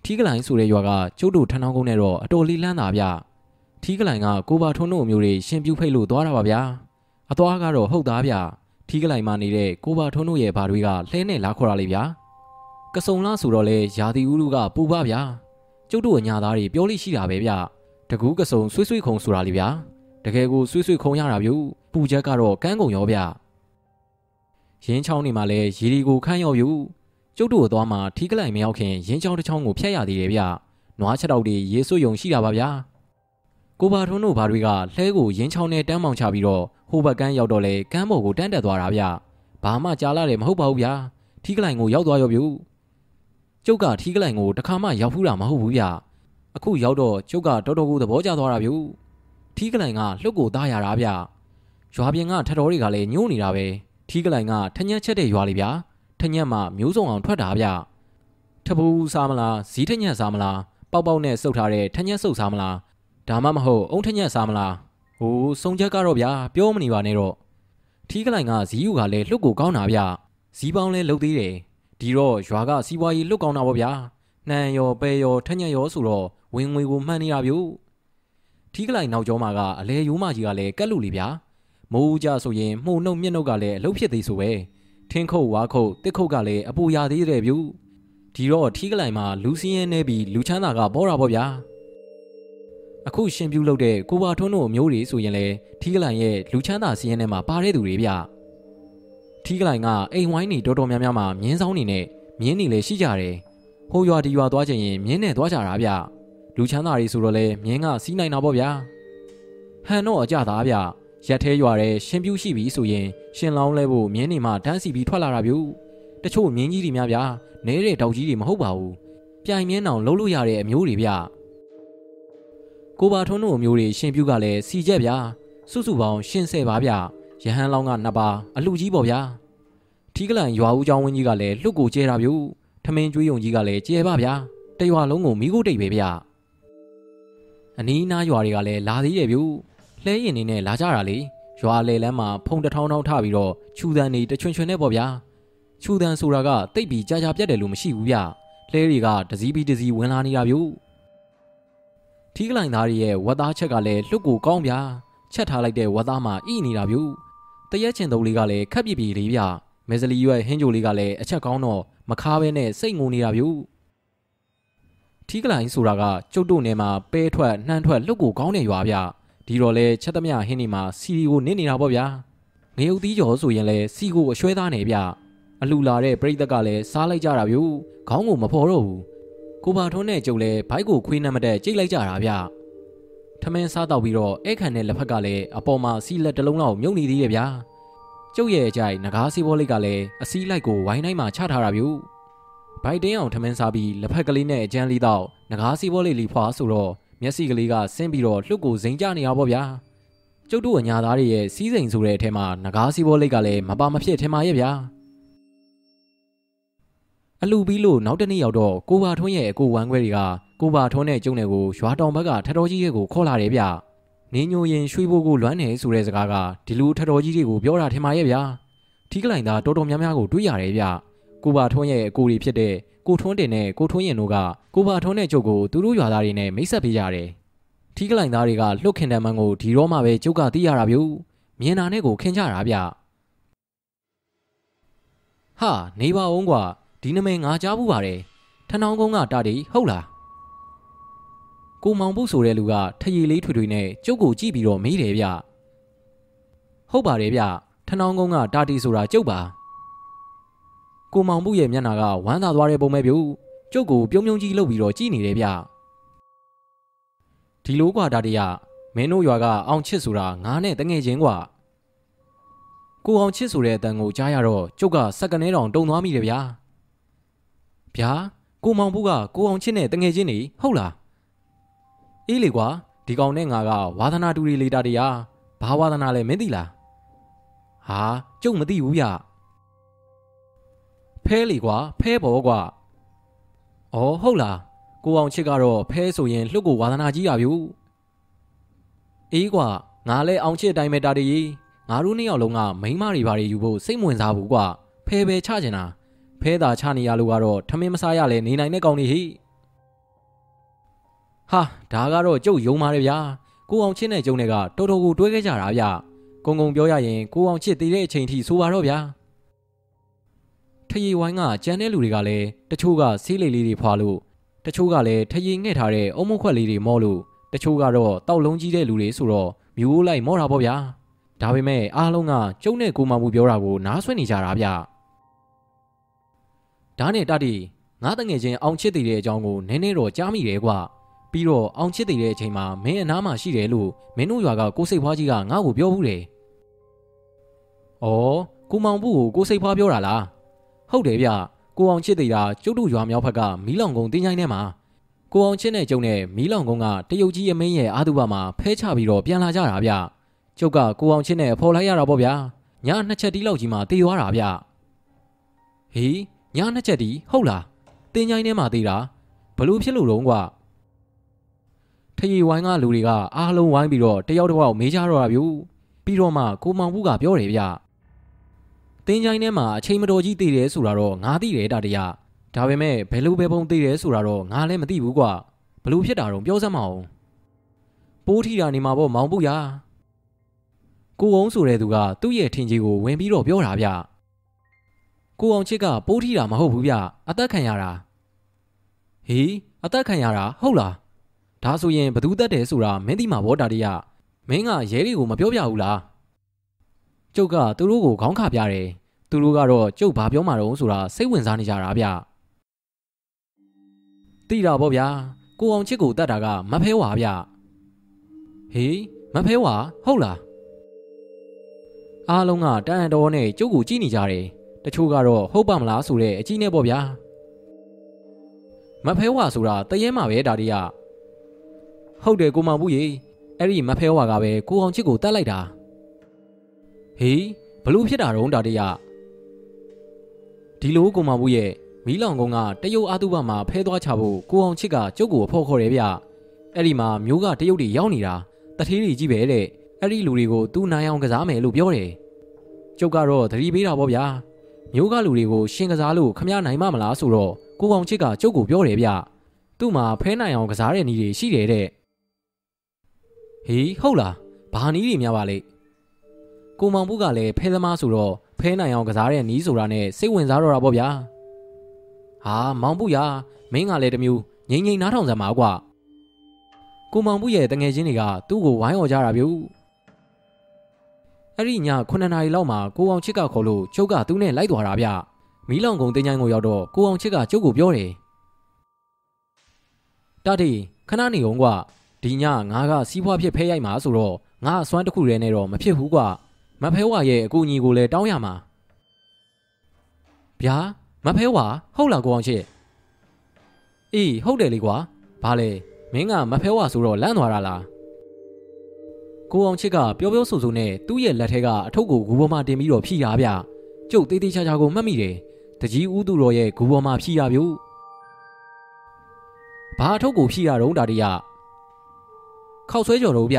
[SPEAKER 1] ထီးကလိုင်းဆိုတဲ့ရွာကကျုပ်တို့ထန်းထောင်းကုန်းနဲ့တော့အတော်လေးလန်းတာဗျထီးကလိုင်းကကိုဘာထုံးတို့မျိုးတွေရှင်ပြူဖိတ်လို့သွားတာပါဗျာအသွားကတော့ဟုတ်သားဗျ ထီးကလိုင်းမှာနေတဲ့ကိုဘာထုံးတို့ရဲ့ဘာတွေကလှဲနဲ့လာခေါ်တာလေဗျာကစုံလားဆိုတော့လေယာတီဦးလူကပူပါဗျာကျုပ်တို့အညာသားတွေပြောလို့ရှိတာပဲဗျတကူးကစုံဆွေးဆွေးခုံဆိုတာလေဗျာတကယ်ကိုဆွေးဆွေးခုံရတာဗျပူချက်ကတော့ကန်းကုန်ရောဗျရင်းချောင်းနေမှာလဲရေဒီကိုခန့်ရောဗျကျုပ်တို့အသွားမှာထီးကလိုက်မရောက်ခင်ရင်းချောင်းတစ်ချောင်းကိုဖျက်ရသေးတယ်ဗျနွားချက်တောက်တွေရေဆွယုံရှိတာပါဗျာ ကိုပါထွန်းတို့ဘာတွေကလှဲကိုရင်းချောင်းနဲ့တန်းမောင်ချပြီးတော့ဟိုဘက်ကန်းရောက်တော့လေကန်းပေါ်ကိုတန်းတက်သွားတာဗျဘာမှကြားလာတယ်မဟုတ်ပါဘူးဗျာထီးကလိုက်ကိုရောက်သွားရောဗျကျုပ်ကထီးကလိုက်ကိုတခါမှရောက်ဖူးတာမဟုတ်ဘူးဗျအခုရောက်တော့ကျုပ်ကတော်တော်ကိုသဘောကျသွားတာဗျထီးကလိုက်ကလှုပ်ကိုသားရတာဗျရွာပြင်ကထတော်တွေကလည်းညှိုးနေတာပဲထီးကလိုက်ကထညက်ချက်တဲ့ရွာလေးဗျာထညက်မှမျိုးစုံအောင်ထွက်တာဗျထပူးစားမလားဇီးထညက်စားမလားပေါက်ပေါက်နဲ့စုပ်ထားတဲ့ထညက်စုပ်စားမလား ဒါမှမဟုတ်အုံထညက်စားမလားဟိုစုံချက်ကတော့ဗျာပြောမနေပါနဲ့တော့ထီးကလိုင်ကဇီးယူကလည်းလှုပ်ကိုကောင်းတာဗျဇီးပေါင်းလဲလှုပ်သေးတယ်ဒီတော့ရွာကစီးပွားရေးလှုပ်ကောင်းတာပေါ့ဗျာနှံရောပဲရောထညက်ရောဆိုတော့ဝင်ငွေကိုမှန်နေတာဗျထီးကလိုင်နောက်ကျောမှာကအလဲရိုးမကြီးကလည်းကက်လို့လေဗျာမိုးကြဆိုရင်မှုန်နှုတ်မျက်နှုတ်ကလည်းအလုတ်ဖြစ်သေးဆိုပဲထင်းခုတ်ဝါခုတ်တစ်ခုတ်ကလည်းအပူရသေးတယ်ဗျဒီတော့ထီးကလိုင်မှာလူစင်းရဲနေပြီးလူချမ်းသာကပေါ်တာပေါ့ဗျာ အခုရှင်ပြူလုပ်တဲ့ကိုပါထွန်းတို့မျိုးတွေဆိုရင်လေထီးကလိုင်ရဲ့လူချမ်းသာစင်းရဲထဲမှာပါတဲ့သူတွေဗျထီးကလိုင်ကအိမ်ဝိုင်းနေတော်တော်များများမှာမြင်းဆောင်နေနဲ့မြင်းနေလည်းရှိကြတယ်ဟိုရွာဒီရွာသွားချင်ရင်မြင်းနဲ့သွားကြတာဗျလူချမ်းသာတွေဆိုတော့လေမြင်းကစီးနိုင်တာပေါ့ဗျာဟန်တော့အကြသားဗျရက်သေးရွာတဲ့ရှင်ပြူရှိပြီဆိုရင်ရှင်လောင်းလဲဖို့မြင်းနေမှတန်းစီပြီးထွက်လာတာဗျတချို့မြင်းကြီးတွေများဗျာနဲတဲ့တောက်ကြီးတွေမဟုတ်ပါဘူးပြိုင်မြင်းအောင်လှုပ်လို့ရတဲ့အမျိုးတွေဗျ ကိုပါထွန်းတို့မျိုးတွေရှင်ပြုကလည်းစီကြက်ဗျာစုစုပေါင်းရှင်ဆယ်ပါဗျာရဟန်းလောင်းကနှစ်ပါအလှကြီးပေါ့ဗျာထီးကလန်ရွာဦးကျောင်းဝင်းကြီးကလည်းလှုပ်ကိုကျဲတာဗျို့ထမင်းကျွေးယုံကြီးကလည်းကျဲပါဗျာတရွာလုံးကိုမိကိုတိတ်ပဲဗျာအနီးနားရွာတွေကလည်းလာသေးတယ်ဗျို့လှဲရင်နေနဲ့လာကြတာလေရွာလေလမ်းမှာဖုံတထောင်းထောင်းထပြီးတော့ခြူတန်းနေတချွင်ချွင်နဲ့ပေါ့ဗျာခြူတန်းဆိုတာကတိတ်ပြီးကြာကြာပြတ်တယ်လို့မရှိဘူးဗျလှဲတွေကတစည်းပြီးတစည်းဝင်လာနေတာဗျို့ ထီးကလိုင်သားရဲ့ဝက်သားချက်ကလည်းလှုပ်ကိုကောင်းဗျာချက်ထားလိုက်တဲ့ဝက်သားမှာဣနေတာဗျတရက်ချင်တုံးလေးကလည်းခက်ပြပြလေးဗျမဲစလီရွက်ဟင်းကြိုလေးကလည်းအချက်ကောင်းတော့မခါဘဲနဲ့စိတ်ငုံနေတာဗျထီးကလိုင်ဆိုတာကကျုပ်တို့နယ်မှာပဲထွက်နှမ်းထွက်လှုပ်ကိုကောင်းတဲ့ရွာဗျဒီတော့လဲချက်သမျှဟင်းနေမှာစီရီကိုနစ်နေတာပေါ့ဗျာငရုတ်သီးကျော်ဆိုရင်လဲစီကိုအရွှဲသားနေဗျအလူလာတဲ့ပြိတက်ကလည်းစားလိုက်ကြတာဗျခေါင်းကိုမဖော်တော့ဘူး ကိုပါထွန်းနဲ့ကျုပ်လည်းဘိုက်ကိုခွေးနှမတက်ကြိတ်လိုက်ကြတာဗျထမင်းစားတော့ပြီးတော့အဲ့ခံတဲ့လက်ဖက်ကလည်းအပေါ်မှာစီလက်တစ်လုံးလောက်မြုပ်နေသေးရဲ့ဗျာကျုပ်ရဲ့အကြိုက်ငကားစီးဘောလိတ်ကလည်းအစည်းလိုက်ကိုဝိုင်းတိုင်းမှာချထားတာဗျို့ဘိုက်တင်းအောင်ထမင်းစားပြီးလက်ဖက်ကလေးနဲ့အကျန်းလေးတော့ငကားစီးဘောလိတ်လီဖွာဆိုတော့မျက်စိကလေးကဆင်းပြီးတော့လှုပ်ကိုဇိမ်ကြနေရပါဗျာကျုပ်တို့အညာသားတွေရဲ့စီးစိမ်ဆိုတဲ့အထက်မှာငကားစီးဘောလိတ်ကလည်းမပါမဖြစ်ထင်ပါရဲ့ဗျာ အလူပြီးလို့နောက်တနေ့ရောက်တော့ကိုပါထွန်းရဲ့အကိုဝမ်းခွဲတွေကကိုပါထွန်းနဲ့ကျုံတွေကိုရွာတောင်ဘက်ကထတော်ကြီးရဲ့ကိုခေါ်လာတယ်ဗျ။နင်းညိုရင်ရွှေဘိုးကိုလွမ်းနေဆိုတဲ့စကားကဒီလူထတော်ကြီးတွေကိုပြောတာထင်ပါရဲ့ဗျာ။ထီးကလိုင်သားတော်တော်များများကိုတွေးရတယ်ဗျ။ကိုပါထွန်းရဲ့အကိုတွေဖြစ်တဲ့ကိုထွန်းတင်နဲ့ကိုထွန်းရင်တို့ကကိုပါထွန်းနဲ့ကျုပ်ကိုသူတို့ရွာသားတွေနဲ့မိတ်ဆက်ပေးကြတယ်။ထီးကလိုင်သားတွေကလှုပ်ခင်တမ်းမှန်ကိုဒီတော့မှပဲကျုပ်ကသိရတာဗျ။မြင်တာနဲ့ကိုခင်ကြတာဗျ။ဟာနေပါအောင်ကွာ ဒီနမဲငါကြားဘူးပါတယ်ထဏောင်းကုန်းကတာတီဟုတ်လားကိုမောင်ပုဆိုတဲ့လူကထရီလေးထွေထွေနဲ့ကျုပ်ကိုကြည့်ပြီးတော့မေးတယ်ဗျဟုတ်ပါတယ်ဗျထဏောင်းကုန်းကတာတီဆိုတာကျုပ်ပါကိုမောင်ပုရဲ့မျက်နှာကဝမ်းသာသွားတဲ့ပုံပဲဗျကျုပ်ကိုပြုံးပြုံးကြီးလှုပ်ပြီးတော့ကြည့်နေတယ်ဗျဒီလိုကွာတာတီကမင်းတို့ရွာကအောင်ချစ်ဆိုတာငါနဲ့တငယ်ချင်းကွာကိုအောင်ချစ်ဆိုတဲ့အတန်ကိုကြားရတော့ကျုပ်ကစက္ကနဲတောင်တုံသွားမိတယ်ဗျာ ဗျာကိုမောင်ဘူးကကိုအောင်ချစ်နဲ့တငယ်ချင်းနေဟုတ်လားအေးလေကွာဒီကောင်နဲ့ငါကဝါသနာတူရီလေတာတရားဘာဝါသနာလဲမင်းသိလားဟာကျုပ်မသိဘူးဗျဖဲလေကွာဖဲပေါ်ကွာအော်ဟုတ်လားကိုအောင်ချစ်ကတော့ဖဲဆိုရင်လှုပ်ကိုဝါသနာကြီးရဗျူအေးကွာငါလဲအောင်ချစ်အတိုင်းပဲတာတရီငါတို့နှစ်ယောက်လုံးကမိန်းမတွေဘာတွေယူဖို့စိတ်ဝင်စားဘူးကွာဖဲပဲချချင်တာ ဖဲသာချနေရလို့ကတော့ထမင်းမစားရလဲနေနိုင်တဲ့ကောင်တွေဟိဟာဒါကတော့ကျုပ်ယုံပါတယ်ဗျာကိုအောင်ချစ်နဲ့ကျုံတွေကတော်တော်ကိုတွဲခဲ့ကြတာဗျကုံကုံပြောရရင်ကိုအောင်ချစ်တည်တဲ့အချိန်ထိဆိုပါတော့ဗျာထရီဝိုင်းကကြမ်းတဲ့လူတွေကလည်းတချို့ကဆေးလိတ်လေးတွေဖွာလို့တချို့ကလည်းထရီငှဲ့ထားတဲ့အုံမခွက်လေးတွေမော့လို့တချို့ကတော့တောက်လုံးကြီးတဲ့လူတွေဆိုတော့မျိုးလိုက်မော့တာပေါ့ဗျာဒါပေမဲ့အားလုံးကကျုံနဲ့ကိုမမှုပြောတာကိုနားဆွနေကြတာဗျ ဒါနဲ့တတိငါတငယ်ချင်းအောင်ချစ်တည်တဲ့အကြောင်းကိုနည်းနည်းတော့ကြားမိတယ်ကွာပြီးတော့အောင်ချစ်တည်တဲ့အချိန်မှာမင်းအနားမှာရှိတယ်လို့မင်းတို့ရွာကကိုစိတ်ဖွားကြီးကငါ့ကိုပြောဘူးတယ်။အော်ကိုမောင်ဘူးကိုကိုစိတ်ဖွားပြောတာလား။ဟုတ်တယ်ဗျကိုအောင်ချစ်တည်တာကျုပ်တို့ရွာမြောက်ဘက်ကမီးလောင်ကုန်းတင်းချိုင်းထဲမှာကိုအောင်ချစ်နဲ့ကျုံနဲ့မီးလောင်ကုန်းကတရုတ်ကြီးအမင်းရဲ့အာသူဘမှာဖဲချပြီးတော့ပြန်လာကြတာဗျ။ကျုပ်ကကိုအောင်ချစ်နဲ့ဖော်လိုက်ရတာပေါ့ဗျာ။ညနှစ်ချက်တီးလောက်ကြီးမှတေးသွားတာဗျ။ဟေး ညနှစ်ချက်တီးဟုတ်လားတင်းချိုင်းထဲမှာသေးတာဘလို့ဖြစ်လို့တော့ကွာထရီဝိုင်းကလူတွေကအားလုံးဝိုင်းပြီးတော့တယောက်တစ်ပေါက်မေးကြတော့တာဗျူပြီးတော့မှကိုမောင်ဘူးကပြောတယ်ဗျတင်းချိုင်းထဲမှာအချိန်မတော်ကြီးတည်တယ်ဆိုတာတော့ငါသိတယ်တာတရဒါပေမဲ့ဘယ်လိုပဲပုံတည်တယ်ဆိုတာတော့ငါလည်းမသိဘူးကွာဘလို့ဖြစ်တာတော့ပြောစမ်းမအောင်ပိုးထီတာနေမှာပေါ့မောင်ဘူးရကိုအောင်ဆိုတဲ့သူကသူ့ရဲ့ထင်ကြီးကိုဝင်ပြီးတော့ပြောတာဗျ ကိုအောင်ချစ်ကပိုးထီတာမဟုတ်ဘူးဗျအသက်ခံရတာဟေးအသက်ခံရတာဟုတ်လားဒါဆိုရင်ဘသူတက်တယ်ဆိုတာမင်းသိမှာဗောတာတရမင်းကရဲတွေကိုမပြောပြဘူးလားကျုပ်ကသူတို့ကိုခေါင်းခပြတယ်သူတို့ကတော့ကျုပ်ဘာပြောမှာတော့ဆိုတာစိတ်ဝင်စားနေကြတာဗျသိတာဗောဗျာကိုအောင်ချစ်ကိုတတ်တာကမဖဲဝါဗျဟေးမဖဲဝါဟုတ်လားအားလုံးကတန်တော်နဲ့ကျုပ်ကိုကြည့်နေကြတယ် တချို့ကတော့ဟုတ်ပါမလားဆိုတဲ့အကြီးနဲ့ပေါ့ဗျာမဖဲဝါဆိုတာတရဲမှာပဲဒါတရဟုတ်တယ်ကိုမောင်ဘူးရေအဲ့ဒီမဖဲဝါကပဲကိုအောင်ချစ်ကိုတတ်လိုက်တာဟေးဘလို့ဖြစ်တာတော့တာတရဒီလိုကိုမောင်ဘူးရဲ့မီးလောင်ကုန်းကတရုတ်အာတုဘမှာဖဲသွားချဖို့ကိုအောင်ချစ်ကကျုပ်ကိုအဖို့ခေါ်တယ်ဗျအဲ့ဒီမှာမျိုးကတရုတ်တွေရောက်နေတာတထေးတွေကြီးပဲတဲ့အဲ့ဒီလူတွေကိုသူနိုင်အောင်ကစားမယ်လို့ပြောတယ်ကျုပ်ကတော့သတိပေးတာပေါ့ဗျာ မျိုးကလူတွေကိုရှင်ကစားလို့ခမရနိုင်မမလားဆိုတော့ကိုအောင်ချစ်ကကျုပ်ကိုပြောတယ်ဗျသူ့မှာဖဲနိုင်အောင်ကစားတဲ့နည်းတွေရှိတယ်တဲ့ဟေးဟုတ်လားဘာနီးတွေများပါလေကိုမောင်ဘူးကလည်းဖဲသမားဆိုတော့ဖဲနိုင်အောင်ကစားတဲ့နီးဆိုတာနဲ့စိတ်ဝင်စားတော့တာပေါ့ဗျာဟာမောင်ဘူးရမင်းကလည်းတမျိုးငိမ့်ငိမ့်နားထောင်စမ်းပါကွာကိုမောင်ဘူးရဲ့တငယ်ချင်းတွေကသူ့ကိုဝိုင်းော်ကြတာဗျ အဲ့ဒီည9နာရီလောက်မှာကိုအောင်ချစ်ကခေါ်လို့ကျုပ်ကသူ့နဲ့လိုက်သွားတာဗျမီးလောင်ကုံတင်းချိုင်းကိုရောက်တော့ကိုအောင်ချစ်ကကျုပ်ကိုပြောတယ်တာတီခဏနေအောင်ကွာဒီညငါကစီးပွားဖြစ်ဖဲရိုက်မှာဆိုတော့ငါအစွမ်းတစ်ခုတည်းနဲ့တော့မဖြစ်ဘူးကွာမဖဲဝါရဲ့အကူအညီကိုလည်းတောင်းရမှာဗျာမဖဲဝါဟုတ်လားကိုအောင်ချစ်အေးဟုတ်တယ်လေကွာဘာလဲမင်းကမဖဲဝါဆိုတော့လန့်သွားတာလား ကိုအောင်ချစ်ကပျော်ပျော်ဆူဆူနဲ့သူ့ရဲ့လက်ထဲကအထုပ်ကိုဂူပေါ်မှာတင်ပြီးတော့ဖြီးတာဗျကျုပ်သေးသေးချာချာကိုမှတ်မိတယ်တကြီးဦးသူတော်ရဲ့ဂူပေါ်မှာဖြီးတာဗျဘာအထုပ်ကိုဖြီးတာတော့တာတရခောက်ဆွဲကြော်တော့ဗျ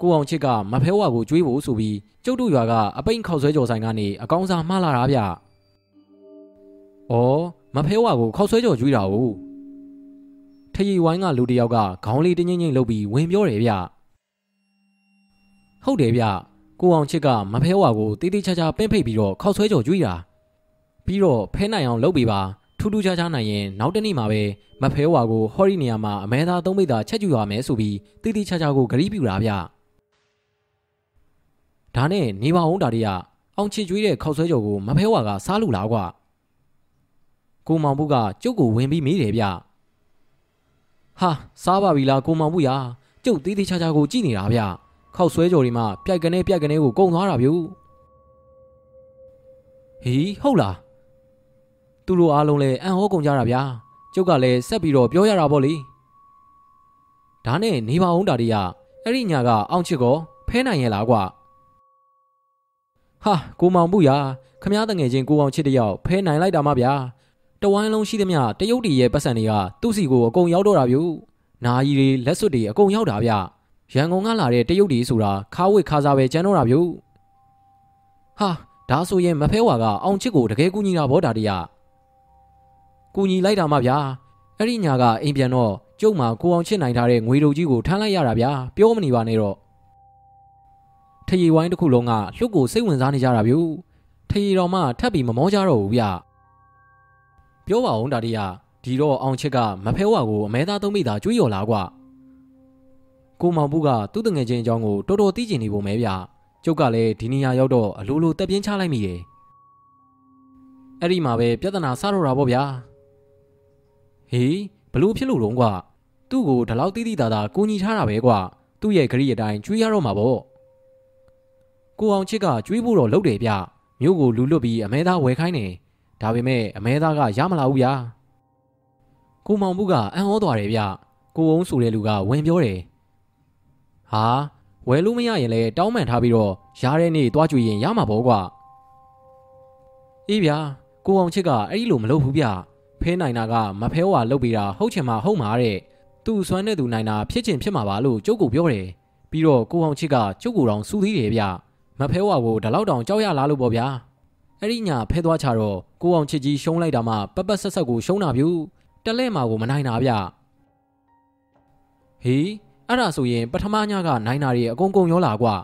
[SPEAKER 1] ကိုအောင်ချစ်ကမဖဲဝါကိုကျွေးဖို့ဆိုပြီးကျုပ်တို့ရွာကအပိန်ခောက်ဆွဲကြော်ဆိုင်ကနေအကောင်းစားမှားလာတာဗျ။အော်မဖဲဝါကိုခောက်ဆွဲကြော်ကျွေးတာ哦။ထရီဝိုင်းကလူတယောက်ကခေါင်းလေးတင်းချင်းချင်းလှုပ်ပြီးဝင်ပြောတယ်ဗျ။ ဟုတ်တယ်ဗျ။ကိုအောင်ချစ်ကမဖဲဝါကိုတေးသေးချာချာပင့်ဖိတ်ပြီးတော့ခောက်ဆွဲကြော်ကျွေးတာ။ပြီးတော့ဖဲနိုင်အောင်လုပ်ပေးပါထူးထူးခြားခြားနိုင်ရင်နောက်တနေ့မှာပဲမဖဲဝါကိုဟော်ရီနေရာမှာအမဲသားသုံးမိသားချက်ကျူရမယ်ဆိုပြီးတေးသေးချာချာကိုဂရီးပြူတာဗျ။ဒါနဲ့နေပါအောင်တာတွေကအောင်ချစ်ကျွေးတဲ့ခောက်ဆွဲကြော်ကိုမဖဲဝါကစားလို့လားကွာကိုမောင်ဘူးကကျုပ်ကိုဝင်ပြီးမေးတယ်ဗျဟာစားပါပြီလားကိုမောင်ဘူးရာကျုပ်သေးသေးချာချာကိုကြည့်နေတာဗျ ခောက်ဆွဲကြော်ဒီမှာပြိုက်ကနေပြိုက်ကနေကိုကုံသွားတာဗျဟီးဟုတ်လားသူတို့အားလုံးလည်းအံ့ဟောကုန်ကြတာဗျာကျုပ်ကလည်းဆက်ပြီးတော့ပြောရတာပေါ့လေဒါနဲ့နေပါအောင်တာတွေကအဲ့ဒီညာကအောင်ချစ်ကောဖဲနိုင်ရဲ့လားကွာဟာကိုမောင်ဘူးရာခမားတငယ်ချင်းကိုအောင်ချစ်တယောက်ဖဲနိုင်လိုက်တာမှဗျာတဝိုင်းလုံးရှိသမျှတရုတ်တီရဲ့ပတ်စံတွေကသူ့စီကိုအကုန်ရောက်တော့တာဗျနာကြီးတွေလက်စွပ်တွေအကုန်ရောက်တာဗျ ရန်ကုန်ကလာတဲ့တရုတ်တီဆိုတာခါဝစ်ခါစားပဲကျန်တော့တာဗျဟာဒါဆိုရင်မဖဲဝါကအောင်ချစ်ကိုတကယ်ကူညီတာဗောဒါတရကူညီလိုက်တာမှဗျာအဲ့ဒီညာကအိမ်ပြန်တော့ကျုပ်မှာကိုအောင်ချစ်နိုင်ထားတဲ့ငွေတို့ကြီးကိုထမ်းလိုက်ရတာဗျာပြောမနေပါနဲ့တော့ထရီဝိုင်းတစ်ခုလုံးကလှုပ်ကိုစိတ်ဝင်စားနေကြတာဗျထရီတော်မှထပ်ပြီးမမောကြတော့ဘူးဗျပြောပါအောင်ဒါတရဒီတော့အောင်ချစ်ကမဖဲဝါကိုအမဲသားသုံးမိသားကျွေးရော်လာကွ ကိုမောင်ဘူးကသူ့တငယ်ချင်းအကြောင်းကိုတော်တော်သိကျင်နေပုံပဲဗျကျုပ်ကလည်းဒီနေရာရောက်တော့အလိုလိုတက်ပြင်းချလိုက်မိတယ်အဲ့ဒီမှာပဲပြဿနာစတော့တာပေါ့ဗျာဟေးဘလို့ဖြစ်လို့တော့ကွာသူ့ကိုဒီလောက်တိတိတသာကိုညီထားတာပဲကွာသူ့ရဲ့ဂရိအတိုင်းကျွေးရတော့မှာပေါ့ကိုအောင်ချစ်ကကျွေးဖို့တော့လုပ်တယ်ဗျမြို့ကိုလူလွတ်ပြီးအမဲသားဝယ်ခိုင်းတယ်ဒါပေမဲ့အမဲသားကရမလာဘူးဗျာကိုမောင်ဘူးကအံ့ဩသွားတယ်ဗျကိုအောင်ဆိုတဲ့လူကဝင်ပြောတယ် ဟာဝယ်လို့မရရင်လည်းတောင်းပန်ထားပြီးတော့ရားတဲ့နေ့သွားကြွေရင်ရမှာပေါ့ကွာအေးဗျာကိုအောင်ချစ်ကအဲ့ဒီလိုမလုပ်ဘူးဗျဖဲနိုင်တာကမဖဲဝါလုပ်ပေးတာဟုတ်ချင်မှဟုတ်မှာတဲ့သူ့စွမ်းတဲ့သူနိုင်တာဖြစ်ချင်ဖြစ်မှာပါလို့ကျုပ်ကပြောတယ်ပြီးတော့ကိုအောင်ချစ်ကကျုပ်ကိုတောင်စူးသေးတယ်ဗျမဖဲဝါကိုဒီလောက်တောင်ကြောက်ရလားလို့ပေါ့ဗျာအဲ့ဒီညာဖဲသွားချတော့ကိုအောင်ချစ်ကြီးရှုံးလိုက်တာမှပပဆက်ဆက်ကိုရှုံးတာဗျတလဲမှာကိုမနိုင်တာဗျဟေး အဲ့ဒါဆိုရင်ပထမညကနိုင်တာတွေအကုန်ကုန်ရောလာကွာ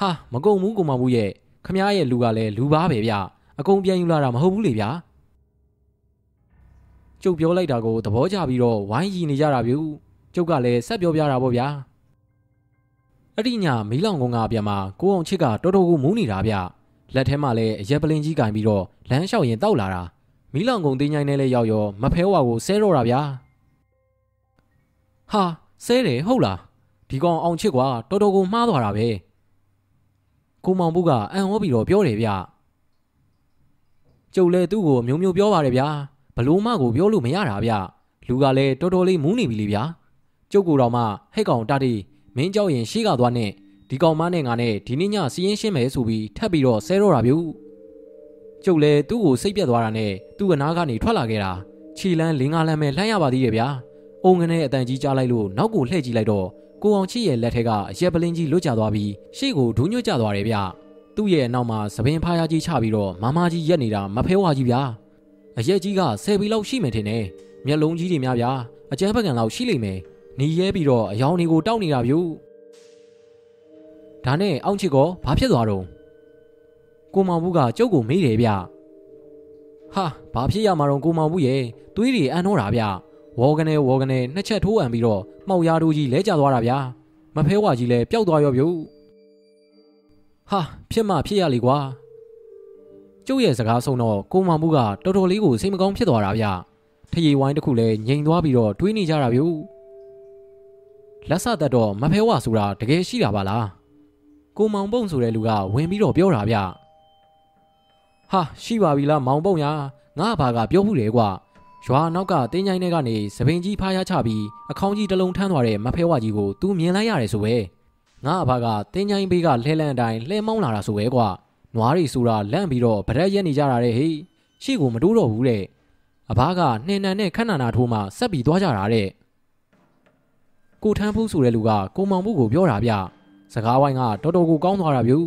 [SPEAKER 1] ဟာမကုန်ဘူးကိုမဘူးရဲ့ခမားရဲ့လူကလည်းလူပါပဲဗျအကုန်ပြန်ယူလာတာမဟုတ်ဘူးလေဗျာကျုပ်ပြောလိုက်တာကိုသဘောကျပြီးတော့ဝိုင်းရီနေကြတာဗျကျုပ်ကလည်းဆက်ပြောပြတာပေါ့ဗျာအဲ့ဒီညမီးလောင်ကုန်းကပြန်မှာကိုအောင်ချစ်ကတော်တော်ကိုမူးနေတာဗျလက်ထဲမှာလည်းအရက်ပလင်းကြီးကင်ပြီးတော့လမ်းလျှောက်ရင်တောက်လာတာမီးလောင်ကုန်းတင်းញိုင်းနဲ့လည်းရောက်ရောမဖဲဝါကိုဆဲတော့တာဗျာဟာ ဆဲတယ်ဟုတ်လားဒီကောင်အောင်ချစ်ကွာတော်တော်ကိုမှားသွားတာပဲကိုမောင်ဘူးကအံ့ဩပြီးတော့ပြောတယ်ဗျကျုပ်လည်းသူ့ကိုမျိုးမျိုးပြောပါတယ်ဗျာဘလို့မကိုပြောလို့မရတာဗျလူကလည်းတော်တော်လေးမူးနေပြီလေဗျာကျုပ်ကိုတော့မှဟဲ့ကောင်တတိမင်းကြောက်ရင်ရှေ့ကသွားနဲ့ဒီကောင်မနဲ့ငါနဲ့ဒီနေ့ညစီးရင်ရှင်းမယ်ဆိုပြီးထပ်ပြီးတော့ဆဲတော့တာဗျကျုပ်လည်းသူ့ကိုစိတ်ပြတ်သွားတာနဲ့သူ့ကနားကနေထွက်လာခဲ့တာခြီလန်းလင်းကားလမ်းပဲလှမ်းရပါသေးရဲ့ဗျာ အုံငနဲ့အတန်ကြီးကြားလိုက်လို့နောက်ကိုလှည့်ကြည့်လိုက်တော့ကိုအောင်ချစ်ရဲ့လက်ထက်ကအရက်ပလင်းကြီးလွတ်ကျသွားပြီးရှေ့ကိုဒူးညွတ်ကျသွားတယ်ဗျသူ့ရဲ့အနောက်မှာသပင်ဖားရကြီးချပြီးတော့မမကြီးရက်နေတာမဖဲဝါကြီးဗျာအရက်ကြီးကဆယ်ပီလောက်ရှိမယ်ထင်တယ်မျက်လုံးကြီးတွေများဗျာအကျန်းပကံလောက်ရှိလိမ့်မယ်หนีရဲပြီးတော့အယောင်တွေကိုတောက်နေတာဗျဒါနဲ့အောင့်ချစ်ကောဘာဖြစ်သွားတော့ကိုမောင်ဘူးကကျုပ်ကိုမေးတယ်ဗျဟာဘာဖြစ်ရမှာတော့ကိုမောင်ဘူးရဲ့သွေးတွေအန်တော့တာဗျ ဝေါကနေဝေါကနေနှစ်ချက်ထိုးအံပြီးတော့မှောက်ရတို့ကြီးလဲကျသွားတာဗျာမဖဲဝါကြီးလဲပျောက်သွားရောဗျဟာဖြစ်မှဖြစ်ရလေကွာကျုပ်ရဲ့စကားဆုံးတော့ကိုမောင်ဘူးကတော်တော်လေးကိုစိတ်မကောင်းဖြစ်သွားတာဗျထရီဝိုင်းတစ်ခုလည်းငြိမ်သွားပြီးတော့တွေးနေကြတာဗျလက်ဆသက်တော့မဖဲဝဆိုတာတကယ်ရှိတာပါလားကိုမောင်ပုံဆိုတဲ့လူကဝင်ပြီးတော့ပြောတာဗျဟာရှိပါပြီလားမောင်ပုံရငါဘာကပြောမှုတယ်ကွာ ရွာနောက်ကတင်းချိုင်းထဲကနေစပင်ကြီးဖားရချပြီးအခေါင်းကြီးတစ်လုံးထမ်းသွားတဲ့မဖဲဝကြီးကို तू မြင်လိုက်ရတယ်ဆိုပဲငါအဖကတင်းချိုင်းဘေးကလှဲလန့်အတိုင်းလှဲမောင်းလာတာဆိုပဲကွာနွားတွေဆိုတာလန့်ပြီးတော့ဗရက်ရက်နေကြတာတဲ့ဟေးရှေ့ကိုမတိုးတော့ဘူးတဲ့အဘကနှင်းနန်နဲ့ခဏနာထိုးမှဆက်ပြီးသွားကြတာတဲ့ကိုထမ်းဖူးဆိုတဲ့လူကကိုမောင်မှုကိုပြောတာဗျစကားဝိုင်းကတော်တော်ကိုကောင်းသွားတာဗျူ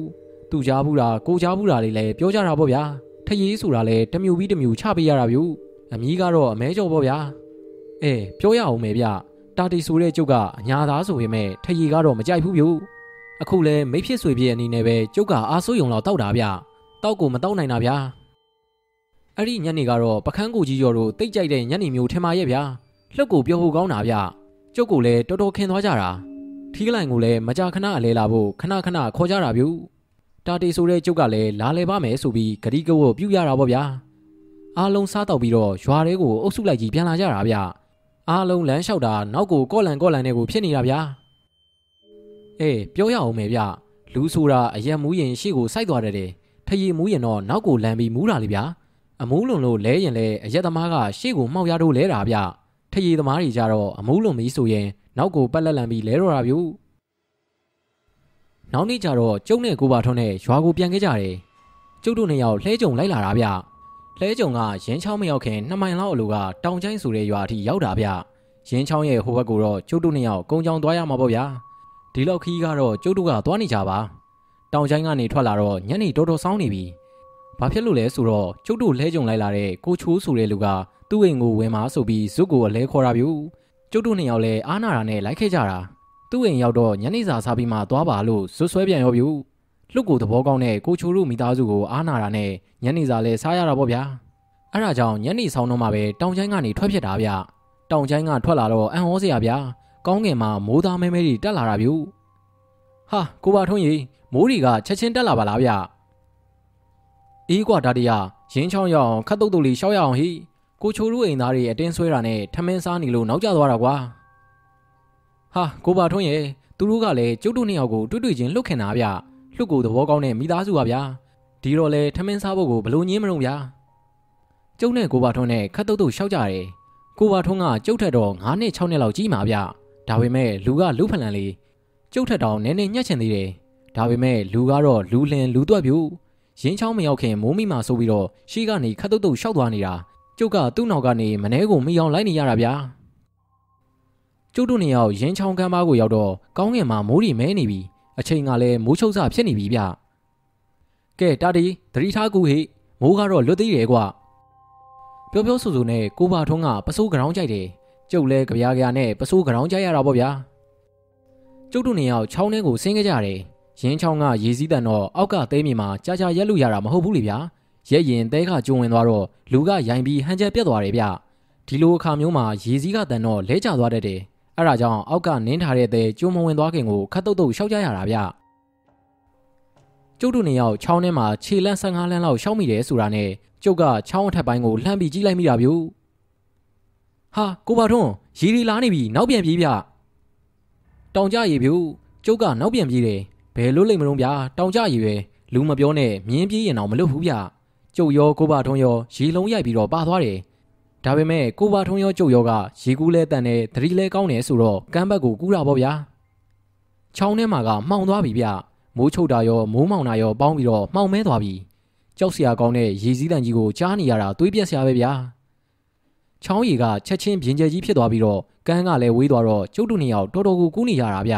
[SPEAKER 1] သူကြားဘူးတာကိုကြားဘူးတာလေးလည်းပြောကြတာပေါ့ဗျာထရီးဆိုတာလည်းတမျိုးပြီးတမျိုးချပေးရတာဗျူ အမီးကတော့အမဲကျော်ပေါ့ဗျာအဲပြောရအောင်မယ်ဗျတာတီဆိုတဲ့ကျုပ်ကအညာသားဆိုပေမဲ့ထရီးကတော့မကြိုက်ဘူးဗျူအခုလဲမိဖြစ်ဆွေဖြစ်အနေနဲ့ပဲကျုပ်ကအားဆိုးယုံလောက်တောက်တာဗျတောက်ကိုမတောက်နိုင်တာဗျာအဲ့ဒီညနေကတော့ပခန်းကိုကြီးကျော်တို့တိတ်ကြိုက်တဲ့ညနေမျိုးထင်ပါရဲ့ဗျာလှုပ်ကိုပြောဖို့ကောင်းတာဗျကျုပ်ကိုလည်းတော်တော်ခင်သွားကြတာထီးလိုင်ကိုလည်းမကြာခဏအလဲလာဖို့ခဏခဏခေါ်ကြတာဗျတာတီဆိုတဲ့ကျုပ်ကလည်းလာလဲပါမယ်ဆိုပြီးဂရီကဝတ်ပြုတ်ရတာပေါ့ဗျာ အားလုံးစားတော့ပြီးတော့ရွာတွေကိုအုပ်စုလိုက်ကြီးပြန်လာကြတာဗျအားလုံးလမ်းလျှောက်တာနောက်ကိုကော့လန်ကော့လန်နဲ့ကိုဖြစ်နေတာဗျာအေးပြောရအောင်မယ်ဗျလူဆိုတာအရက်မူးရင်ရှေ့ကိုစိုက်သွားတယ်ထရီမူးရင်တော့နောက်ကိုလမ်းပြီးမူးတာလေဗျာအမူးလွန်လို့လဲရင်လဲအရက်သမားကရှေ့ကိုမှောက်ရတော့လဲတာဗျထရီသမားတွေကြတော့အမူးလွန်ပြီဆိုရင်နောက်ကိုပတ်လက်လန်ပြီးလဲတော့တာဗျနောက်နေ့ကျတော့ကျုံနဲ့ကိုပါထွန်းနဲ့ရွာကိုပြန်ခဲ့ကြတယ်ကျုပ်တို့နှစ်ယောက်လှဲကြုံလိုက်လာတာဗျ လှဲကြုံကရင်းချောင်းမရောက်ခင်နှစ်မိုင်လောက်အလိုကတောင်ချိုင်းဆိုတဲ့ရွာအထိရောက်တာဗျရင်းချောင်းရဲ့ဟိုဘက်ကိုတော့ကျုပ်တို့နှစ်ယောက်ကုန်းချောင်းသွားရမှာပေါ့ဗျာဒီလောက်ခီးကတော့ကျုပ်တို့ကသွားနေကြပါတောင်ချိုင်းကနေထွက်လာတော့ညနေတော်တော်ဆောင်းနေပြီဘာဖြစ်လို့လဲဆိုတော့ကျုပ်တို့လဲကြုံလိုက်လာတဲ့ကိုချိုးဆိုတဲ့လူကသူ့အိမ်ကိုဝင်มาဆိုပြီးဇွတ်ကိုအလဲခေါ်တာဗျကျုပ်တို့နှစ်ယောက်လဲအားနာတာနဲ့လိုက်ခဲ့ကြတာသူ့အိမ်ရောက်တော့ညနေစာစားပြီးမှသွားပါလို့ဇွတ်ဆွဲပြန်ရောဗျ လှုပ်ကိုသဘောကောင်းတဲ့ကိုချိုးတို့မိသားစုကိုအားနာတာနဲ့ညနေစာလဲစားရတာပေါ့ဗျာအဲ့ဒါကြောင့်ညနေဆောင်တော့မှပဲတောင်ချိုင်းကနေထွက်ဖြစ်တာဗျတောင်ချိုင်းကထွက်လာတော့အံ့ဩစရာဗျာကောင်းငင်မှာမိုးသားမဲမဲတွေတက်လာတာဗျဟာကိုပါထွန်းကြီးမိုးတွေကချက်ချင်းတက်လာပါလားဗျအေးကွာဒါတရရင်းချောင်းရအောင်ခတ်တုတ်တုတ်လေးရှောက်ရအောင်ဟိကိုချိုးတို့အိမ်သားတွေအတင်းဆွဲတာနဲ့ထမင်းစားနေလို့နောက်ကျသွားတာကွာဟာကိုပါထွန်းရဲ့သူတို့ကလည်းကျုပ်တို့နှစ်ယောက်ကိုတွေ့တွေ့ချင်းလှုပ်ခင်တာဗျ လှုပ်ကိုသဘောကောင်းတဲ့မိသားစုပါဗျာဒီတော့လေထမင်းစားဖို့ကိုဘလို့ညင်းမလို့ဗျာကျုပ်နဲ့ကိုပါထွန်းနဲ့ခတ်တုတ်တုတ်ရှောက်ကြတယ်ကိုပါထွန်းကကျုပ်ထက်တော့9နှစ်6နှစ်လောက်ကြီးမှာဗျဒါပေမဲ့လူကလူဖလန်လေးကျုပ်ထက်တောင်နည်းနည်းညှက်ချင်သေးတယ်ဒါပေမဲ့လူကတော့လူလင်လူတွက်ပြူရင်းချောင်းမရောက်ခင်မိုးမိမှာဆိုပြီးတော့ရှေ့ကနေခတ်တုတ်တုတ်ရှောက်သွားနေတာကျုပ်ကသူ့နောက်ကနေမနှဲကိုမိအောင်လိုက်နေရတာဗျာကျုပ်တို့နေရောက်ရင်းချောင်းကမ်းပါးကိုရောက်တော့ကောင်းငင်မှာမိုးရီမဲနေပြီ အချိန်ကလည်းမိုးချုပ်စဖြစ်နေပြီဗျကဲတာတီသတိထားကူဟိမိုးကတော့လွတ်သေးတယ်ကွာပြောပြောဆိုဆိုနဲ့ကိုပါထွန်းကပစိုးကရောင်းကြိုက်တယ်ကျုပ်လဲကြပြားကြနဲ့ပစိုးကရောင်းကြိုက်ရတာပေါ့ဗျာကျုပ်တို့နေရောက်ချောင်းထဲကိုဆင်းခဲ့ကြတယ်ရင်းချောင်းကရေစည်းတန်တော့အောက်ကသဲမြေမှာကြာကြာရက်လို့ရတာမဟုတ်ဘူးလေဗျာရက်ရင်သဲကကျုံဝင်သွားတော့လူကရိုင်ပြီးဟန်ချက်ပြတ်သွားတယ်ဗျဒီလိုအခါမျိုးမှာရေစည်းကတန်တော့လဲကျသွားတတ်တယ် အဲ့ဒါကြောင့်အောက်ကနင်းထားတဲ့သဲကျုံမဝင်သွားခင်ကိုခတ်တုတ်တုတ်ရှောက်ကြရတာဗျကျုပ်တို့နေရောက်ချောင်းထဲမှာခြေလန့်15လမ်းလောက်ရှောက်မိတယ်ဆိုတာနဲ့ကျုပ်ကချောင်းအထက်ပိုင်းကိုလှမ်းပြီးကြည့်လိုက်မိတာဗျဟာကိုပါထွန်းရေရီလာနေပြီနောက်ပြန်ပြေးဗျတောင်ကြရေဗျကျုပ်ကနောက်ပြန်ပြေးတယ်ဘယ်လို့လိမ့်မလို့ဗျာတောင်ကြရေပဲလူမပြောနဲ့မြင်းပြေးရင်တော့မလုပ်ဘူးဗျကျုပ်ရောကိုပါထွန်းရောရေလုံးရိုက်ပြီးတော့ပါသွားတယ် ဒါပေမဲ့ကိုပါထုံးရောကျုပ်ရောကရေကူးလဲတန်တယ်သတိလဲကောင်းတယ်ဆိုတော့ကမ်းဘက်ကိုကူးတာပေါ့ဗျာချောင်းထဲမှာကမှောင်သွားပြီဗျမိုးချုပ်တာရောမိုးမောင်တာရောပေါင်းပြီးတော့မှောင်မဲသွားပြီကြောက်စရာကောင်းတဲ့ရေစည်းတန်ကြီးကိုကြားနေရတာတွေးပြက်စရာပဲဗျာချောင်းရီကချက်ချင်းပြင်းကျဲကြီးဖြစ်သွားပြီးတော့ကမ်းကလည်းဝေးသွားတော့ကျုပ်တို့နှစ်ယောက်တော်တော်ကိုကူးနေကြတာဗျ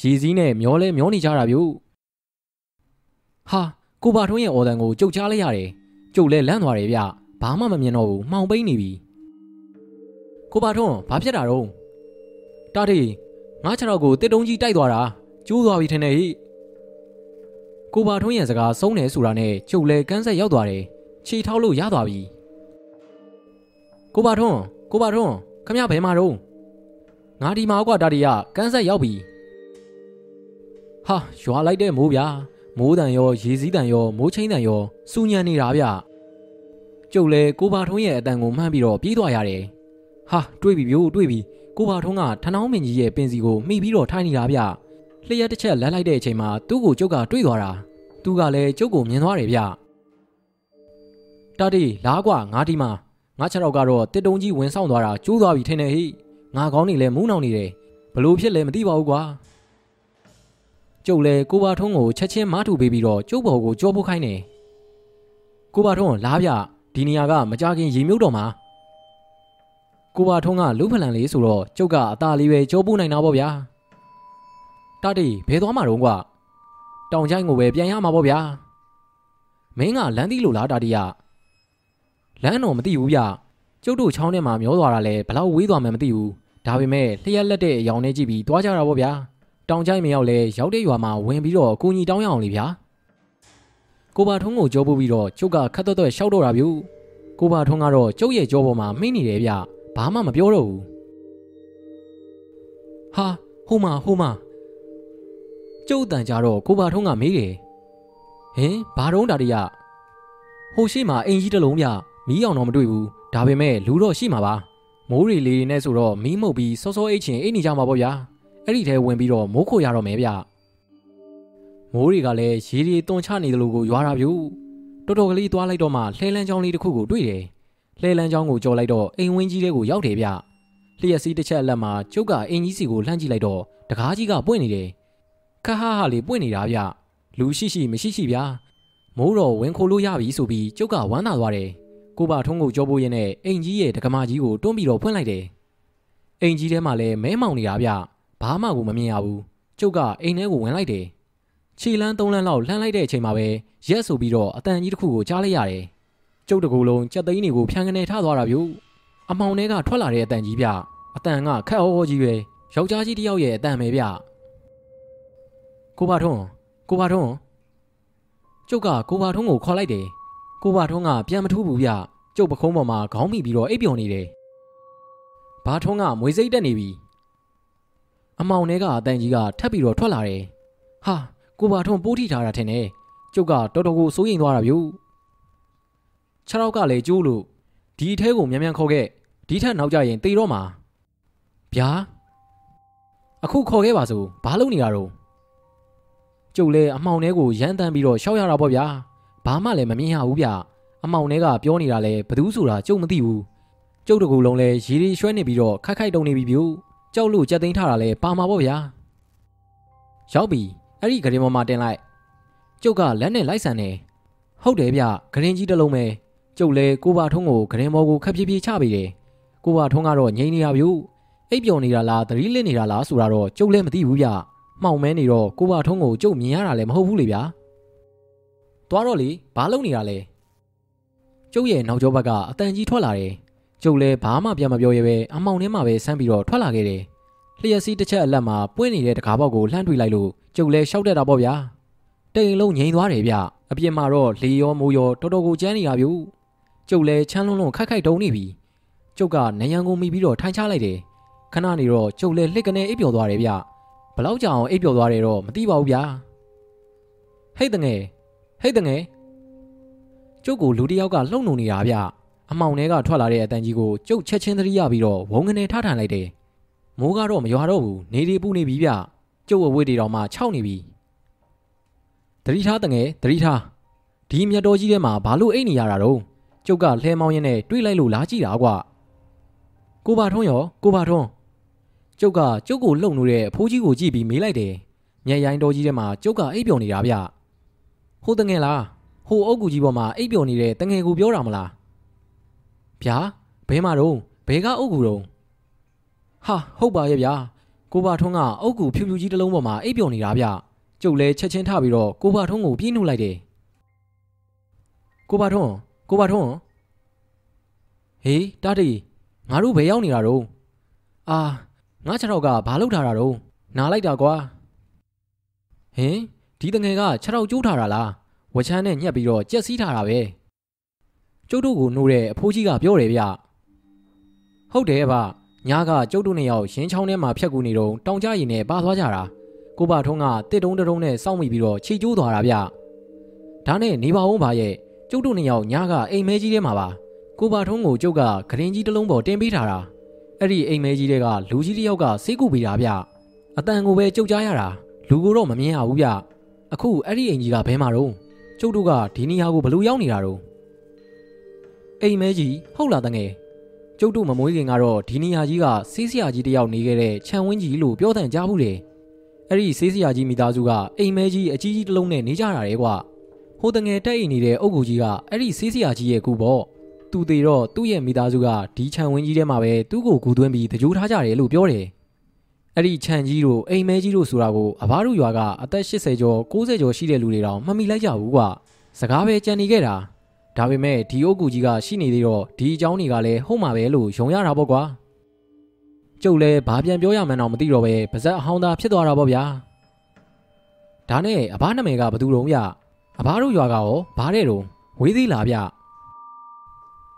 [SPEAKER 1] ရေစည်းနဲ့မျောလဲမျောနေကြတာဗျဟာကိုပါထွန်းရဲ့အော်တန်ကိုကြုတ်ချလိုက်ရတယ်ကျုပ်လဲလန့်သွားတယ်ဗျ ဘာမှမမြင်တော့ဘူးမှောင်ပိန်းနေပြီကိုပါထွန်းဘာဖြစ်တာတော့တာတီငါခြေထောက်ကိုတစ်တုံးကြီးတိုက်သွားတာကျိုးသွားပြီထင်တယ်ဟိကိုပါထွန်းရဲ့စကားဆုံးတယ်ဆိုတာနဲ့ကျုပ်လဲကန်းဆက်ရောက်သွားတယ်ခြေထောက်လို့ရသွားပြီကိုပါထွန်းကိုပါထွန်းခမရဘယ်မှာတော့ငါဒီမှာကွာတာတီကကန်းဆက်ရောက်ပြီဟာရွာလိုက်တဲ့မိုးဗျာမိုးတန်ရောရေစည်းတန်ရောမိုးချင်းတန်ရောစူညံနေတာဗျ ကျုပ်လဲကိုပါထွန်းရဲ့အတန်ကိုမှန်းပြီးတော့ပြေးသွားရတယ်ဟာတွေးပြီဗျို့တွေးပြီကိုပါထုံးကထနောင်းမင်းကြီးရဲ့ပင်စီကိုမိပြီးတော့ထိုင်နေတာဗျလျှက်တစ်ချက်လမ်းလိုက်တဲ့အချိန်မှာသူ့ကိုကျုပ်ကတွေးသွားတာသူကလည်းကျုပ်ကိုမြင်သွားတယ်ဗျတာတီလားကွာငါဒီမှာငါခြေထောက်ကတော့တစ်တုံးကြီးဝင်ဆောင်သွားတာကျိုးသွားပြီထင်တယ်ဟိငါကောင်းနေလဲမူးနောင်နေတယ်ဘလို့ဖြစ်လဲမသိပါဘူးကွာကျုပ်လည်းကိုပါထုံးကိုချက်ချင်းမားထူပေးပြီးတော့ကျုပ်ဘော်ကိုကြောပုတ်ခိုင်းတယ်ကိုပါထုံးလားဗျ ဒီနေရာကမကြခင်ရေမြုပ်တော့မှာကိုပါထုံးကလူဖလန်လေးဆိုတော့ကျုပ်ကအตาလေးပဲကြောပို့နိုင်တာပေါ့ဗျာတာတီဘယ်သွားမှာတော့ကွာတောင်ချိုင်းကိုပဲပြန်ရမှာပေါ့ဗျာမင်းကလမ်းသီးလို့လားတာတီကလမ်းတော့မသိဘူးဗျကျုပ်တို့ချောင်းထဲမှာမျောသွားတာလဲဘလောက်ဝေးသွားမှမသိဘူးဒါပေမဲ့လျှက်လက်တဲ့အယောင်နဲ့ကြည့်ပြီးသွားကြတာပေါ့ဗျာတောင်ချိုင်းမရောက်လဲရောက်တဲ့ရွာမှာဝင်ပြီးတော့ကိုကြီးတောင်းရအောင်လေဗျာ ကိုပါထုံးကိုကြောပို့ပြီးတော့ကျုပ်ကခတ်တော့တော့ရှောက်တော့တာဗျူကိုပါထုံးကတော့ကျုပ်ရဲ့ကြောပေါ်မှာမိနေတယ်ဗျဘာမှမပြောတော့ဘူးဟာဟိုမှာဟိုမှာကျုပ်တန်ကြတော့ကိုပါထုံးကမေးတယ်ဟင်ဘာတုံးတာတရဟိုရှိမှာအင်ကြီးတစ်လုံးဗျမီးအောင်တော့မတွေ့ဘူးဒါပေမဲ့လူတော့ရှိမှာပါမိုးရီလေးနဲ့ဆိုတော့မီးမှုတ်ပြီးစောစောအိတ်ချင်အိတ်နေကြမှာပေါ့ဗျာအဲ့ဒီထဲဝင်ပြီးတော့မိုးခိုရတော့မယ်ဗျ မိုးရီကလည်းရေရီတွန်ချနေတယ်လို့ကိုရွာတာဗျတော်တော်ကလေးသွားလိုက်တော့မှလှဲလန်းချောင်းလေးတစ်ခုကိုတွေ့တယ်လှဲလန်းချောင်းကိုကြော်လိုက်တော့အိမ်ဝင်းကြီးလေးကိုရောက်တယ်ဗျလျှက်စီးတစ်ချက်အလက်မှာကျုပ်ကအင်ကြီးစီကိုလှမ်းကြည့်လိုက်တော့တကားကြီးကပွင့်နေတယ်ခဟာဟာလေးပွင့်နေတာဗျလူရှိရှိမရှိရှိဗျာမိုးတော်ဝင်ခိုလို့ရပြီဆိုပြီးကျုပ်ကဝမ်းသာသွားတယ်ကိုပါထုံးကိုကြောပိုးရင်းနဲ့အိမ်ကြီးရဲ့ဒကမာကြီးကိုတွန်းပြီးတော့ဖွင့်လိုက်တယ်အိမ်ကြီးထဲမှာလည်းမဲမောင်နေတာဗျဘာမှကိုမမြင်ရဘူးကျုပ်ကအိမ်ထဲကိုဝင်လိုက်တယ် ခြေလန်းသုံးလန်းလောက်လှမ်းလိုက်တဲ့အချိန်မှာပဲရက်ဆိုပြီးတော့အတန်ကြီးတစ်ခုကိုကြားလိုက်ရတယ်ကျုပ်တကူလုံးကြက်သိန်းတွေကိုဖြန်းကနေထားသွားတာဗျအမောင်ထဲကထွက်လာတဲ့အတန်ကြီးဗျအတန်ကခက်ဟောကြီးပဲယောက်ျားကြီးတယောက်ရဲ့အတန်ပဲဗျကိုပါထုံးကိုပါထုံးကျုပ်ကကိုပါထုံးကိုခေါ်လိုက်တယ်ကိုပါထုံးကပြန်မထူးဘူးဗျကျုပ်ပခုံးပေါ်မှာခေါင်းမိပြီးတော့အိပ်ပျော်နေတယ်ဘာထုံးကမွေစိတ်တက်နေပြီအမောင်ထဲကအတန်ကြီးကထပ်ပြီးတော့ထွက်လာတယ်ဟာ ကိုပါထုံးပိုးထိထားတာထင်တယ်ကျုပ်ကတော်တော်ကိုစိုးရိမ်သွားတာဗျခြေထောက်ကလည်းကျိုးလို့ဒီအထဲကိုမြန်မြန်ခေါ်ခဲ့ဒီထက်နောက်ကျရင်တေတော့မှာဗျာအခုခေါ်ခဲ့ပါစို့ဘာလုပ်နေတာတော့ကျုပ်လည်းအမောင်ထဲကိုရမ်းတမ်းပြီးတော့ရှောက်ရတာပေါ့ဗျာဘာမှလည်းမမြင်ရဘူးဗျအမောင်ထဲကပြောနေတာလဲဘသူဆိုတာကျုပ်မသိဘူးကျုပ်တကူလုံးလဲရေရီရွှဲနေပြီးတော့ခိုက်ခိုက်တုံနေပြီဗျကြောက်လို့ကြက်သိမ်းထားတာလဲပါမှာပေါ့ဗျာရောက်ပြီ အဲ့ဒီဂရင်ပေါ်မှာတင်လိုက်ကျုပ်ကလက်နဲ့လိုက်ဆန်နေဟုတ်တယ်ဗျဂရင်ကြီးတစ်လုံးပဲကျုပ်လဲကိုပါထုံးကိုဂရင်ပေါ်ကိုခက်ပြေးပြေးချပေးတယ်ကိုပါထုံးကတော့ငိမ့်နေတာဗျအိပ်ပျော်နေတာလားသတိလစ်နေတာလားဆိုတာတော့ကျုပ်လည်းမသိဘူးဗျမှောင်မဲနေတော့ကိုပါထုံးကိုကျုပ်မြင်ရတာလည်းမဟုတ်ဘူးလေဗျာသွားတော့လေဘာလုပ်နေတာလဲကျုပ်ရဲ့နောက်ကျောဘက်ကအတန်ကြီးထွက်လာတယ်ကျုပ်လည်းဘာမှပြန်မပြောရဲပဲအမောင်ထဲမှာပဲဆန်းပြီးတော့ထွက်လာခဲ့တယ် လျှက်စီးတစ်ချက်အလက်မှာပွင့်နေတဲ့တကားပေါက်ကိုလှမ်းထွေလိုက်လို့ကျုပ်လည်းရှောက်တက်တာပေါ့ဗျာတိမ်လုံးငိန်သွားတယ်ဗျအပြင်မှာတော့လေရောမိုးရောတော်တော်ကိုကျန်းနေတာဗျကျုပ်လည်းချမ်းလွန်းလွန်းခိုက်ခိုက်တုံနေပြီကျုပ်ကနယံကိုမိပြီးတော့ထိုင်ချလိုက်တယ်ခဏနေတော့ကျုပ်လည်းလှစ်ကနေအိပ်ပျော်သွားတယ်ဗျဘလောက်ကြောင်အိပ်ပျော်သွားတယ်တော့မသိပါဘူးဗျာဟိတ်တငယ်ဟိတ်တငယ်ကျုပ်ကိုလူတယောက်ကလှုပ်နှုံနေတာဗျအမောင်ထဲကထွက်လာတဲ့အတန်ကြီးကိုကျုပ်ချက်ချင်းသတိရပြီးတော့ဝုံငနေထားထိုင်လိုက်တယ် မိုးကတော့မရွာတော့ဘူးနေဒီပူနေပြီဗျကျုပ်အဝေးတွေတော့မှခြောက်နေပြီသတိထားတငယ်သတိထားဒီမြတ်တော်ကြီးထဲမှာဘာလို့အိတ်နေရတာတော့ကျုပ်ကလှဲမောင်းရင်းနဲ့တွေးလိုက်လို့လားကြည့်တာကွာကိုပါထွန်းရောကိုပါထွန်းကျုပ်ကကျုပ်ကိုလှုပ်နေတဲ့အဖိုးကြီးကိုကြည့်ပြီးမေးလိုက်တယ်ညက်ရိုင်းတော်ကြီးထဲမှာကျုပ်ကအိပ်ပျော်နေတာဗျဟိုတငယ်လားဟိုအုတ်ကူကြီးပေါ်မှာအိပ်ပျော်နေတဲ့တငယ်ကိုပြောတာမလားဗျာဘဲမှာတော့ဘဲကအုတ်ကူတော့ ဟာဟုတ်ပါရဲ့ဗျာကိုပါထွန်းကအုတ်ကူဖြူဖြူကြီးတစ်လုံးပေါ်မှာအိပ်ပျော်နေတာဗျကျုပ်လဲချက်ချင်းထပြီးတော့ကိုပါထွန်းကိုပြေးနှုတ်လိုက်တယ်ကိုပါထွန်းကိုပါထွန်းဟေးတားတီငါတို့ဘယ်ရောက်နေတာတော့အာငါခြေထောက်ကဘာလုပ်ထားတာတော့နားလိုက်တာကွာဟင်ဒီတငယ်ကခြေထောက်ကျိုးထားတာလားဝချမ်းနဲ့ညှက်ပြီးတော့ကြက်စီးထားတာပဲကျုပ်တို့ကိုနှိုးတဲ့အဖိုးကြီးကပြောတယ်ဗျဟုတ်တယ်ဗျ ညာကကျုပ်တို့နှစ်ယောက်ရင်းချောင်းထဲမှာဖြတ်ကူနေတော့တောင်ကြရင်နဲ့ပါသွားကြတာကိုပါထုံးကတစ်တုံးတုံးနဲ့စောင့်မိပြီးတော့ခြေကျိုးသွားတာဗျဒါနဲ့နေပါဦးပါရဲ့ကျုပ်တို့နှစ်ယောက်ညာကအိမ်မဲကြီးထဲမှာပါကိုပါထုံးကိုကျုပ်ကဂရင်ကြီးတစ်လုံးပေါ်တင်ပေးထားတာအဲ့ဒီအိမ်မဲကြီးတွေကလူကြီးတစ်ယောက်ကဆေးကုပေးတာဗျအတန်ကိုပဲကြုတ်ကြားရတာလူကိုတော့မမြင်ရဘူးဗျအခုအဲ့ဒီအိမ်ကြီးကဘဲမှာတော့ကျုပ်တို့ကဒီနေရာကိုဘလို့ရောက်နေတာတော့အိမ်မဲကြီးဟုတ်လားတငယ် ကျုပ်တို့မမွေးခင်ကတော့ဒီနေရာကြီးကဆေးဆရာကြီးတယောက်နေခဲ့တဲ့ခြံဝင်းကြီးလို့ပြောတဲ့ကြားဘူးလေအဲ့ဒီဆေးဆရာကြီးမိသားစုကအိမ်မဲကြီးအကြီးကြီးတစ်လုံးနဲ့နေကြတာလေကွာဟိုတငယ်တက်အိမ်နေတဲ့အုပ်ကူကြီးကအဲ့ဒီဆေးဆရာကြီးရဲ့ကူပေါ့သူသေးတော့သူ့ရဲ့မိသားစုကဒီခြံဝင်းကြီးထဲမှာပဲသူ့ကိုကူသွင်းပြီးတကြိုးထားကြတယ်လို့ပြောတယ်အဲ့ဒီခြံကြီးတို့အိမ်မဲကြီးတို့ဆိုတာကိုအဘတို့ရွာကအသက်80ကျော်90ကျော်ရှိတဲ့လူတွေတောင်မမိလိုက်ကြဘူးကွာစကားပဲကြံနေခဲ့တာ ဒါပေမဲ့ဒီအုပ်ကူကြီးကရှိနေသေးတော့ဒီအကြောင်းတွေကလည်းဟုတ်မှာပဲလို့ယုံရတာပေါ့ကွာကျုပ်လည်းဘာပြန်ပြောရမှန်းတော့မသိတော့ပဲပါဇက်အဟောင်းသားဖြစ်သွားတာပေါ့ဗျာဒါနဲ့အဘနာမည်ကဘသူတုံးဗျအဘတို့ရွာကရောဘာတဲ့တုံးဝေးသေးလားဗျ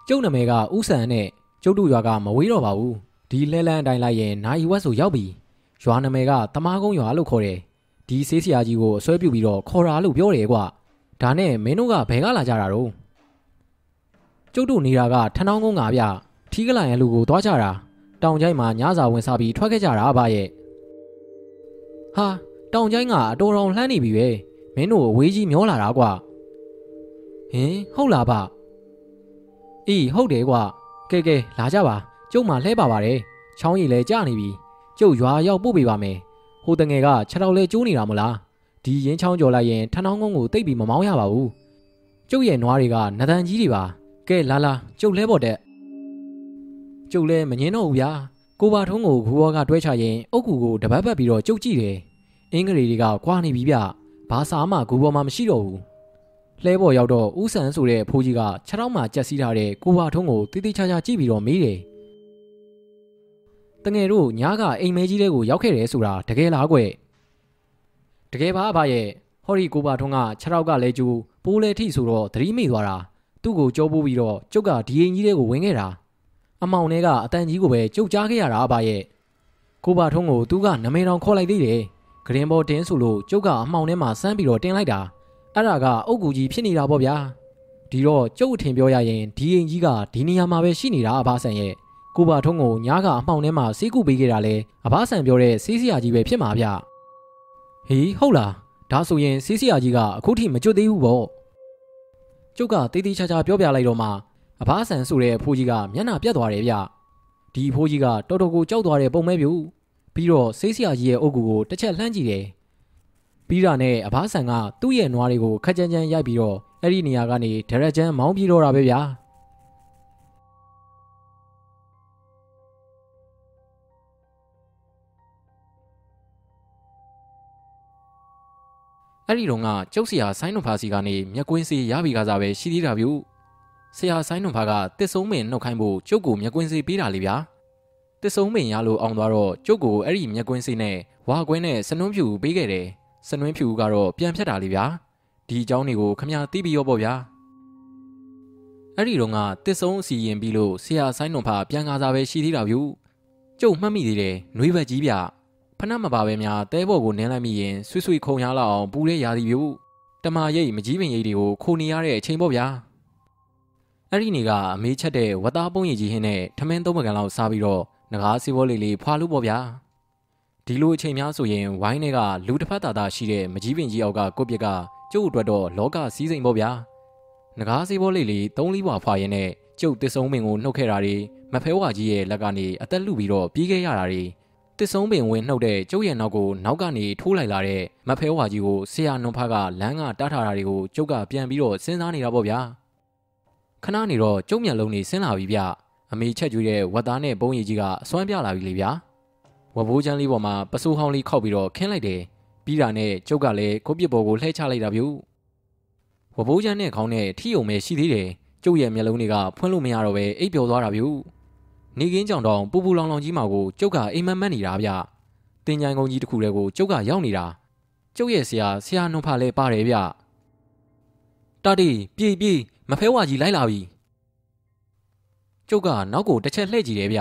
[SPEAKER 1] ကျုပ်နာမည်ကဥဆန်နဲ့ကျုပ်တို့ရွာကမဝေးတော့ပါဘူးဒီလဲလန်းအတိုင်းလိုက်ရင်နိုင်ဝက်ဆိုရောက်ပြီရွာနာမည်ကတမားကုန်းရွာလို့ခေါ်တယ်ဒီဆေးဆရာကြီးကိုအစွဲပြုပြီးတော့ခေါ်တာလို့ပြောတယ်ကွဒါနဲ့မင်းတို့ကဘယ်ကလာကြတာတော့ ကျုပ်တို့နေတာကထဏောင်းကုန်းကဗျထီးကလိုင်ရဲ့လူကိုသွားကြတာတောင်ကျိုင်းမှာညစာဝင်စားပြီးထွက်ခဲ့ကြတာဗျရဲ့ဟာတောင်ကျိုင်းကအတော်တော်လှမ်းနေပြီပဲမင်းတို့အဝေးကြီးမျောလာတာကွာဟင်ဟုတ်လားဗျအေးဟုတ်တယ်ကွာကဲကဲလာကြပါကျုပ်မှလှဲပါပါတယ်ချောင်းရည်လဲကြာနေပြီကျုပ်ရွာရောက်ပို့ပေးပါမယ်ဟိုတငယ်ကခြေထောက်လဲကျိုးနေတာမလားဒီရင်ချောင်းကြော်လိုက်ရင်ထဏောင်းကုန်းကိုတိတ်ပြီးမမောင်းရပါဘူးကျုပ်ရဲ့နွားတွေကနဒန်ကြီးတွေပါ ကဲလာလာကျုပ်လဲပေါ်တဲ့ကျုပ်လဲမငင်းတော့ဘူးဗျာကိုပါထုံးကိုဂူဘောကတွဲချရင်အုတ်ကူကိုတပတ်ပတ်ပြီးတော့ကျုပ်ကြည့်တယ်အင်္ဂရီတွေကကွာနေပြီဗျဘာစာမှဂူဘောမှမရှိတော့ဘူးလှဲပေါ်ရောက်တော့ဦးဆန်းဆိုတဲ့ဖိုးကြီးကခြေထောက်မှာကြက်စီးထားတဲ့ကိုပါထုံးကိုတိတိကျကျကြည့်ပြီးတော့မေးတယ်တငယ်တို့ညကအိမ်မဲကြီးတဲ့ကိုရောက်ခဲ့တယ်ဆိုတာတကယ်လားကွတကယ်ပါအဖရဲ့ဟော်ရီကိုပါထုံးကခြေထောက်ကလဲကျူပိုးလဲထိဆိုတော့သတိမိသွားတာ သူ့ကိုကြောပိုးပြီးတော့ကျုပ်ကဒီအိမ်ကြီးတဲ့ကိုဝင်ခဲ့တာအမောင်ထဲကအတန်ကြီးကိုပဲကျုပ်ကြားခဲ့ရတာအဖရဲ့ကိုပါထုံးကိုသူကနမေတော်ခေါ်လိုက်သေးတယ်ဂရင်ဘော်တင်းဆိုလို့ကျုပ်ကအမှောင်ထဲမှာစမ်းပြီးတော့တင်လိုက်တာအဲ့ဒါကအုတ်ကူကြီးဖြစ်နေတာပေါ့ဗျာဒီတော့ကျုပ်အထင်ပြောရရင်ဒီအိမ်ကြီးကဒီနေရာမှာပဲရှိနေတာအဖဆန်ရဲ့ကိုပါထုံးကိုညားကအမှောင်ထဲမှာစေးကူပေးခဲ့တာလေအဖဆန်ပြောတဲ့စေးစရာကြီးပဲဖြစ်မှာဗျဟေးဟုတ်လားဒါဆိုရင်စေးစရာကြီးကအခုထိမကြွသေးဘူးပေါ့ ကျုပ်ကတေးသေးချာချာပြောပြလိုက်တော့မှအဖဆန်ဆိုတဲ့အဖိုးကြီးကမျက်နှာပြတ်သွားတယ်ဗျဒီအဖိုးကြီးကတော်တော်ကိုကြောက်သွားတဲ့ပုံမဲပြူပြီးတော့စေးစရာကြီးရဲ့အုပ်ကူကိုတစ်ချက်လှမ်းကြည့်တယ်ပြီးတာနဲ့အဖဆန်ကသူ့ရဲ့နွားတွေကိုခက်ကြမ်းကြမ်းရိုက်ပြီးတော့အဲ့ဒီနေရာကနေဒရက်ချမ်းမောင်းပြေးတော့တာပဲဗျာ အဲ့ဒီတော့ကကျုပ်ဆရာဆိုင်းနုဖာစီကနေမျက်ကွင်းစီရပြီကစားပဲရှိသေးတာဗျူဆရာဆိုင်းနုဖာကတစ်စုံမင်နှုတ်ခိုင်းဖို့ကျုပ်ကိုမျက်ကွင်းစီပေးတာလေဗျာတစ်စုံမင်ရလို့အောင်သွားတော့ကျုပ်ကိုအဲ့ဒီမျက်ကွင်းစီနဲ့ဝါကွင်းနဲ့စနွန်းဖြူပေးခဲ့တယ်စနွင်းဖြူကတော့ပြန်ဖြတ်တာလေဗျာဒီအကြောင်းတွေကိုခမညာသိပြီးရောပေါ့ဗျာအဲ့ဒီတော့ကတစ်စုံအစီရင်ပြီးလို့ဆရာဆိုင်းနုဖာပြန်ကားစားပဲရှိသေးတာဗျူကျုပ်မှတ်မိသေးတယ်နှွေးဘက်ကြီးဗျ ဖနှက်မပါပဲများတဲဘော်ကိုနင်းလိုက်မိရင်ဆွေ့ဆွေ့ခုံရလောက်အောင်ပူတဲ့ရာသီမျိုးတမာရိတ်မကြီးပင်ရိတ်တွေကိုခိုနေရတဲ့အချိန်ပေါ့ဗျာအဲ့ဒီနေကအမေးချက်တဲ့ဝတ်သားပုံရည်ကြီးဟင်းနဲ့ထမင်းသုံးပကံလောက်စားပြီးတော့ငကားစီဘောလေးလေးဖွာလို့ပေါ့ဗျာဒီလိုအချိန်များဆိုရင်ဝိုင်းတွေကလူတစ်ဖက်သားသားရှိတဲ့မကြီးပင်ကြီးအောက်ကကိုပြက်ကကျုပ်အတွက်တော့လောကစည်းစိမ်ပေါ့ဗျာငကားစီဘောလေးလေးသုံးလီးပွားဖွာရင်နဲ့ကျုပ်တစ်စုံမင်ကိုနှုတ်ခဲ့တာတွေမဖဲဝါကြီးရဲ့လက်ကနေအသက်လူပြီးတော့ပြေးခဲ့ရတာတွေ တစ်စုံပင်ဝင်နှုတ်တဲ့ကျုပ်ရဲ့နောက်ကိုနောက်ကနေထိုးလိုက်လာတဲ့မဖဲဝါကြီးကိုဆရာနွန်ဖားကလမ်းကတားထားတာတွေကိုကျုပ်ကပြန်ပြီးတော့စဉ်းစားနေတာပေါ့ဗျာခဏနေတော့ကျုပ်မျက်လုံးတွေဆင်းလာပြီဗျအမေချက်ကျွေးတဲ့ဝတ်သားနဲ့ဘုံရည်ကြီးကအစွမ်းပြလာပြီလေဗျာဝဘိုးချမ်းလေးပေါ်မှာပစိုးဟောင်းလေးခောက်ပြီးတော့ခင်းလိုက်တယ်ပြီးတာနဲ့ကျုပ်ကလည်းကိုပြစ်ပေါ်ကိုလှဲချလိုက်တာဗျဝဘိုးချမ်းနဲ့ခေါင်းနဲ့ထီယုံပဲရှိသေးတယ်ကျုပ်ရဲ့မျက်လုံးတွေကဖွင့်လို့မရတော့ပဲအိပ်ပျော်သွားတာဗျ နေကင်းကြောင်တောင်ပူပူလောင်လောင်ကြီးမှာကိုကျုပ်ကအိမ်မက်မက်နေတာဗျတင်ကြိုင်ကုန်းကြီးတစ်ခုတည်းကိုကျုပ်ကရောက်နေတာကျုပ်ရဲ့ဆရာဆရာနှုံဖာလဲပါတယ်ဗျတာတီပြေးပြေးမဖဲဝါကြီးလိုက်လာပြီကျုပ်ကနောက်ကိုတစ်ချက်လှည့်ကြည့်တယ်ဗျ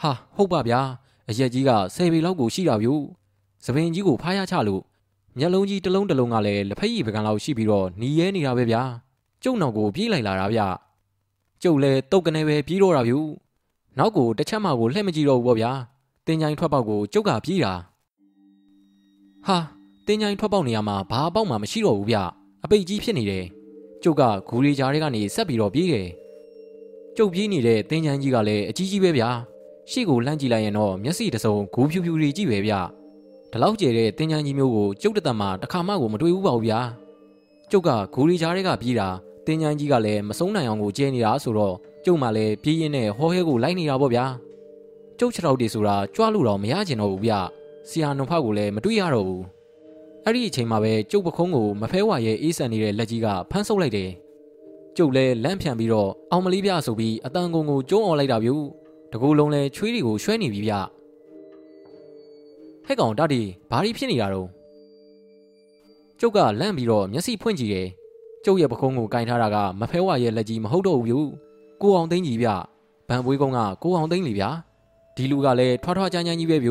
[SPEAKER 1] ဟာဟုတ်ပါဗျာအရက်ကြီးကဆယ်ပေလောက်ကိုရှိတာဗျသပင်ကြီးကိုဖားရချလို့မျက်လုံးကြီးတစ်လုံးတစ်လုံးကလည်းလက်ဖက်ရည်ပကံလောက်ရှိပြီးတော့หนีရဲနေတာပဲဗျာကျုပ်နောက်ကိုပြေးလိုက်လာတာဗျကျုပ်လည်းတုတ်ကနေပဲပြေးတော့တာဗျ နောက်ကိုတစ်ချက်မှကိုလှည့်မကြည့်တော့ဘူးပေါ့ဗျာတင်ချိုင်ထွက်ပေါက်ကိုကျုပ်ကပြေးတာဟာတင်ချိုင်ထွက်ပေါက်နေရာမှာဘာအပေါက်မှမရှိတော့ဘူးဗျအပိတ်ကြီးဖြစ်နေတယ်ကျုပ်ကဂူရီကြားတွေကနေဆက်ပြီးတော့ပြေးတယ်ကျုပ်ပြေးနေတဲ့တင်ချိုင်ကြီးကလည်းအကြီးကြီးပဲဗျာရှေ့ကိုလှမ်းကြည့်လိုက်ရင်တော့မျက်စိတစ်စုံဂူဖြူဖြူတွေကြည့်ပဲဗျဒီလောက်ကျဲတဲ့တင်ချိုင်ကြီးမျိုးကိုကျုပ်တသက်မှတစ်ခါမှကိုမတွေ့ဘူးပါဘူးဗျာကျုပ်ကဂူရီကြားတွေကပြေးတာတင်ချိုင်ကြီးကလည်းမဆုံးနိုင်အောင်ကိုကျဲနေတာဆိုတော့ ကျုပ်မှလည်းပြေးရင်းနဲ့ဟောဟဲကိုလိုက်နေတာပေါ့ဗျာကျုပ်ခြေထောက်တွေဆိုတာကြွားလို့တော့မရကျင်တော့ဘူးဗျဆရာနှုံဖောက်ကိုလည်းမတွေ့ရတော့ဘူးအဲ့ဒီအချိန်မှာပဲကျုပ်ပခုံးကိုမဖဲဝါရဲ့အေးဆန်နေတဲ့လက်ကြီးကဖမ်းဆုပ်လိုက်တယ်ကျုပ်လည်းလန့်ဖြန်ပြီးတော့အောင်မလေးပြဆိုပြီးအတန်ကုန်ကိုကျုံးအောင်လိုက်တာဗျတကူလုံးလဲချွေးတွေကိုရွှဲနေပြီဗျဟဲ့ကောင်တတီဘာတွေဖြစ်နေတာတော့ကျုပ်ကလန့်ပြီးတော့မျက်စိဖွင့်ကြည့်တယ်ကျုပ်ရဲ့ပခုံးကိုကင်ထားတာကမဖဲဝါရဲ့လက်ကြီးမဟုတ်တော့ဘူးဗျ ကိုအောင်သိန်းကြီးဗျဗန်ပွေးကုန်းကကိုအောင်သိန်းလီဗျာဒီလူကလည်းထွားထွားချမ်းချမ်းကြီးပဲဗျ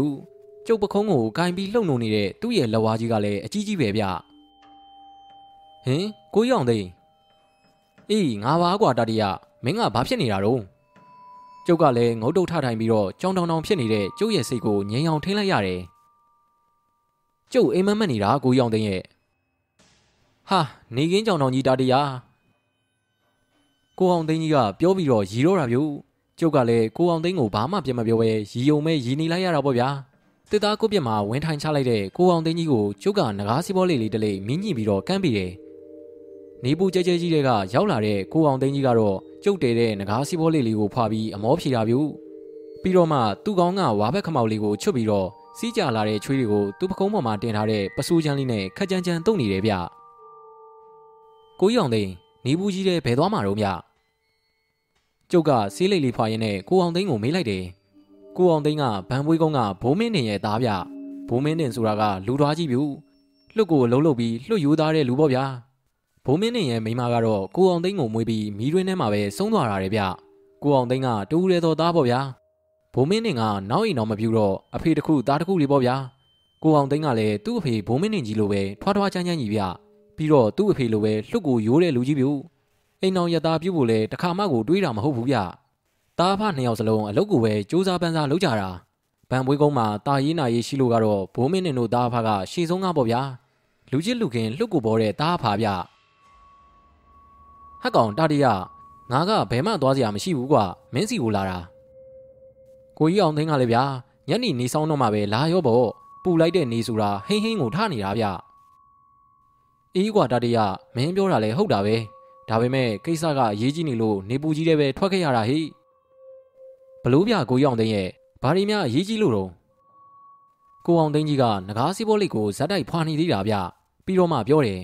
[SPEAKER 1] ကျုပ်ပခုံးကိုကင်ပြီးလှုပ်နှုံနေတဲ့သူ့ရဲ့လက်ဝါးကြီးကလည်းအကြီးကြီးပဲဗျဟင်ကိုကြီးအောင်သိန်းအေးငါပါကွာတတိယမင်းကဘာဖြစ်နေတာတော့ကျုပ်ကလည်းငုတ်တုတ်ထထိုင်ပြီးတော့ကြောင်တောင်တောင်ဖြစ်နေတဲ့ကျုပ်ရဲ့စိတ်ကိုငြိမ်အောင်ထိန်းလိုက်ရတယ်ကျုပ်အိမ်မက်မက်နေတာကိုကြီးအောင်သိန်းရဲ့ဟာနေကင်းကြောင်တောင်ကြီးတတိယ ကိုအောင်သိန်းကြီးကပြောပြီးတော့ရီတော့တာဗျို့ကျုပ်ကလည်းကိုအောင်သိန်းကိုဘာမှပြန်မပြောဘဲရီယုံမဲရီနေလိုက်ရတာပေါ့ဗျာတစ်သားကိုပြစ်မှာဝင်းထိုင်ချလိုက်တဲ့ကိုအောင်သိန်းကြီးကိုကျုပ်ကငကားစီးပေါ်လေးလေးတလေးမင်းညှိပြီးတော့ကမ်းပြီးတယ်နေပူကျဲကျဲကြီးတွေကရောက်လာတဲ့ကိုအောင်သိန်းကြီးကတော့ကျုပ်တဲတဲ့ငကားစီးပေါ်လေးလေးကိုဖွာပြီးအမောဖြေတာဗျို့ပြီးတော့မှသူ့ကောင်းကဝါဘက်ခမောက်လေးကိုချွတ်ပြီးတော့စီးကြလာတဲ့ချွေးတွေကိုသူ့ပကုံးပေါ်မှာတင်ထားတဲ့ပစိုးချမ်းလေးနဲ့ခက်ကြမ်းကြမ်းတုံနေတယ်ဗျကိုကြီးအောင်သိန်းနေပူကြီးတဲ့ဘယ်သွားမှာတော့ဗျ ကျုပ်ကဆေးလိတ်လေးဖွာရင်းနဲ့ကိုအောင်သိန်းကိုမေးလိုက်တယ်။ကိုအောင်သိန်းကဗန်ပွေးကုန်းကဘိုးမင်းတင်ရဲ့သားဗျ။ဘိုးမင်းတင်ဆိုတာကလူသားကြီးပြူ။လွတ်ကိုလုံးလုံးပြီးလွတ်ယူသားတဲ့လူပေါ့ဗျာ။ဘိုးမင်းတင်ရဲ့မိမကတော့ကိုအောင်သိန်းကိုမွေးပြီးမီးတွင်းထဲမှာပဲဆုံးသွားတာတယ်ဗျ။ကိုအောင်သိန်းကတူးရဲတော်သားပေါ့ဗျာ။ဘိုးမင်းတင်ကနောက်အိမ်တော်မပြူတော့အဖေတစ်ခုသားတစ်ခုလေးပေါ့ဗျာ။ကိုအောင်သိန်းကလည်းသူ့အဖေဘိုးမင်းတင်ကြီးလိုပဲထွားထွားချမ်းချမ်းကြီးဗျ။ပြီးတော့သူ့အဖေလိုပဲလွတ်ကိုရိုးတဲ့လူကြီးပြူ။ အိမ်အောင်ရသားပြုတ်ဖို့လဲတခါမှကိုတွေးတာမဟုတ်ဘူးဗျတားဖနှစ်ယောက်စလုံးအလုတ်ကိုပဲစူးစမ်းပန်းစားလုပ်ကြတာဗန်ပွေးကုန်းမှာတာရေးနာရေးရှိလို့ကတော့ဘိုးမင်းနေတို့တားဖကရှေ့ဆုံးကားပေါ့ဗျာလူချစ်လူခင်လှုပ်ကိုပေါ်တဲ့တားဖဗျဟက်ကောင်တာတရငါကဘယ်မှသွားစရာမရှိဘူးကွာမင်းစီကိုလာတာကိုကြီးအောင်သိန်းကလည်းဗျာညနေနေဆောင်တော့မှပဲလာရောပေါ့ပူလိုက်တဲ့နေဆိုတာဟိန်းဟင်းကိုထနေတာဗျအေးကွာတာတရမင်းပြောတာလဲဟုတ်တာပဲ ဒါပေမဲ့ကိစ္စကအရေးကြီးနေလို့နေပူကြီးတဲ့ပဲထွက်ခဲ့ရတာဟိဘလို့ပြကိုရောင်သိန်းရဲ့ဘာရီများအရေးကြီးလို့တော့ကိုအောင်သိန်းကြီးကငကားစီးပေါ်လေးကိုဇက်တိုက်ဖွာနေသေးတာဗျပြီးတော့မှပြောတယ်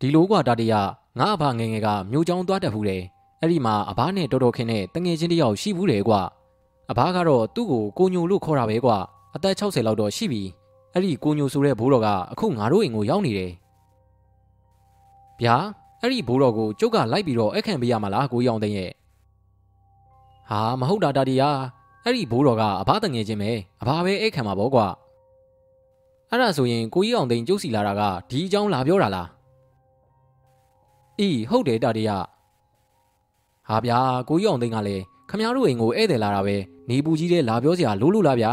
[SPEAKER 1] ဒီလိုကွာတာတရငါအဖငယ်ငယ်ကမြို့ချောင်းသွားတတ်ဘူးတယ်အဲ့ဒီမှာအဘနဲ့တော်တော်ခင်းနဲ့တငယ်ချင်းတယောက်ရှိဘူးတယ်ကွာအဘကတော့သူ့ကိုကိုညိုလို့ခေါ်တာပဲကွာအသက်60လောက်တော့ရှိပြီအဲ့ဒီကိုညိုဆိုတဲ့ဘိုးတော်ကအခုငါတို့အိမ်ကိုရောက်နေတယ် ဗျာအဲ့ဒီဘိုးတော်ကိုကျုပ်ကလိုက်ပြီးတော့အခန့်ပေးရမှာလားကိုရောင်သိန်းရဲ့ဟာမဟုတ်တာတာဒီယာအဲ့ဒီဘိုးတော်ကအဘတငယ်ချင်းပဲအဘပဲအခန့်မှာပေါ့ကွာအဲ့ဒါဆိုရင်ကိုကြီးအောင်သိန်းကျုပ်စီလာတာကဒီအကြောင်းလာပြောတာလားအေးဟုတ်တယ်တာဒီယာဟာဗျာကိုကြီးအောင်သိန်းကလည်းခမည်းတော်အိမ်ကိုဧည့်သည်လာတာပဲနေပူကြီးတဲ့လာပြောစရာလိုလို့လားဗျာ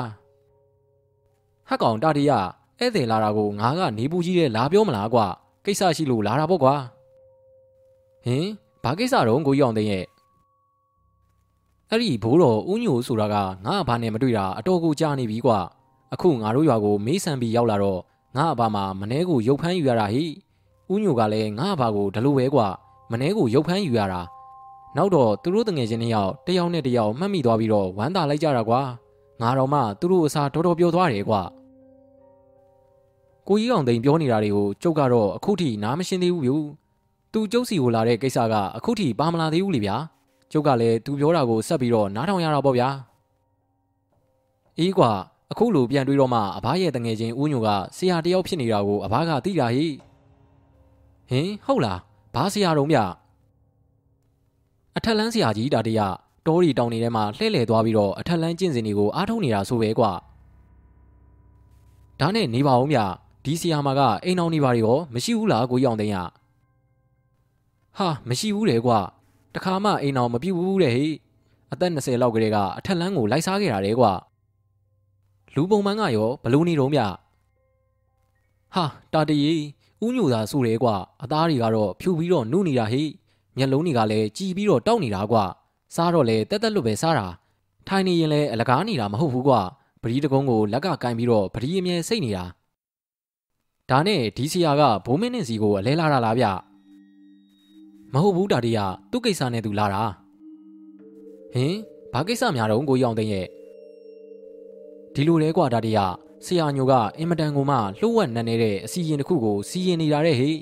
[SPEAKER 1] ဟက်ကောင်တာဒီယာဧည့်သည်လာတာကိုငါကနေပူကြီးတဲ့လာပြောမလားကွာ ကိစ္စရှိလို့လာတာပေါ့ကွာဟင်ဘာကိစ္စတော့ကိုကြီးအောင်သိရဲ့အဲ့ဒီဘိုးတော်ဦးညိုဆိုတာကငါ့အဘနဲ့မတွေ့တာအတော်ကိုကြာနေပြီကွာအခုငါတို့ရွာကိုမေးဆန်ပြီးရောက်လာတော့ငါ့အဘမှာမနှဲကိုရုပ်ဖမ်းယူရတာဟိဦးညိုကလည်းငါ့အဘကိုဒါလိုပဲကွာမနှဲကိုရုပ်ဖမ်းယူရတာနောက်တော့သူတို့တငယ်ချင်းနှစ်ယောက်တယောက်နဲ့တယောက်မှတ်မိသွားပြီးတော့ဝမ်းသာလိုက်ကြတာကွာငါတော့မှသူတို့အစားတော်တော်ပြောသွားတယ်ကွာ ကိုကြီးအောင်သိန်ပြောနေတာတွေကိုကျုပ်ကတော့အခုထိနားမရှင်းသေးဘူးဗျ။သူကျုပ်စီကိုလာတဲ့ကိစ္စကအခုထိပါမလာသေးဘူးလေဗျာ။ကျုပ်ကလည်းသူပြောတာကိုဆက်ပြီးတော့နားထောင်ရတာပေါ့ဗျာ။အေးကွာအခုလိုပြန်တွေးတော့မှအဘရဲ့တငယ်ချင်းဦးညိုကဆရာတယောက်ဖြစ်နေတာကိုအဘကသိတာဟိ။ဟင်ဟုတ်လားဘာဆရာတုံးဗျ။အထက်လန်းဆရာကြီးတာတရတောရီတောင်နေထဲမှာလှဲ့လေသွားပြီးတော့အထက်လန်းကျင့်စဉ်တွေကိုအားထုတ်နေတာဆိုပဲကွာ။ဒါနဲ့နေပါဦးဗျ ဒီဆီယာမာကအိမ်အောင်နေပါရောမရှိဘူးလားကိုကြီးအောင်သိန်းရဟာမရှိဘူးလေကွာတခါမှအိမ်အောင်မပြုတ်ဘူးတဲ့ဟိအသက်20လောက်ကလေးကအထက်လန်းကိုလိုက်စားခဲ့တာလေကွာလူပုံမှန်ကရောဘလို့နေတော့ဗျဟာတာတရီဥညူသာဆိုတယ်ကွာအသားတွေကတော့ဖြူပြီးတော့နုနေတာဟိမျက်လုံးတွေကလည်းကြည်ပြီးတော့တောက်နေတာကွာစားတော့လေတက်တက်လွတ်ပဲစားတာထိုင်နေရင်လည်းအလကားနေတာမဟုတ်ဘူးကွာပရီးတကုန်းကိုလက်ကကင်ပြီးတော့ပရီးအမြဲစိတ်နေတာ ဒါနဲ့ဒီစီယာကဘိုးမင်းနဲ့စီကိုအလဲလာတာလားဗျမဟုတ်ဘူးတာတီကသူ့ကိစ္စနဲ့သူလာတာဟင်ဘာကိစ္စများတော့ကိုရောင်သိန်းရဲ့ဒီလိုလဲကွာတာတီကဆရာညိုကအင်မတန်ကိုမှလှုပ်ဝက်နန်းနေတဲ့အစီရင်တစ်ခုကိုစီရင်နေတာတဲ့ဟေ့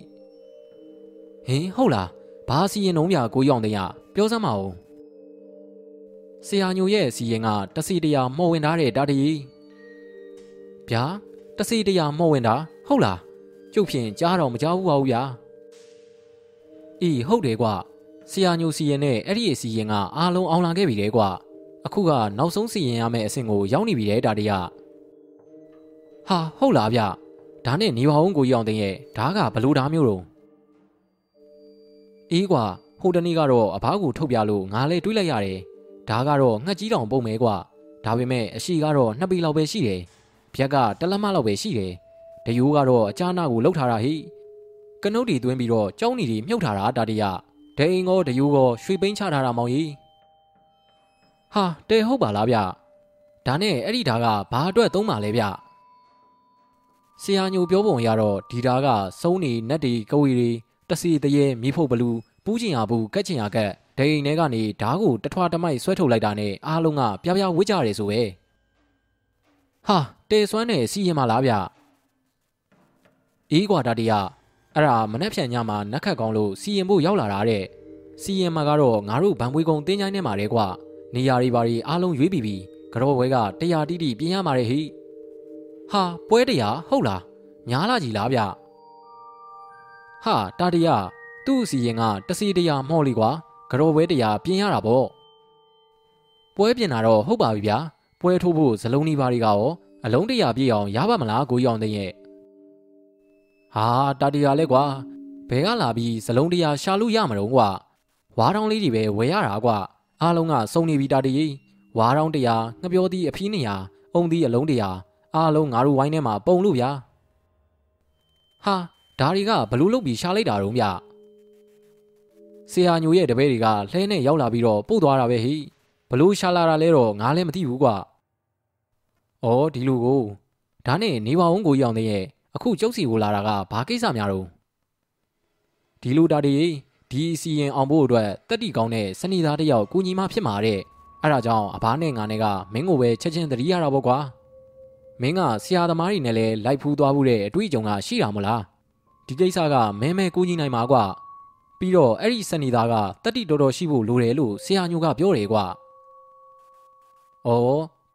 [SPEAKER 1] ဟင်ဟုတ်လားဘာစီရင်လုံးပြကိုရောင်သိန်းကပြောစမ်းပါဦးဆရာညိုရဲ့စီရင်ကတစီတရာမော်ဝင်ထားတဲ့တာတီဗျာတစီတရာမော်ဝင်တာ ဟုတ်လားကျုပ်ဖြင့်ကြားတော့မကြားဘူးပါဘူးဗျာအေးဟုတ်တယ်ကွာဆရာညိုစီရင်နဲ့အဲ့ဒီစီရင်ကအားလုံးအောင်လာခဲ့ပြီတဲ့ကွာအခုကနောက်ဆုံးစီရင်ရမယ့်အဆင့်ကိုရောက်နေပြီတဲ့တာတရဟာဟုတ်လားဗျဒါနဲ့နေပါအောင်ကိုကြီးအောင်တင်ရဲ့ဓားကဘလို့ဓားမျိုးတော့အေးကွာဟိုတနေ့ကတော့အဘကိုထုတ်ပြလို့ငါလည်းတွေးလိုက်ရတယ်ဓားကတော့ငှက်ကြီးတောင်ပုံမဲကွာဒါပေမဲ့အရှိကတော့နှစ်ပေလောက်ပဲရှိတယ်ဗျက်ကတလက်မလောက်ပဲရှိတယ် တယိုးကတော့အချားနာကိုလှုပ်ထားတာဟိကနုတ်တီသွင်းပြီးတော့ကြောင်းနီတီမြုပ်ထားတာတာတရဒိန်ကောတယိုးကောရွှေပိန်းချထားတာမောင်ကြီးဟာတဲဟုတ်ပါလားဗျဒါနဲ့အဲ့ဒီဓာကဘာအတွက်သုံးပါလဲဗျဆရာညိုပြောပုံရတော့ဒီဓာကစုံးနေနက်တီကဝီရီတစီတရေမိဖုတ်ဘလူးပူးချင်ရဘူးကက်ချင်ရကက်ဒိန်ထဲကနေဓာကိုတထွားတမိုက်ဆွဲထုတ်လိုက်တာနဲ့အားလုံးကပြပြဝစ်ကြတယ်ဆိုပဲဟာတဲစွမ်းနဲ့စီရင်မလားဗျ အေးကွာဒါတရအဲ့ဒါမနှက်ဖြန်ညမှာနက်ခတ်ကောင်းလို့စီရင်ဖို့ရောက်လာတာတဲ့စီရင်မှာကတော့ငါတို့ဗန်ပွေးကုံတင်းချိုင်းထဲမှာတဲ့ကွာနေရာတွေဘာတွေအားလုံးရွေးပြီးပြီကြောဘွဲကတရားတိတိပြင်ရမှာတဲ့ဟိဟာပွဲတရားဟုတ်လားညားလာကြီးလားဗျဟာတာတရားသူ့အစီရင်ကတစီတရားမော်လီကွာကြောဘွဲတရားပြင်ရတာပေါ့ပွဲပြင်တာတော့ဟုတ်ပါပြီဗျာပွဲထိုးဖို့ဇလုံးနီးပါးတွေကရောအလုံးတရာပြည့်အောင်ရပါမလားကိုရောင်သိရဲ့ ဟာတာတရားလဲကွာဘယ်ကလာပြီးဇလုံးတရားရှာလို့ရမလို့ကွာဝါးတောင်းလေးတွေပဲဝယ်ရတာကွာအားလုံးကစုံနေပြီတာတီဝါးတောင်းတရားငပြောသီးအဖီး200အုံသီးအလုံးတရားအားလုံးငါတို့ဝိုင်းထဲမှာပုံလို့ဗျာဟာဒါတွေကဘလို့လုတ်ပြီးရှာလိုက်တာတော့ဗျဆရာညိုရဲ့တပည့်တွေကလှဲနဲ့ရောက်လာပြီးတော့ပို့သွားတာပဲဟိဘလို့ရှာလာတာလဲတော့ငါလည်းမသိဘူးကွာဩဒီလူကိုဒါနဲ့နေပါအောင်ကိုကြီးအောင်တဲ့ရဲ့ အခုကျုပ်စီကိုလာတာကဘာကိစ္စများတော့ဒီလူတာတီဒီအစီရင်အောင်ဖို့အတွက်တက်တီကောင်းတဲ့စနေသားတယောက်ကူညီမဖြစ်မှာတဲ့အဲ့ဒါကြောင့်အဘနဲ့ငါနဲ့ကမင်းကိုပဲချက်ချင်းတတိရတာပေါ့ကွာမင်းကဆရာသမားတွေနဲ့လည်းလိုက်ဖူးသွားမှုတဲ့အတွေ့အကြုံကရှိတာမလားဒီကိစ္စကမဲမဲကူညီနိုင်မှာကွာပြီးတော့အဲ့ဒီစနေသားကတက်တီတော်တော်ရှိဖို့လိုတယ်လို့ဆရာညိုကပြောတယ်ကွာဩ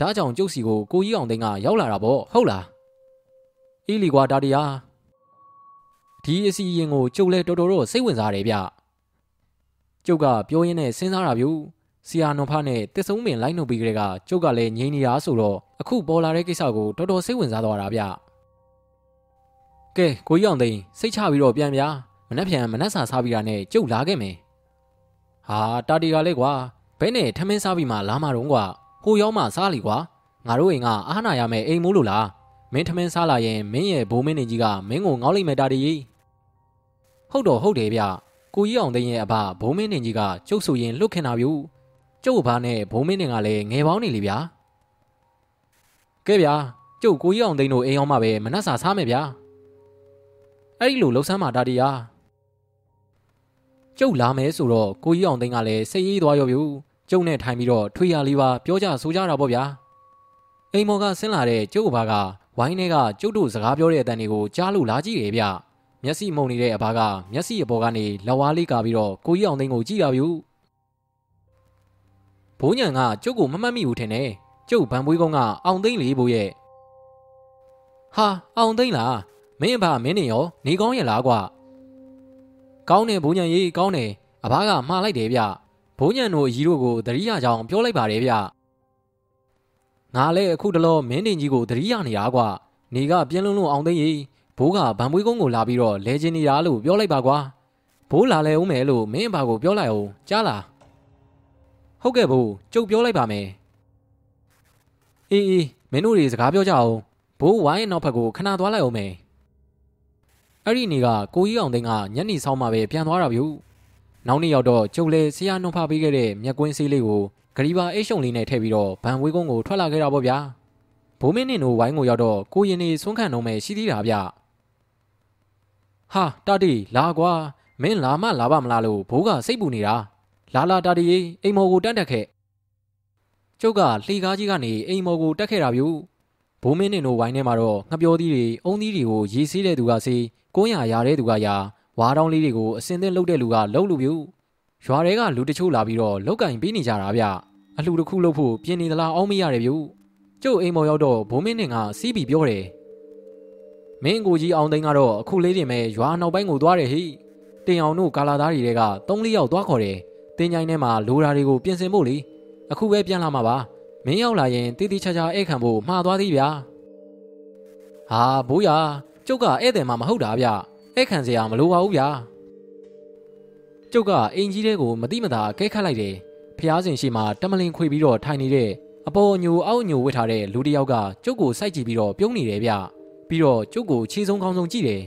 [SPEAKER 1] ဒါကြောင့်ကျုပ်စီကိုကိုကြီးအောင်သိန်းကရောက်လာတာပေါ့ဟုတ်လား အေးလီကွာဒါတရားဒီအစီရင်ကိုကျုပ်လဲတော်တော်တော့စိတ်ဝင်စားတယ်ဗျကျုပ်ကပြောရင်းနဲ့စဉ်းစားတာဗျဆီယာနွန်ဖားနဲ့တစ်စုံပင်လိုက်နှုတ်ပြီးကြတဲ့ကကျုပ်ကလည်းငြိမ်နေတာဆိုတော့အခုပေါ်လာတဲ့ကိစ္စကိုတော်တော်စိတ်ဝင်စားသွားတာဗျကဲကိုကြီးအောင်သိန်းစိတ်ချပြီးတော့ပြန်ဗျာမနှက်ပြန်မနှက်စာစားပြီးတာနဲ့ကျုပ်လာခဲ့မယ်ဟာတာတီကလည်းကွာဘဲနဲ့ထမင်းစားပြီးမှလာမှာတော့ကွာဟိုရောက်မှစားလီကွာငါတို့အိမ်ကအားနာရမယ်အိမ်မိုးလို့လား မင်းထမင်းစားလာရင်မင်းရဲ့ဘိုးမင်းနေကြီးကမင်းကိုငေါ့လိုက်မယ်တာတီဟုတ်တော့ဟုတ်တယ်ဗျကိုကြီးအောင်သိရင်အဘဘိုးမင်းနေကြီးကကျုပ်ဆိုရင်လွတ်ခင်တာဗျကျုပ်ဘာနဲ့ဘိုးမင်းနေကလည်းငယ်ပေါင်းနေလေဗျာကဲဗျာကျုပ်ကိုကြီးအောင်သိန်းတို့အိမ်အောင်မှပဲမနှက်စာစားမယ်ဗျာအဲ့ဒီလိုလှုပ်ဆမ်းမာတာတီယာကျုပ်လာမယ်ဆိုတော့ကိုကြီးအောင်သိန်းကလည်းစိတ်အေးသွားရောဗျကျုပ်နဲ့ထိုင်ပြီးတော့ထွေရလေးပါပြောကြဆိုကြတာပေါ့ဗျာအိမ်မော်ကဆင်းလာတဲ့ကျုပ်အဘက ဝိုင်းထဲကကျုပ်တို့စကားပြောတဲ့အတန်တွေကိုကြားလို့လာကြည့်တယ်ဗျမျက်စိမှုန်နေတဲ့အဘကမျက်စိအပေါ်ကနေလက်ဝါးလေးကာပြီးတော့ကိုကြီးအောင်သိန်းကိုကြည့်တာဗျဘိုးညံကကျုပ်ကိုမမှတ်မိဘူးထင်တယ်ကျုပ်ဗန်ပွေးကုန်းကအောင်သိန်းလေးဘိုးရဲ့ဟာအောင်သိန်းလားမင်းအဘမင်းနေရောနေကောင်းရဲ့လားကွာကောင်းတယ်ဘိုးညံကြီးကောင်းတယ်အဘကမှားလိုက်တယ်ဗျဘိုးညံတို့အကြီးတို့ကိုတတိယကြောင်ပြောလိုက်ပါတယ်ဗျ ငါလည်းအခုတလောမင်းတင်ကြီးကိုတတိယနေရကွာနေကပြင်းလုံးလုံးအောင်သိန်းကြီးဘိုးကဗန်မွေးကုန်းကိုလာပြီးတော့လဲချင်းနေတာလို့ပြောလိုက်ပါကွာဘိုးလာလဲဦးမယ်လို့မင်းအဘကိုပြောလိုက်အောင်ကြားလားဟဟုတ်ကဲ့ဘိုးကျုပ်ပြောလိုက်ပါမယ်အေးအေးမင်းတို့တွေစကားပြောကြအောင်ဘိုးဝိုင်းနောက်ဘက်ကိုခဏသွားလိုက်အောင်မယ်အဲ့ဒီနေ့ကကိုကြီးအောင်သိန်းကညနေဆောင်မှပဲပြန်သွားတာဗျနောက်နေ့ရောက်တော့ကျုပ်လည်းဆရာနှုတ်ဖပေးခဲ့တဲ့မြက်ကွင်းဆေးလေးကို ဂရီဘာအိတ်ရှုံလေးနဲ့ထည့်ပြီးတော့ဗန်ဝေးကုန်းကိုထွက်လာခဲ့တာပေါ့ဗျာဘိုးမင်းနင်တို့ဝိုင်းကိုရောက်တော့ကိုရင်နေဆွန်းခံတော့မယ်ရှိသေးတာဗျဟာတာတီလာကွာမင်းလာမလာပါမလားလို့ဘိုးကစိတ်ပူနေတာလာလာတာတီအိမ်မော်ကိုတန်းတက်ခဲ့ကျုပ်ကလှေကားကြီးကနေအိမ်မော်ကိုတက်ခဲ့တာဗျဘိုးမင်းနင်တို့ဝိုင်းထဲမှာတော့ငှက်ပြောသီးတွေအုံသီးတွေကိုရေဆေးတဲ့သူကဆေးကိုးရရတဲ့သူကရဝါတောင်းလေးတွေကိုအစင်သင်းလှုပ်တဲ့လူကလှုပ်လူဗျ ရွာတွေကလူတချို့လာပြီးတော့လောက်ကင်ပေးနေကြတာဗျအလှတစ်ခုလှုပ်ဖို့ပြင်နေသလားအောင်းမရတယ်ဗျကျုပ်အိမ်မော်ရောက်တော့ဘိုးမင်းနင်ကစီးပြီးပြောတယ်မင်းကိုကြီးအောင်သိန်းကတော့အခုလေးတင်မဲ့ရွာနောက်ပိုင်းကိုသွားတယ်ဟိတင်အောင်တို့ကာလာသားတွေက၃၄ယောက်သွားခေါ်တယ်တင်ကြိုင်းထဲမှာလိုရာတွေကိုပြင်ဆင်ဖို့လေအခုပဲပြန်လာမှာပါမင်းရောက်လာရင်တီးတီးချာချာဧည့်ခံဖို့မှားသွားသေးဗျာဟာဘိုးရကျုပ်ကဧည့်သည်မှမဟုတ်တာဗျဧည့်ခံစရာမလိုပါဘူးဗျာ ကျုပ်ကအင်ကြီးတဲ့ကိုမတိမတာကဲခတ်လိုက်တယ်ဖျားစင်ရှိမှတမလင်ခွေပြီးတော့ထိုင်နေတဲ့အပေါ်ညိုအောက်ညိုဝစ်ထားတဲ့လူတစ်ယောက်ကကျုပ်ကိုစိုက်ကြည့်ပြီးတော့ပြုံးနေတယ်ဗျပြီးတော့ကျုပ်ကိုခြေဆုံးကောင်းဆုံးကြည့်တယ်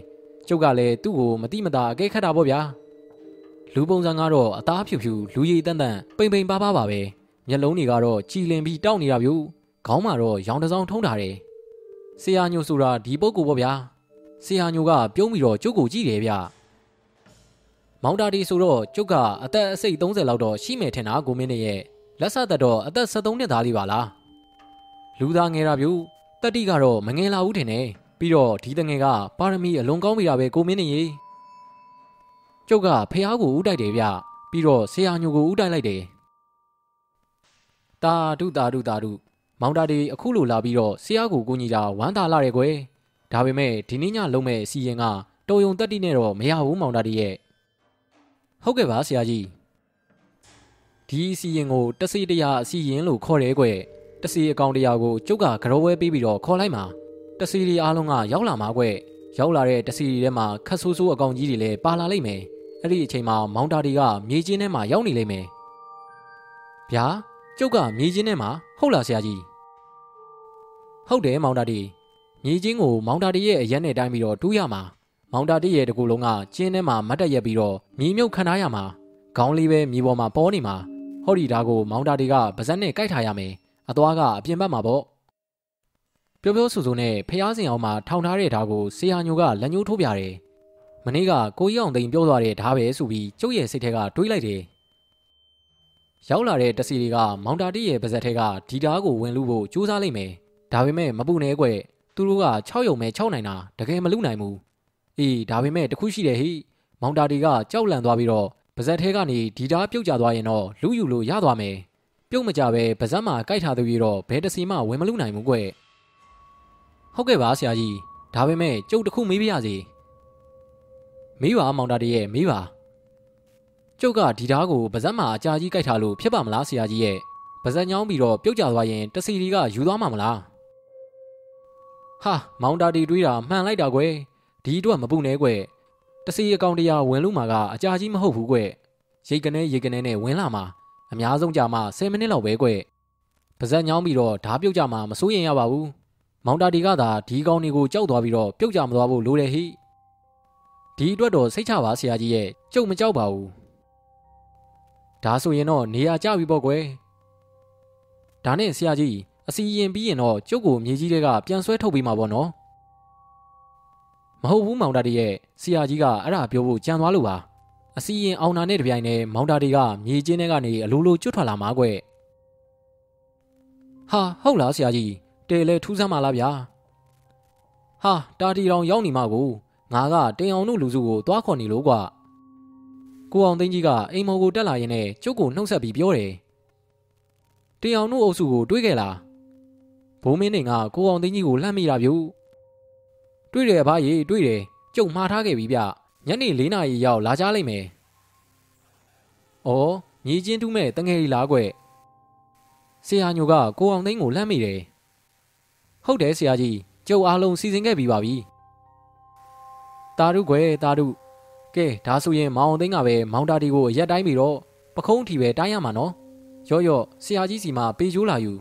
[SPEAKER 1] ကျုပ်ကလည်းသူ့ကိုမတိမတာအကဲခတ်တာပေါ့ဗျာလူပုံစံကတော့အသားဖြူဖြူလူရည်တန်းတန်းပိန်ပိန်ပါပါပါပဲမျက်လုံးတွေကတော့ကြည်လင်ပြီးတောက်နေတာဗျခေါင်းမှာတော့ရောင်တစောင်းထုံးထားတယ်ဆရာညိုဆိုတာဒီပုဂ္ဂိုလ်ပေါ့ဗျာဆရာညိုကပြုံးပြီးတော့ကျုပ်ကိုကြည့်တယ်ဗျ မောင်တာဒီဆိုတော့ကျုပ်ကအသက်အစိတ်30လောက်တော့ရှိမယ်ထင်တာကိုမင်းနဲ့ရဲ့လက်ဆက်သက်တော့အသက်73နှစ်သားလေးပါလားလူသားငယ်တာဗျတက်တိကတော့မငယ်လာဘူးထင်တယ်ပြီးတော့ဒီတငယ်ကပါရမီအလွန်ကောင်းပြီတာပဲကိုမင်းနဲ့ရေကျုပ်ကဖះကိုဥတိုက်တယ်ဗျပြီးတော့ဆရာညိုကိုဥတိုက်လိုက်တယ်တာဒုတာဒုတာဒုမောင်တာဒီအခုလိုလာပြီးတော့ဆရာကိုကိုကြီးတာဝမ်းသာလာတယ်ကွယ်ဒါပေမဲ့ဒီနေ့ညလုံးမဲ့အစီရင်ကတော်ယုံတက်တိနဲ့တော့မရဘူးမောင်တာဒီရဲ့ ဟုတ်ကဲ့ပါဆရာကြီးဒီအစီရင်ကိုတစီတရာအစီရင်လို့ခေါ်တယ်ကွယ်တစီအကောင်တရာကိုကျုပ်ကကရောဝဲပေးပြီးတော့ခေါ်လိုက်မှာတစီတွေအားလုံးကရောက်လာမှာကွယ်ရောက်လာတဲ့တစီတွေထဲမှာခတ်ဆိုးဆိုးအကောင်ကြီးတွေလည်းပါလာလိမ့်မယ်အဲ့ဒီအချိန်မှာမောင်တာဒီကမြေချင်းထဲမှာရောက်နေလိမ့်မယ်ဗျာကျုပ်ကမြေချင်းထဲမှာဟုတ်လားဆရာကြီးဟုတ်တယ်မောင်တာဒီမြေချင်းကိုမောင်တာဒီရဲ့အရက်နဲ့တိုင်းပြီးတော့တူးရမှာ မောင်တာဒီရဲ့တကူလုံးကကျင်းထဲမှာမတ်တက်ရက်ပြီးတော့မြေမြုပ်ခံထားရမှာခေါင်းလေးပဲမြေပေါ်မှာပေါ်နေမှာဟောဒီဓာကိုမောင်တာဒီကပါဇက်နဲ့ကြိုက်ထားရမယ်အသွားကအပြင်ဘက်မှာပေါ့ပြောပြောဆိုဆိုနဲ့ဖះစင်အောင်မှာထောင်ထားတဲ့ဓာကိုဆေဟာညိုကလက်ညှိုးထိုးပြတယ်မနေ့ကကိုကြီးအောင်သိန်းပြောသွားတဲ့ဓာပဲဆိုပြီးကျုပ်ရဲ့စိတ်ထဲကတွေးလိုက်တယ်ရောက်လာတဲ့တစီတွေကမောင်တာတိရဲ့ပါဇက်ထဲကဒီဓာကိုဝင်လူဖို့ကြိုးစားလိုက်မယ်ဒါပေမဲ့မပူနဲ့ကွသူတို့က6ယုံမဲ6နိုင်တာတကယ်မလူနိုင်ဘူး အေးဒါပေမဲ့တခုရှိတယ်ဟိမောင်တာတီကကြောက်လန့်သွားပြီးတော့ပါဇက်ထဲကနေဒီဓာပြုတ်ကျသွားရင်တော့လူယူလို့ရသွားမယ်ပြုတ်မကြပဲပါဇက်မှာကြိုက်ထားသူကြီးတော့ဘယ်တစီမှဝင်မလူနိုင်ဘူးကွဟုတ်ကဲ့ပါဆရာကြီးဒါပေမဲ့ကျုပ်တခုမေးပြရစီမေးပါမောင်တာတရဲ့မေးပါကျုပ်ကဒီဓာကိုပါဇက်မှာအကြာကြီးကြိုက်ထားလို့ဖြစ်ပါမလားဆရာကြီးရဲ့ပါဇက်ညောင်းပြီးတော့ပြုတ်ကျသွားရင်တစီဒီကယူသွားမှာမလားဟာမောင်တာတီတွေးတာမှန်လိုက်တာကွယ် ဒီအတွက်မပူနဲ့ကွယ်တစီအကောင်တရားဝင်လို့မှာကအကြာကြီးမဟုတ်ဘူးကွရိတ်ကနေရိတ်ကနေနဲ့ဝင်လာမှာအများဆုံးကြာမှ10မိနစ်လောက်ပဲကွပါဇက်ညောင်းပြီးတော့ဓာပြုတ်ကြမှာမစိုးရင်ရပါဘူးမောင်တာဒီကသာဒီကောင်တွေကိုကြောက်သွားပြီးတော့ပြုတ်ကြမသွားဖို့လိုတယ်ဟိဒီအတွက်တော့စိတ်ချပါဆရာကြီးရဲ့ကြုံမကြောက်ပါဘူးဒါဆိုရင်တော့နေရာကျပြီပေါ့ကွယ်ဒါနဲ့ဆရာကြီးအစီရင်ပြီးရင်တော့ကျုပ်ကိုမြေကြီးတွေကပြန်ဆွဲထုတ်ပေးမှာပေါ့နော် မဟုတ်ဘူးမောင်တာတီရဲ့ဆရာကြီးကအဲ့ဒါပြောဖို့ကြံသွားလို့ပါအစီရင်အောင်နာနဲ့တပြိုင်တည်းမောင်တာတီကမြေကျင်းထဲကနေအလိုလိုကျွတ်ထွက်လာမှာကွဟာဟုတ်လားဆရာကြီးတဲလဲထူးဆန်းပါလားဗျာဟာတာတီတောင်ရောက်နေမှာကိုငါကတင်အောင်တို့လူစုကိုသွားခေါ်နေလို့ကွာကိုအောင်သိန်းကြီးကအိမ်မော်ကိုတက်လာရင်လည်းကျုပ်ကိုနှုတ်ဆက်ပြီးပြောတယ်တင်အောင်တို့အုပ်စုကိုတွေးခဲ့လားဘိုးမင်းနေကကိုအောင်သိန်းကြီးကိုလှမ်းမိတာဗျူ တွေ့တယ်ဘာကြီးတွေ့တယ်ကျုပ်မှားထားခဲ့ပြီဗျညနေ၄နာရီရောက်လာကြလိမ့်မယ်။အော်ညီချင်းတူးမဲ့တငယ်ကြီးလားကွ။ဆရာညိုကကိုအောင်သိန်းကိုလှမ်းမိတယ်။ဟုတ်တယ်ဆရာကြီးကျုပ်အားလုံးစီစဉ်ခဲ့ပြီးပါပြီ။တာရုကွယ်တာရုကဲဒါဆိုရင်မောင်အောင်သိန်းကပဲမောင်တာတီကိုရက်တိုင်းပြီးတော့ပခုံးထီပဲတိုင်းရမှာနော်။ရော့ရော့ဆရာကြီးစီမှာပေကျိုးလာယူ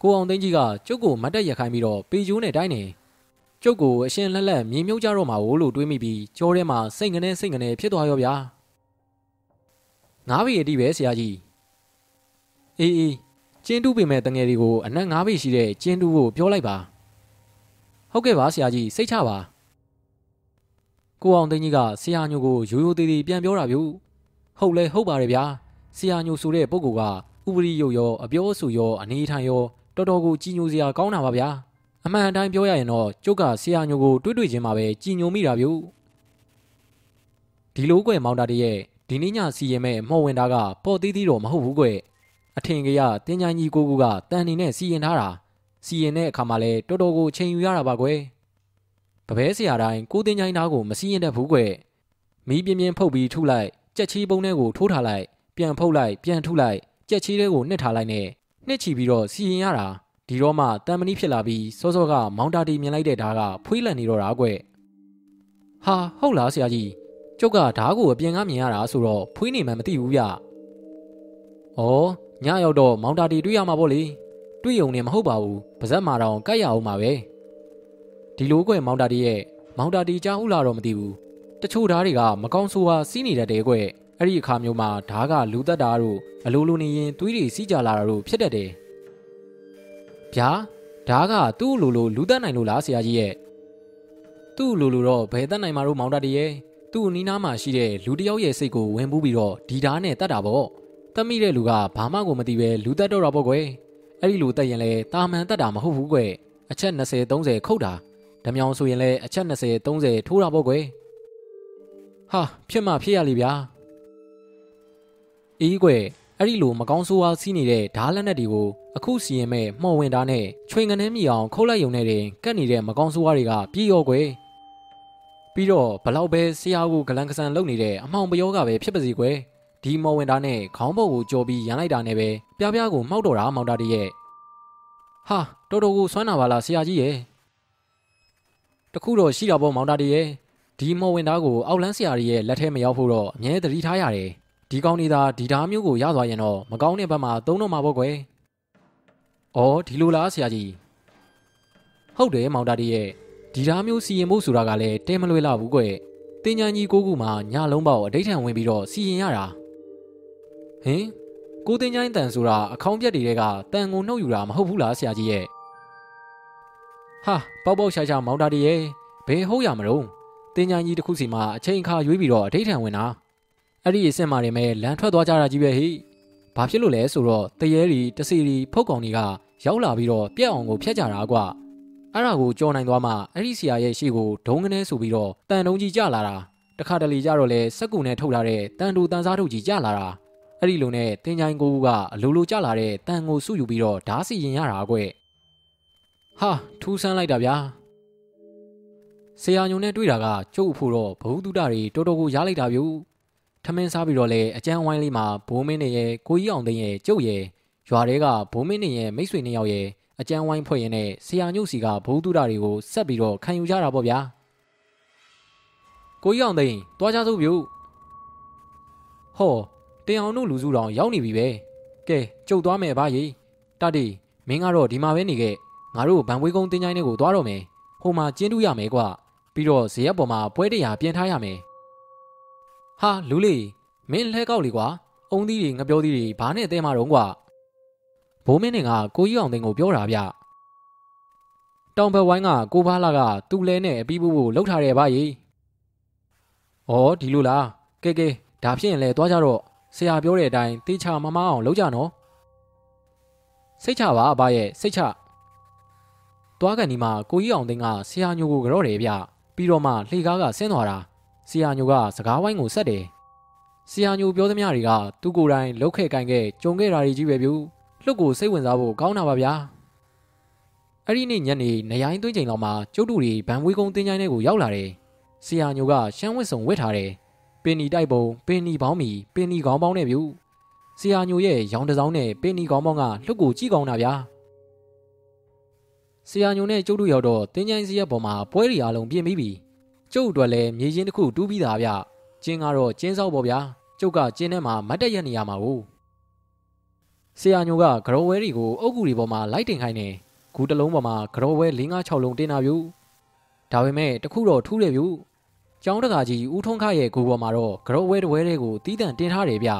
[SPEAKER 1] ကိုအောင်သိန်းကြီးကကျုပ်ကိုမတ်တက်ရခိုင်းပြီးတော့ပေကျိုးနဲ့တိုင်းနေ ကျုပ်ကိုအရှင်လက်လက်မြေမြုပ်ကြတော့မှာကိုလို့တွေးမိပြီးကြောထဲမှာစိတ်ငနဲ့စိတ်ငနဲ့ဖြစ်သွားရောဗျာငါးပေအတိပဲဆရာကြီးအေးအေးကျင်းတူးပေမဲ့တငယ်တွေကိုအနက်ငါးပေရှိတဲ့ကျင်းတူးကိုပြောလိုက်ပါဟုတ်ကဲ့ပါဆရာကြီးစိတ်ချပါကိုအောင်သိန်းကြီးကဆရာညိုကိုရိုးရိုးသေးသေးပြန်ပြောတာဗျဟုတ်လဲဟုတ်ပါတယ်ဗျာဆရာညိုဆိုတဲ့ပုဂ္ဂိုလ်ကဥပရိယုတ်ရောအပြောအဆိုရောအနေထိုင်ရောတော်တော်ကိုကြည်ညိုစရာကောင်းတာပါဗျာ အမှန်အတိုင်းပြောရရင်တော့ကျုပ်ကဆရာညိုကိုတွေးတွေ့ချင်းမှာပဲကြည်ညိုမိတာဗျဒီလိုကွယ်မောင်တာတရဲ့ဒီနေ့ညစီရင်မဲ့မော်ဝင်တာကပေါ်သေးသေးတော့မဟုတ်ဘူးကွအထင်ကြီးကတင်းချိုင်းကြီးကိုကူကတန်နေနဲ့စီရင်ထားတာစီရင်တဲ့အခါမှာလဲတော်တော်ကိုချိန်ယူရတာပါကွယ်ပပဲဆရာတိုင်းကိုတင်းချိုင်းသားကိုမစီရင်တတ်ဘူးကွမီးပြင်းပြင်းဖုတ်ပြီးထုလိုက်ကြက်ချီပုံးထဲကိုထိုးထားလိုက်ပြန်ဖုတ်လိုက်ပြန်ထုလိုက်ကြက်ချီထဲကိုနှစ်ထားလိုက်နဲ့နှစ်ချီပြီးတော့စီရင်ရတာ ဒီတော့မှတန်မဏိဖြစ်လာပြီးစောစောကမောင်တာတီမြင်လိုက်တဲ့ဓာတ်ကဖွေးလန့်နေတော့တာကွဟာဟုတ်လားဆရာကြီးကျုပ်ကဓာတ်ကိုအပြင်ကမြင်ရတာဆိုတော့ဖွေးနေမှမသိဘူးဗျ။ဩညရောက်တော့မောင်တာတီတွေ့ရမှာပေါ့လေ။တွေ့ုံနဲ့မဟုတ်ပါဘူး။ပါဇက်မာတော့ကြိုက်ရအောင်ပါပဲ။ဒီလိုကွယ်မောင်တာတီရဲ့မောင်တာတီကြားဟုတ်လားတော့မသိဘူး။တချို့ဓာတ်တွေကမကောင်းဆိုးဝါစီးနေတတ်တယ်ကွ။အဲ့ဒီအခါမျိုးမှာဓာတ်ကလူသက်တာတို့အလိုလိုနေရင်သွေးတွေစီးကြလာတာတို့ဖြစ်တတ်တယ်။ ဗျာဓာတ်ကသူ့လိုလိုလူသက်နိုင်လို့လားဆရာကြီးရဲ့။သူ့လိုလိုတော့ဘယ်သက်နိုင်မှာတော့မောင်တာတီရဲ့။သူ့နီးနားမှာရှိတဲ့လူတယောက်ရဲ့စိတ်ကိုဝင်ပူးပြီးတော့ဒီဓာတ်နဲ့တတ်တာပေါ့တတ်မိတဲ့လူကဘာမှကိုမသိပဲလူတက်တော့တာပေါ့ကွယ်အဲ့ဒီလူတက်ရင်လဲတာမန်တက်တာမဟုတ်ဘူးကွယ်အချက်20 30ခုတ်တာဓမြောင်ဆိုရင်လဲအချက်20 30ထိုးတာပေါ့ကွယ်ဟာဖြစ်မှဖြစ်ရလိဗျာအေးကွယ်အဲ့ဒီလိုမကောင်းဆိုးဝါးစီးနေတဲ့ဓာတ်လက်နက်တွေကို အခုစီရင်မဲ့မှော်ဝင်တာနဲ့ချွေငနှဲမြီအောင်ခုတ်လိုက်ရုံနဲ့တင်ကတ်နေတဲ့မကောင်းဆိုးဝါးတွေကပြေးရောကွယ်ပြီးတော့ဘလောက်ပဲဆရာကိုဂလန်ကဆန်လုပ်နေတဲ့အမောင်ပယောကပဲဖြစ်ပါစီကွယ်ဒီမော်ဝင်တာနဲ့ခေါင်းပုတ်ကိုကြော်ပြီးရန်လိုက်တာနဲ့ပဲပြပြကိုမှောက်တော့တာမောင်တာတည်းရဲ့ဟာတော်တော်ကိုစွမ်းနာပါလားဆရာကြီးရဲ့တခုတော့ရှိတာပေါ့မောင်တာတည်းရဲ့ဒီမော်ဝင်တာကိုအောက်လန်းဆရာကြီးရဲ့လက်ထဲမရောက်ဖို့တော့အမြဲတတိထားရတယ်ဒီကောင်းနေတာဒီဓာမျိုးကိုရသွားရင်တော့မကောင်းတဲ့ဘက်မှာသုံးတော့မှာပေါ့ကွယ်။ အော်ဒီလိုလားဆရာကြီး။ဟုတ်တယ်မောင်တာတည်းရဲ့ဒီဓာမျိုးစီရင်ဖို့ဆိုတာကလည်းတဲမလွယ်လာဘူးကွ။တင်ညာကြီးကိုကူမှညလုံးပေါက်အဋိဌံဝင်ပြီးတော့စီရင်ရတာ။ဟင်ကိုတင်ညာတန်ဆိုတာအခေါင်းပြက်တွေကတန်ကိုနှုတ်ယူတာမဟုတ်ဘူးလားဆရာကြီးရဲ့။ဟာပေါက်ပေါက်ရှာရှာမောင်တာတည်းရဲ့ဘယ်ဟုတ်ရမလို့တင်ညာကြီးတစ်ခုစီမှာအချိန်ခါရွေးပြီးတော့အဋိဌံဝင်တာ။အဲ့ဒီအစ်စ်မာတွေမဲ့လမ်းထွက်သွားကြတာကြီးပဲဟိ။ ဘာဖြစ်လို့လဲဆိုတော့တရေရီတစီရီဖုတ်ကောင်တွေကရောက်လာပြီးတော့ပြက်အောင်ကိုဖျက်ကြတာကွာ။အဲ့ဒါကိုကြော်နိုင်သွားမှအဲ့ဒီဆရာရဲ့ရှေ့ကိုဒုံကနေဆိုပြီးတော့တန်တုံးကြီးကြလာတာတခါတလေကြတော့လဲစက်ကူနဲ့ထုတ်လာတဲ့တန်တူတန်စားထုတ်ကြီးကြလာတာအဲ့ဒီလိုနဲ့တင်ချိုင်းကိုကအလိုလိုကြလာတဲ့တန်ကိုစုယူပြီးတော့ဓားစီရင်ရတာကွဟာထူးဆန်းလိုက်တာဗျာဆရာညုံနဲ့တွေ့တာကကျုပ်ဖို့တော့ဘဝတုဒ္ဒတွေတော်တော်ကိုရားလိုက်တာဗျူ ထမင်းစားပြီးတော့လဲအကျန်းဝိုင်းလေးမှာဘိုးမင်းနေရဲ့ကိုကြီးအောင်သိန်းရဲ့ကျုပ်ရဲ့ရွာတွေကဘိုးမင်းနေရဲ့မိတ်ဆွေနှစ်ယောက်ရဲ့အကြမ်းဝိုင်းဖွဲ့ရင်နဲ့ဆရာညုတ်စီကဘိုးတုဒတွေကိုဆက်ပြီးတော့ခံယူကြတာပေါ့ဗျာကိုကြီးအောင်သိန်းတွားကြစို့ပြုဟောတင်အောင်တို့လူစုတော်ရောက်နေပြီပဲကဲကြုတ်သွားမယ်ဗျာရေတတိမင်းကတော့ဒီမှာပဲနေခဲ့ငါတို့ဗန်ဝေးကုန်းတင်းချိုင်းတွေကိုသွားတော့မယ်ဟိုမှာကျင်းတူးရမယ်ကွာပြီးတော့ဇရက်ပေါ်မှာပွဲတရားပြင်ထားရမယ် ဟာလူလေးမင်းလဲကောက်လေကွာအုံသီးတွေငပြောသီးတွေဘာနဲ့တဲမှာတော့ကွာဘိုးမင်းနေကကိုကြီးအောင်သိန်းကိုပြောတာဗျတောင်ဘက်ဝိုင်းကကိုဖားလာကသူ့လဲနဲ့အပီးဘူးကိုလှုပ်ထားတယ်ဗျရေဩဒီလိုလားကဲကဲဒါဖြစ်ရင်လဲသွားကြတော့ဆရာပြောတဲ့အတိုင်းတေးချမမအောင်လုပ်ကြနော်စိတ်ချပါအဘရဲ့စိတ်ချသွားကန်ဒီမှာကိုကြီးအောင်သိန်းကဆရာညိုကိုကြော့တယ်ဗျပြီးတော့မှလှေကားကဆင်းသွားတာ ဆရာညိုကစကားဝိုင်းကိုဆက်တယ်ဆရာညိုပြောသမျှတွေကသူ့ကိုယ်တိုင်လှုပ်ခဲ့ကင်ခဲ့ကြုံခဲ့တာတွေကြီးပဲဗျူလှုပ်ကိုစိတ်ဝင်စားဖို့ကောင်းတာပါဗျာအဲ့ဒီနေ့ညနေနရိုင်းသွင်းချိန်လောက်မှာကျုပ်တို့တွေဗန်ဝေးကုန်းတင်းချိုင်းထဲကိုရောက်လာတယ်ဆရာညိုကရှမ်းဝစ်စုံဝတ်ထားတယ်ပင်နီတိုက်ပုံပင်နီပေါင်းမီပင်နီခေါင်းပေါင်းနဲ့ဗျူဆရာညိုရဲ့ရောင်တစောင်းနဲ့ပင်နီခေါင်းပေါင်းကလှုပ်ကိုကြည့်ကောင်းတာဗျာဆရာညိုနဲ့ကျုပ်တို့ရောက်တော့တင်းချိုင်းစီရက်ပေါ်မှာပွဲရီအားလုံးပြင်ပြီးပြီ ကျုပ်တို့လည်းမြေချင်းတစ်ခုတူးပြီးသားဗျကျင်းကတော့ကျင်းစောက်ပေါ့ဗျာကျုပ်ကကျင်းထဲမှာမတ်တက်ရက်နေရမှာ ਉ ဆရာညိုကဂရောဝဲတွေကိုအုတ်ကူတွေပေါ်မှာလိုက်တင်ခိုင်းနေဂူတလုံးပေါ်မှာဂရောဝဲ၄၅6လုံးတင်တာပြူဒါပေမဲ့တခုတော့ထူးတယ်ပြူကျောင်းတကာကြီးဦးထုံးခရဲ့ဂူပေါ်မှာတော့ဂရောဝဲတဝဲတွေကိုတီးတန့်တင်ထားတယ်ဗျည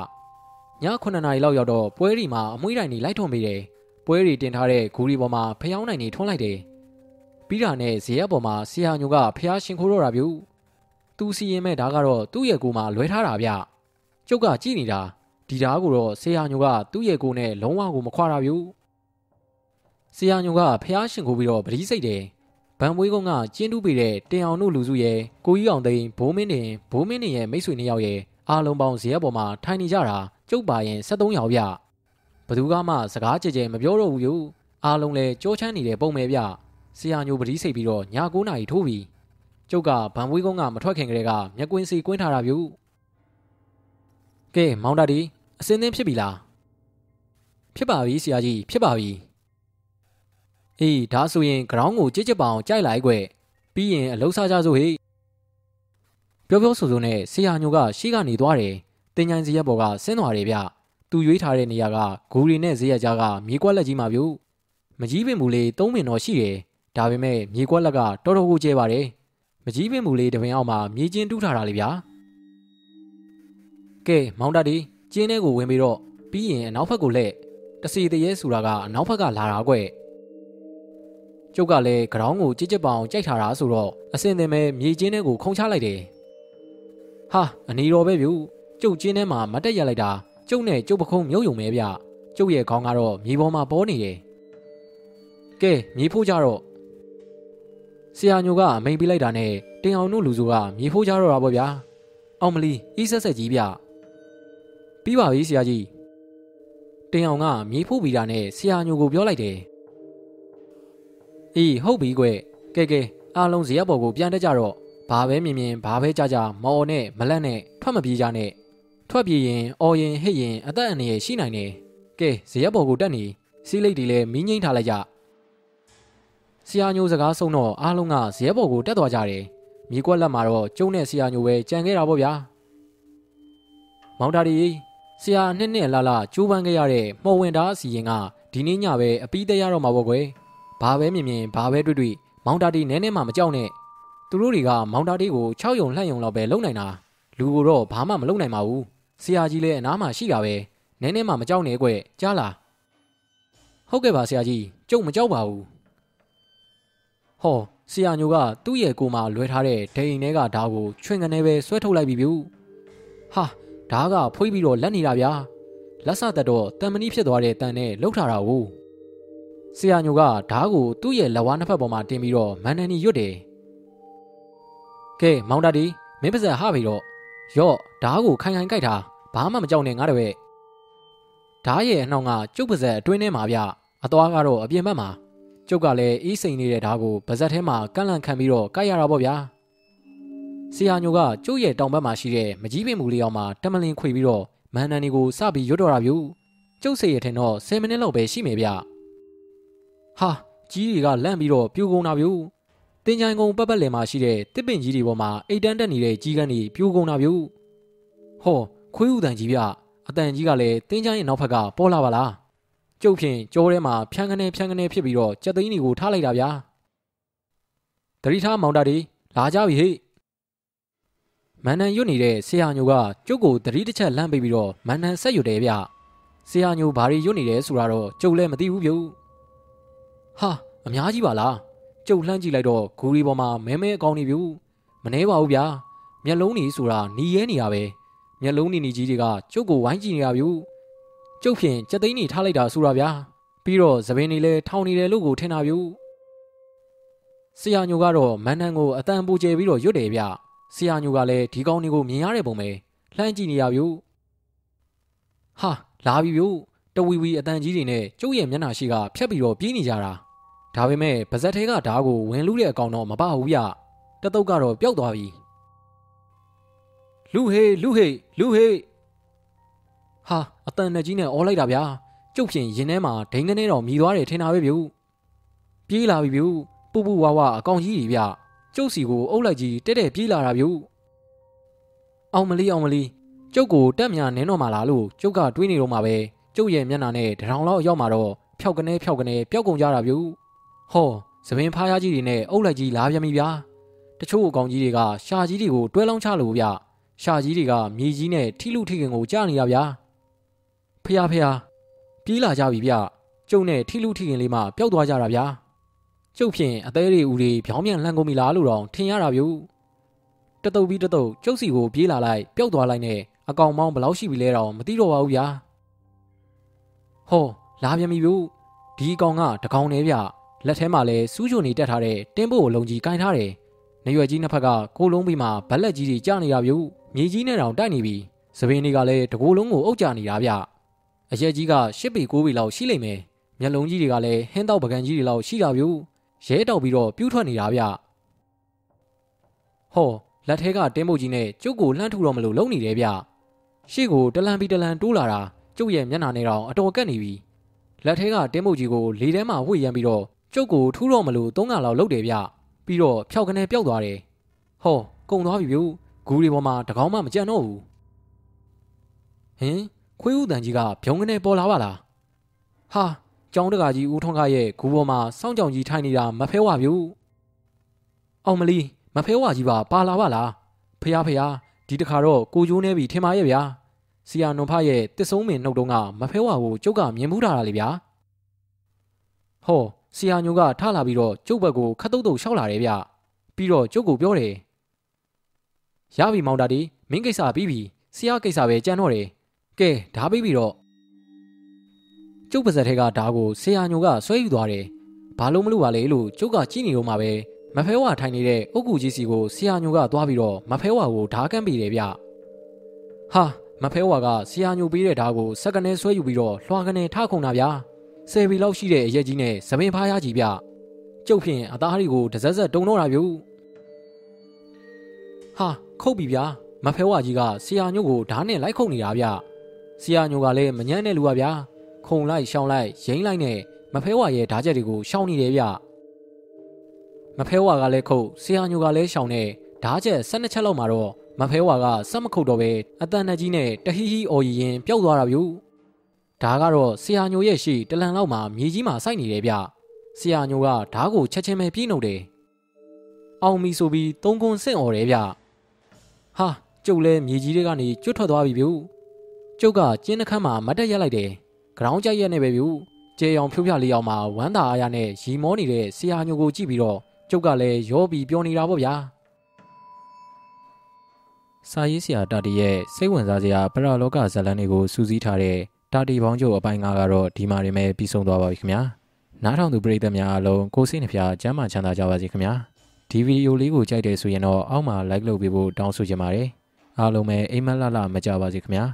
[SPEAKER 1] 9နာရီလောက်ရောက်တော့ပွဲရီမှာအမွှေးတိုင်တွေလိုက်ထွန်ပေးတယ်ပွဲရီတင်ထားတဲ့ဂူရီပေါ်မှာဖျောင်းနိုင်တွေထွန်းလိုက်တယ် ပြီးတာနဲ့ဇေယျပေါ်မှာဆရာညိုကဖျားရှင်ခိုးတော့တာပြူသူစီရင်မဲ့ဓာတ်ကတော့သူ့ရဲ့ကိုယ်မှာလွဲထားတာဗျကျုပ်ကကြည့်နေတာဒီဓာတ်ကိုတော့ဆရာညိုကသူ့ရဲ့ကိုယ်နဲ့လုံးဝကိုမခွာတာပြူဆရာညိုကဖျားရှင်ခိုးပြီးတော့ပတိစိတ်တယ်ဗန်မွေးကုန်းကကျင်းတူးပေးတဲ့တင်အောင်တို့လူစုရဲ့ကိုကြီးအောင်သိန်းဘိုးမင်းတင်ဘိုးမင်းတင်ရဲ့မိတ်ဆွေနှစ်ယောက်ရဲ့အားလုံးပေါင်းဇရက်ပေါ်မှာထိုင်နေကြတာကျုပ်ပါရင်73ယောက်ဗျဘသူကမှစကားကြဲကြဲမပြောတော့ဘူးယူအားလုံးလဲကြောချမ်းနေတဲ့ပုံပဲဗျ ဆရာညိုပတိစိတ်ပြီးတော့ည9နာရီထိုးပြီကျုပ်ကဗန်မွေးကုန်းကမထွက်ခင်ကလေးကမျက်ကွင်းစီကွင်းထားတာဗျကဲမောင်တာဒီအစင်းသင်းဖြစ်ပြီလားဖြစ်ပါပြီဆရာကြီးဖြစ်ပါပြီအေးဒါဆိုရင် ground ကိုကြစ်ကြစ်ပအောင်ကြိုက်လိုက်ကွပြီးရင်အလုံးစားကြစို့ဟေ့ပြောပြောဆိုဆိုနဲ့ဆရာညိုကရှေ့ကနေသွားတယ်တင်ញိုင်းစီရက်ပေါ်ကဆင်းသွားတယ်ဗျသူရွေးထားတဲ့နေရာကဂူရီနဲ့ဇေယျကြားကမြေကွက်လက်ကြီးမှာပြုမကြီးပင်မူလေး၃ပင်တော့ရှိတယ် ဒါပေမဲ့မြေကွက်လက်ကတော်တော်ကိုကျဲပါတယ်မကြီးပင်မူလေးတပင်အောက်မှာမြေကျင်းတူးထားတာလေဗျာကဲမောင်တတီကျင်းထဲကိုဝင်ပြီးတော့ပြီးရင်အနောက်ဘက်ကိုလှည့်တစီတရေဆိုတာကအနောက်ဘက်ကလာတာကွကျုပ်ကလည်းဂရောင်းကိုကြစ်ကြစ်ပအောင်ကြိုက်ထားတာဆိုတော့အစင်သင်ပဲမြေကျင်းထဲကိုခုံချလိုက်တယ်ဟာအနီတော်ပဲဗျကျုပ်ကျင်းထဲမှာမတက်ရလိုက်တာကျုပ်နဲ့ကျုပ်ပခုံးမြုပ်ယုံပဲဗျကျုပ်ရဲ့ခေါင်းကတော့မြေပေါ်မှာပေါ်နေတယ်ကဲမြေဖိုးကြတော့ ဆရာညိုကအမိန်ပေးလိုက်တာနဲ့တင်အောင်တို့လူစုကမြေဖိုးကြတော့တာပေါ့ဗျာအောင်မလီအီးဆက်ဆက်ကြီးဗျပြီးပါပြီဆရာကြီးတင်အောင်ကမြေဖိုးပြီးတာနဲ့ဆရာညိုကိုပြောလိုက်တယ်အေးဟုတ်ပြီကွကဲကဲအားလုံးဇရက်ပေါ်ကိုပြန်တက်ကြတော့ဘာပဲမြင်မြင်ဘာပဲကြကြမော်နဲ့မလန့်နဲ့ထွက်မပြေးကြနဲ့ထွက်ပြေးရင်အော်ရင်ဟစ်ရင်အသက်အန္တရာယ်ရှိနိုင်တယ်ကဲဇရက်ပေါ်ကိုတက်နေစီးလိတ်တွေလည်းမီးငိမ့်ထားလိုက်ကြ ဆရာညိုစကားဆုံးတော့အားလုံးကဇရက်ပေါ်ကိုတက်သွားကြတယ်မြေကွက်လက်မှာတော့ကျုံနဲ့ဆရာညိုပဲကြံခဲ့တာပေါ့ဗျာမောင်တာဒီဆရာနှစ်နှစ်လာလာကျိုးပန်းခဲ့ရတဲ့မော်ဝင်တာအစီရင်ကဒီနေ့ညပဲအပီးတရတော့မှာပေါ့ကွယ်ဘာပဲမြင်မြင်ဘာပဲတွေ့တွေ့မောင်တာတီနဲနဲမှမကြောက်နဲ့သူတို့တွေကမောင်တာတီကို6ယုံလှန့်ယုံလောက်ပဲလုံနိုင်တာလူကိုတော့ဘာမှမလုံနိုင်ပါဘူးဆရာကြီးလည်းအနားမှာရှိတာပဲနဲနဲမှမကြောက်နဲ့ကွကြားလားဟုတ်ကဲ့ပါဆရာကြီးကျုပ်မကြောက်ပါဘူး ဟောဆရာညိုကသူ့ရဲ့ကိုမှလွဲထားတဲ့ဒိန်ထဲကဓာတ်ကိုချွင်ကနေပဲဆွဲထုတ်လိုက်ပြီဗျဟာဓာတ်ကဖွေးပြီးတော့လက်နေတာဗျာလက်ဆသက်တော့တန်မဏိဖြစ်သွားတဲ့တန်နဲ့လှုပ်ထားတာကိုဆရာညိုကဓားကိုသူ့ရဲ့လက်ဝါးနှစ်ဖက်ပေါ်မှာတင်ပြီးတော့မန်နန်နီရွတ်တယ်ကဲမောင်တာဒီမင်းပါဇက်ဟပြီတော့ရော့ဓားကိုခိုင်ခိုင်ကြိုက်တာဘာမှမကြောက်နဲ့ငါတပည့်ဓားရဲ့အနှောင်းကကျုပ်ပါဇက်အတွင်းထဲမှာဗျအသွားကတော့အပြင်ဘက်မှာ ကျုပ်ကလည်းအေးစိန်နေတဲ့ဓားကိုပါဇက်ထဲမှာကန့်လန့်ခံပြီးတော့ကြိုက်ရတာပေါ့ဗျာဆရာညိုကကျုပ်ရဲ့တောင်ဘက်မှာရှိတဲ့မကြီးပင်မူလေးအောင်မှာတမလင်ခွေပြီးတော့မန်နန်နီကိုစပြီးရွတ်တော်တာဗျကျုပ်စိတ်ရထင်တော့10မိနစ်လောက်ပဲရှိမယ်ဗျဟာကြီးတွေကလန့်ပြီးတော့ပြိုကုန်တာဗျို့တင်ချိုင်ကုန်းပတ်ပတ်လည်မှာရှိတဲ့တစ်ပင်ကြီးတွေပေါ်မှာအိတ်တန်းတက်နေတဲ့ကြီးကန်းတွေပြိုကုန်တာဗျို့ဟောခွေးဥတန်ကြီးဗျအတန်ကြီးကလည်းတင်ချိုင်ရဲ့နောက်ဖက်ကပေါ်လာပါလား ကျုပ်ဖြင့်ကြောထဲမှာဖြန်းကနေဖြန်းကနေဖြစ်ပြီးတော့ကြက်သိန်းတွေကိုထားလိုက်တာဗျာတတိထားမောင်တာတွေလာကြပြီဟေ့မန်နန်ရွတ်နေတဲ့ဆရာညိုကကျုပ်ကိုတတိတစ်ချက်လှမ်းပေးပြီးတော့မန်နန်ဆက်ရွတ်တယ်ဗျဆရာညိုဘာတွေရွတ်နေတယ်ဆိုတာတော့ကျုပ်လည်းမသိဘူးဗျို့ဟာအများကြီးပါလားကျုပ်လှမ်းကြည့်လိုက်တော့ဂူရီပေါ်မှာမဲမဲအကောင်းနေပြီမနှဲပါဘူးဗျာမျက်လုံးနေဆိုတာหนีရဲနေရပဲမျက်လုံးနေနေကြီးတွေကကျုပ်ကိုဝိုင်းကြည့်နေရပြီ ကျုပ်ဖြင့်ကြက်သိန်းနေထားလိုက်တာဆိုတာဗျာပြီးတော့သပင်တွေလည်းထောင်နေတယ်လို့ကိုထင်တာဗျဆရာညိုကတော့မန်နန်ကိုအတန်ပူကျဲပြီးတော့ရွတ်တယ်ဗျဆရာညိုကလည်းဒီကောင်းတွေကိုမြင်ရတဲ့ပုံပဲလှမ်းကြည့်နေရပြီဟာလာပြီဗျတဝီဝီအတန်ကြီးတွေနဲ့ကျုပ်ရဲ့မျက်နှာရှိကဖြတ်ပြီးတော့ပြေးနေကြတာဒါပေမဲ့ပါဇက်ထဲကဓားကိုဝင်လူတဲ့အကောင်တော့မပဘူးဗျတတုတ်ကတော့ပျောက်သွားပြီလူဟေးလူဟေးလူဟေး ဟာအတန်နဲ့ကြီးနဲ့အော်လိုက်တာဗျာကျုပ်ဖြင့်ရင်ထဲမှာဒိန်ကနေတော့မြည်သွားတယ်ထင်တာပဲဗျပြေးလာပြီဗျပူပူဝါဝအကောင်ကြီးကြီးဗျကျုပ်စီကိုအုပ်လိုက်ကြီးတက်တက်ပြေးလာတာဗျအောင်မလီအောင်မလီကျုပ်ကိုတက်မြနင်းတော့မှလားလို့ကျုပ်ကတွေးနေတော့မှပဲကျုပ်ရဲ့မျက်နှာနဲ့တထောင်လောက်ရောက်มาတော့ဖြောက်ကနေဖြောက်ကနေပျောက်ကုန်ကြတာဗျဟောသပင်ဖားရကြီးတွေနဲ့အုပ်လိုက်ကြီးလာပြန်ပြီဗျာတချို့အကောင်ကြီးတွေကရှာကြီးတွေကိုတွဲလောင်းချလို့ဗျရှာကြီးတွေကမြေကြီးနဲ့ထိလူထိခင်ကိုကြားနေတာဗျာ ဖះဖះပြေးလာကြပြီဗျကျုပ်နဲ့ထိလူထိခင်လေးမှပျောက်သွားကြတာဗျာကျုပ်ဖြင့်အသေးတွေဦးတွေဖြောင်းပြန်လှန်ကုန်ပြီလားလို့တော့ထင်ရတာဗျတတုပ်ပြီးတတုပ်ကျုပ်စီကိုပြေးလာလိုက်ပျောက်သွားလိုက်နဲ့အကောင်မောင်းဘယ်လောက်ရှိပြီလဲတော့မသိတော့ပါဘူးဗျာဟောလာပြန်ပြီဗျဒီအကောင်ကတကောင်နေဗျလက်ထဲမှာလည်းစူးချိုနေတက်ထားတဲ့တင်းဖို့အလုံးကြီးကင်ထားတယ်နေရွယ်ကြီးနှစ်ဖက်ကကိုလုံးပြီးမှဗက်လက်ကြီးတွေကျနေတာဗျမြေကြီးနဲ့တောင်တိုက်နေပြီသပင်းတွေကလည်းတကိုယ်လုံးကိုအုပ်ကြနေတာဗျ အရက်ကြီးကရှစ်ပေကိုးပေလောက်ရှိလိမ့်မယ်မျက်လုံးကြီးတွေကလည်းဟင်းတောက်ပကံကြီးတွေလောက်ရှိတာဗျရဲတောက်ပြီးတော့ပြူးထွက်နေတာဗျဟောလက်ထဲကတင်းမုတ်ကြီးနဲ့ကျုပ်ကိုလှမ်းထူတော့မလို့လုံနေတယ်ဗျရှေ့ကိုတလန်ပြီးတလန်တိုးလာတာကျုပ်ရဲ့မျက်နှာနဲ့တော့အတော်ကက်နေပြီလက်ထဲကတင်းမုတ်ကြီးကိုလေထဲမှာဝှေ့ရမ်းပြီးတော့ကျုပ်ကိုထူတော့မလို့သုံးကလောက်လုတ်တယ်ဗျပြီးတော့ဖြောက်ကနေပျောက်သွားတယ်ဟောကုံသွားပြီဗျဂူတွေပေါ်မှာတကောင်းမှမကြံတော့ဘူးဟင် ခွေးဦးတန်ကြီးကဖြုံကနေပေါ်လာပါလားဟာကျောင်းတကာကြီးဦးထွန်းခရဲ့ဂူပေါ်မှာစောင်းကြောင်ကြီးထိုင်နေတာမဖဲဝဗျအောင်မလီမဖဲဝကြီးပါပါလာပါလားဖះဖះဒီတခါတော့ကိုကျိုးနေပြီထင်ပါရဲ့ဗျာဆီယာနွန်ဖရဲ့တစ်ဆုံးမင်နှုတ်တုံးကမဖဲဝကိုကျုပ်ကမြင်မှုထားတာလေဗျာဟောဆီယာညိုကထလာပြီးတော့ကျုပ်ဘက်ကိုခတ်တုတ်တုတ်ရှောက်လာတယ်ဗျပြီးတော့ကျုပ်ကိုပြောတယ်ရပြီမောင်တာဒီမင်းကိစ္စပြီးပြီဆီယာကိစ္စပဲကြံတော့တယ် ကဲဓာပြီးပြီတော့ကျုပ်ပါဇက်ထဲကဓာကိုဆီယာညိုကဆွဲယူသွားတယ်ဘာလို့မလို့ပါလဲလို့ကျုပ်ကကြည့်နေတော့မှပဲမဖဲဝါထိုင်နေတဲ့အုတ်ကူကြီးစီကိုဆီယာညိုကသွားပြီးတော့မဖဲဝါကိုဓာကန့်ပေးတယ်ဗျဟာမဖဲဝါကဆီယာညိုပေးတဲ့ဓာကိုစက္ကနေဆွဲယူပြီးတော့လွှာကနေထခုန်တာဗျာဆယ်ပီလောက်ရှိတဲ့အရက်ကြီးနဲ့သပင်ဖားရကြီးဗျကျုပ်ဖြင့်အသားတွေကိုတစက်စက်တုံတော့တာဗျဟာခုတ်ပြီဗျာမဖဲဝါကြီးကဆီယာညိုကိုဓာနဲ့လိုက်ခုန်နေတာဗျ ဆီယာညိုကလည်းမညမ်းတဲ့လူပါဗျာခုံလိုက်ရှောင်းလိုက်ရိမ့်လိုက်နဲ့မဖဲဝါရဲ့ဓာချက်တွေကိုရှောင်းနေတယ်ဗျမဖဲဝါကလည်းခုတ်ဆီယာညိုကလည်းရှောင်းနေဓာချက်၁၂ချက်လောက်မှာတော့မဖဲဝါကစက်မခုတ်တော့ပဲအတန်နဲ့ကြီးနဲ့တဟီဟီအော်ရီရင်ပျောက်သွားတာဗျဒါကတော့ဆရာညိုရဲ့ရှိတလန်လောက်မှာမြေကြီးမှာစိုက်နေတယ်ဗျဆရာညိုကဓားကိုချက်ချင်းပဲပြေးနှုတ်တယ်အောင်မီဆိုပြီးသုံးကွန်းဆင့်អော်တယ်ဗျဟာကျုပ်လဲမြေကြီးတွေကနေကျွတ်ထွက်သွားပြီဗျ ကျုပ်ကကျင်းနှခမ်းမှာမတ်တက်ရက်လိုက်တယ်ဂရောင်းကြက်ရက်နေပဲဗျကျေအောင်ဖြုတ်ဖြလေးအောင်မှာဝမ်းသာအားရနဲ့ရီမောနေတဲ့ဆရာညိုကိုကြည့်ပြီးတော့ကျုပ်ကလည်းရောပြီးပြောနေတာပေါ့ဗျာစာရေးဆရာတာတီရဲ့စိတ်ဝင်စားစရာပရလောကဇာတ်လမ်းတွေကိုစူးစီးထားတဲ့တာတီပေါင်းချုပ်အပိုင်း၅ကတော့ဒီမှာနေမဲ့ပြီးဆုံးသွားပါပြီခင်ဗျာနားထောင်သူပရိသတ်များအားလုံးကိုစိတ်နှဖျားကျမ်းမာချမ်းသာကြပါစေခင်ဗျာဒီဗီဒီယိုလေးကိုကြိုက်တယ်ဆိုရင်တော့အောက်မှာ like လုပ်ပေးဖို့တောင်းဆိုချင်ပါတယ်အားလုံးပဲအိမ်မက်လာလာမကြပါစေခင်ဗျာ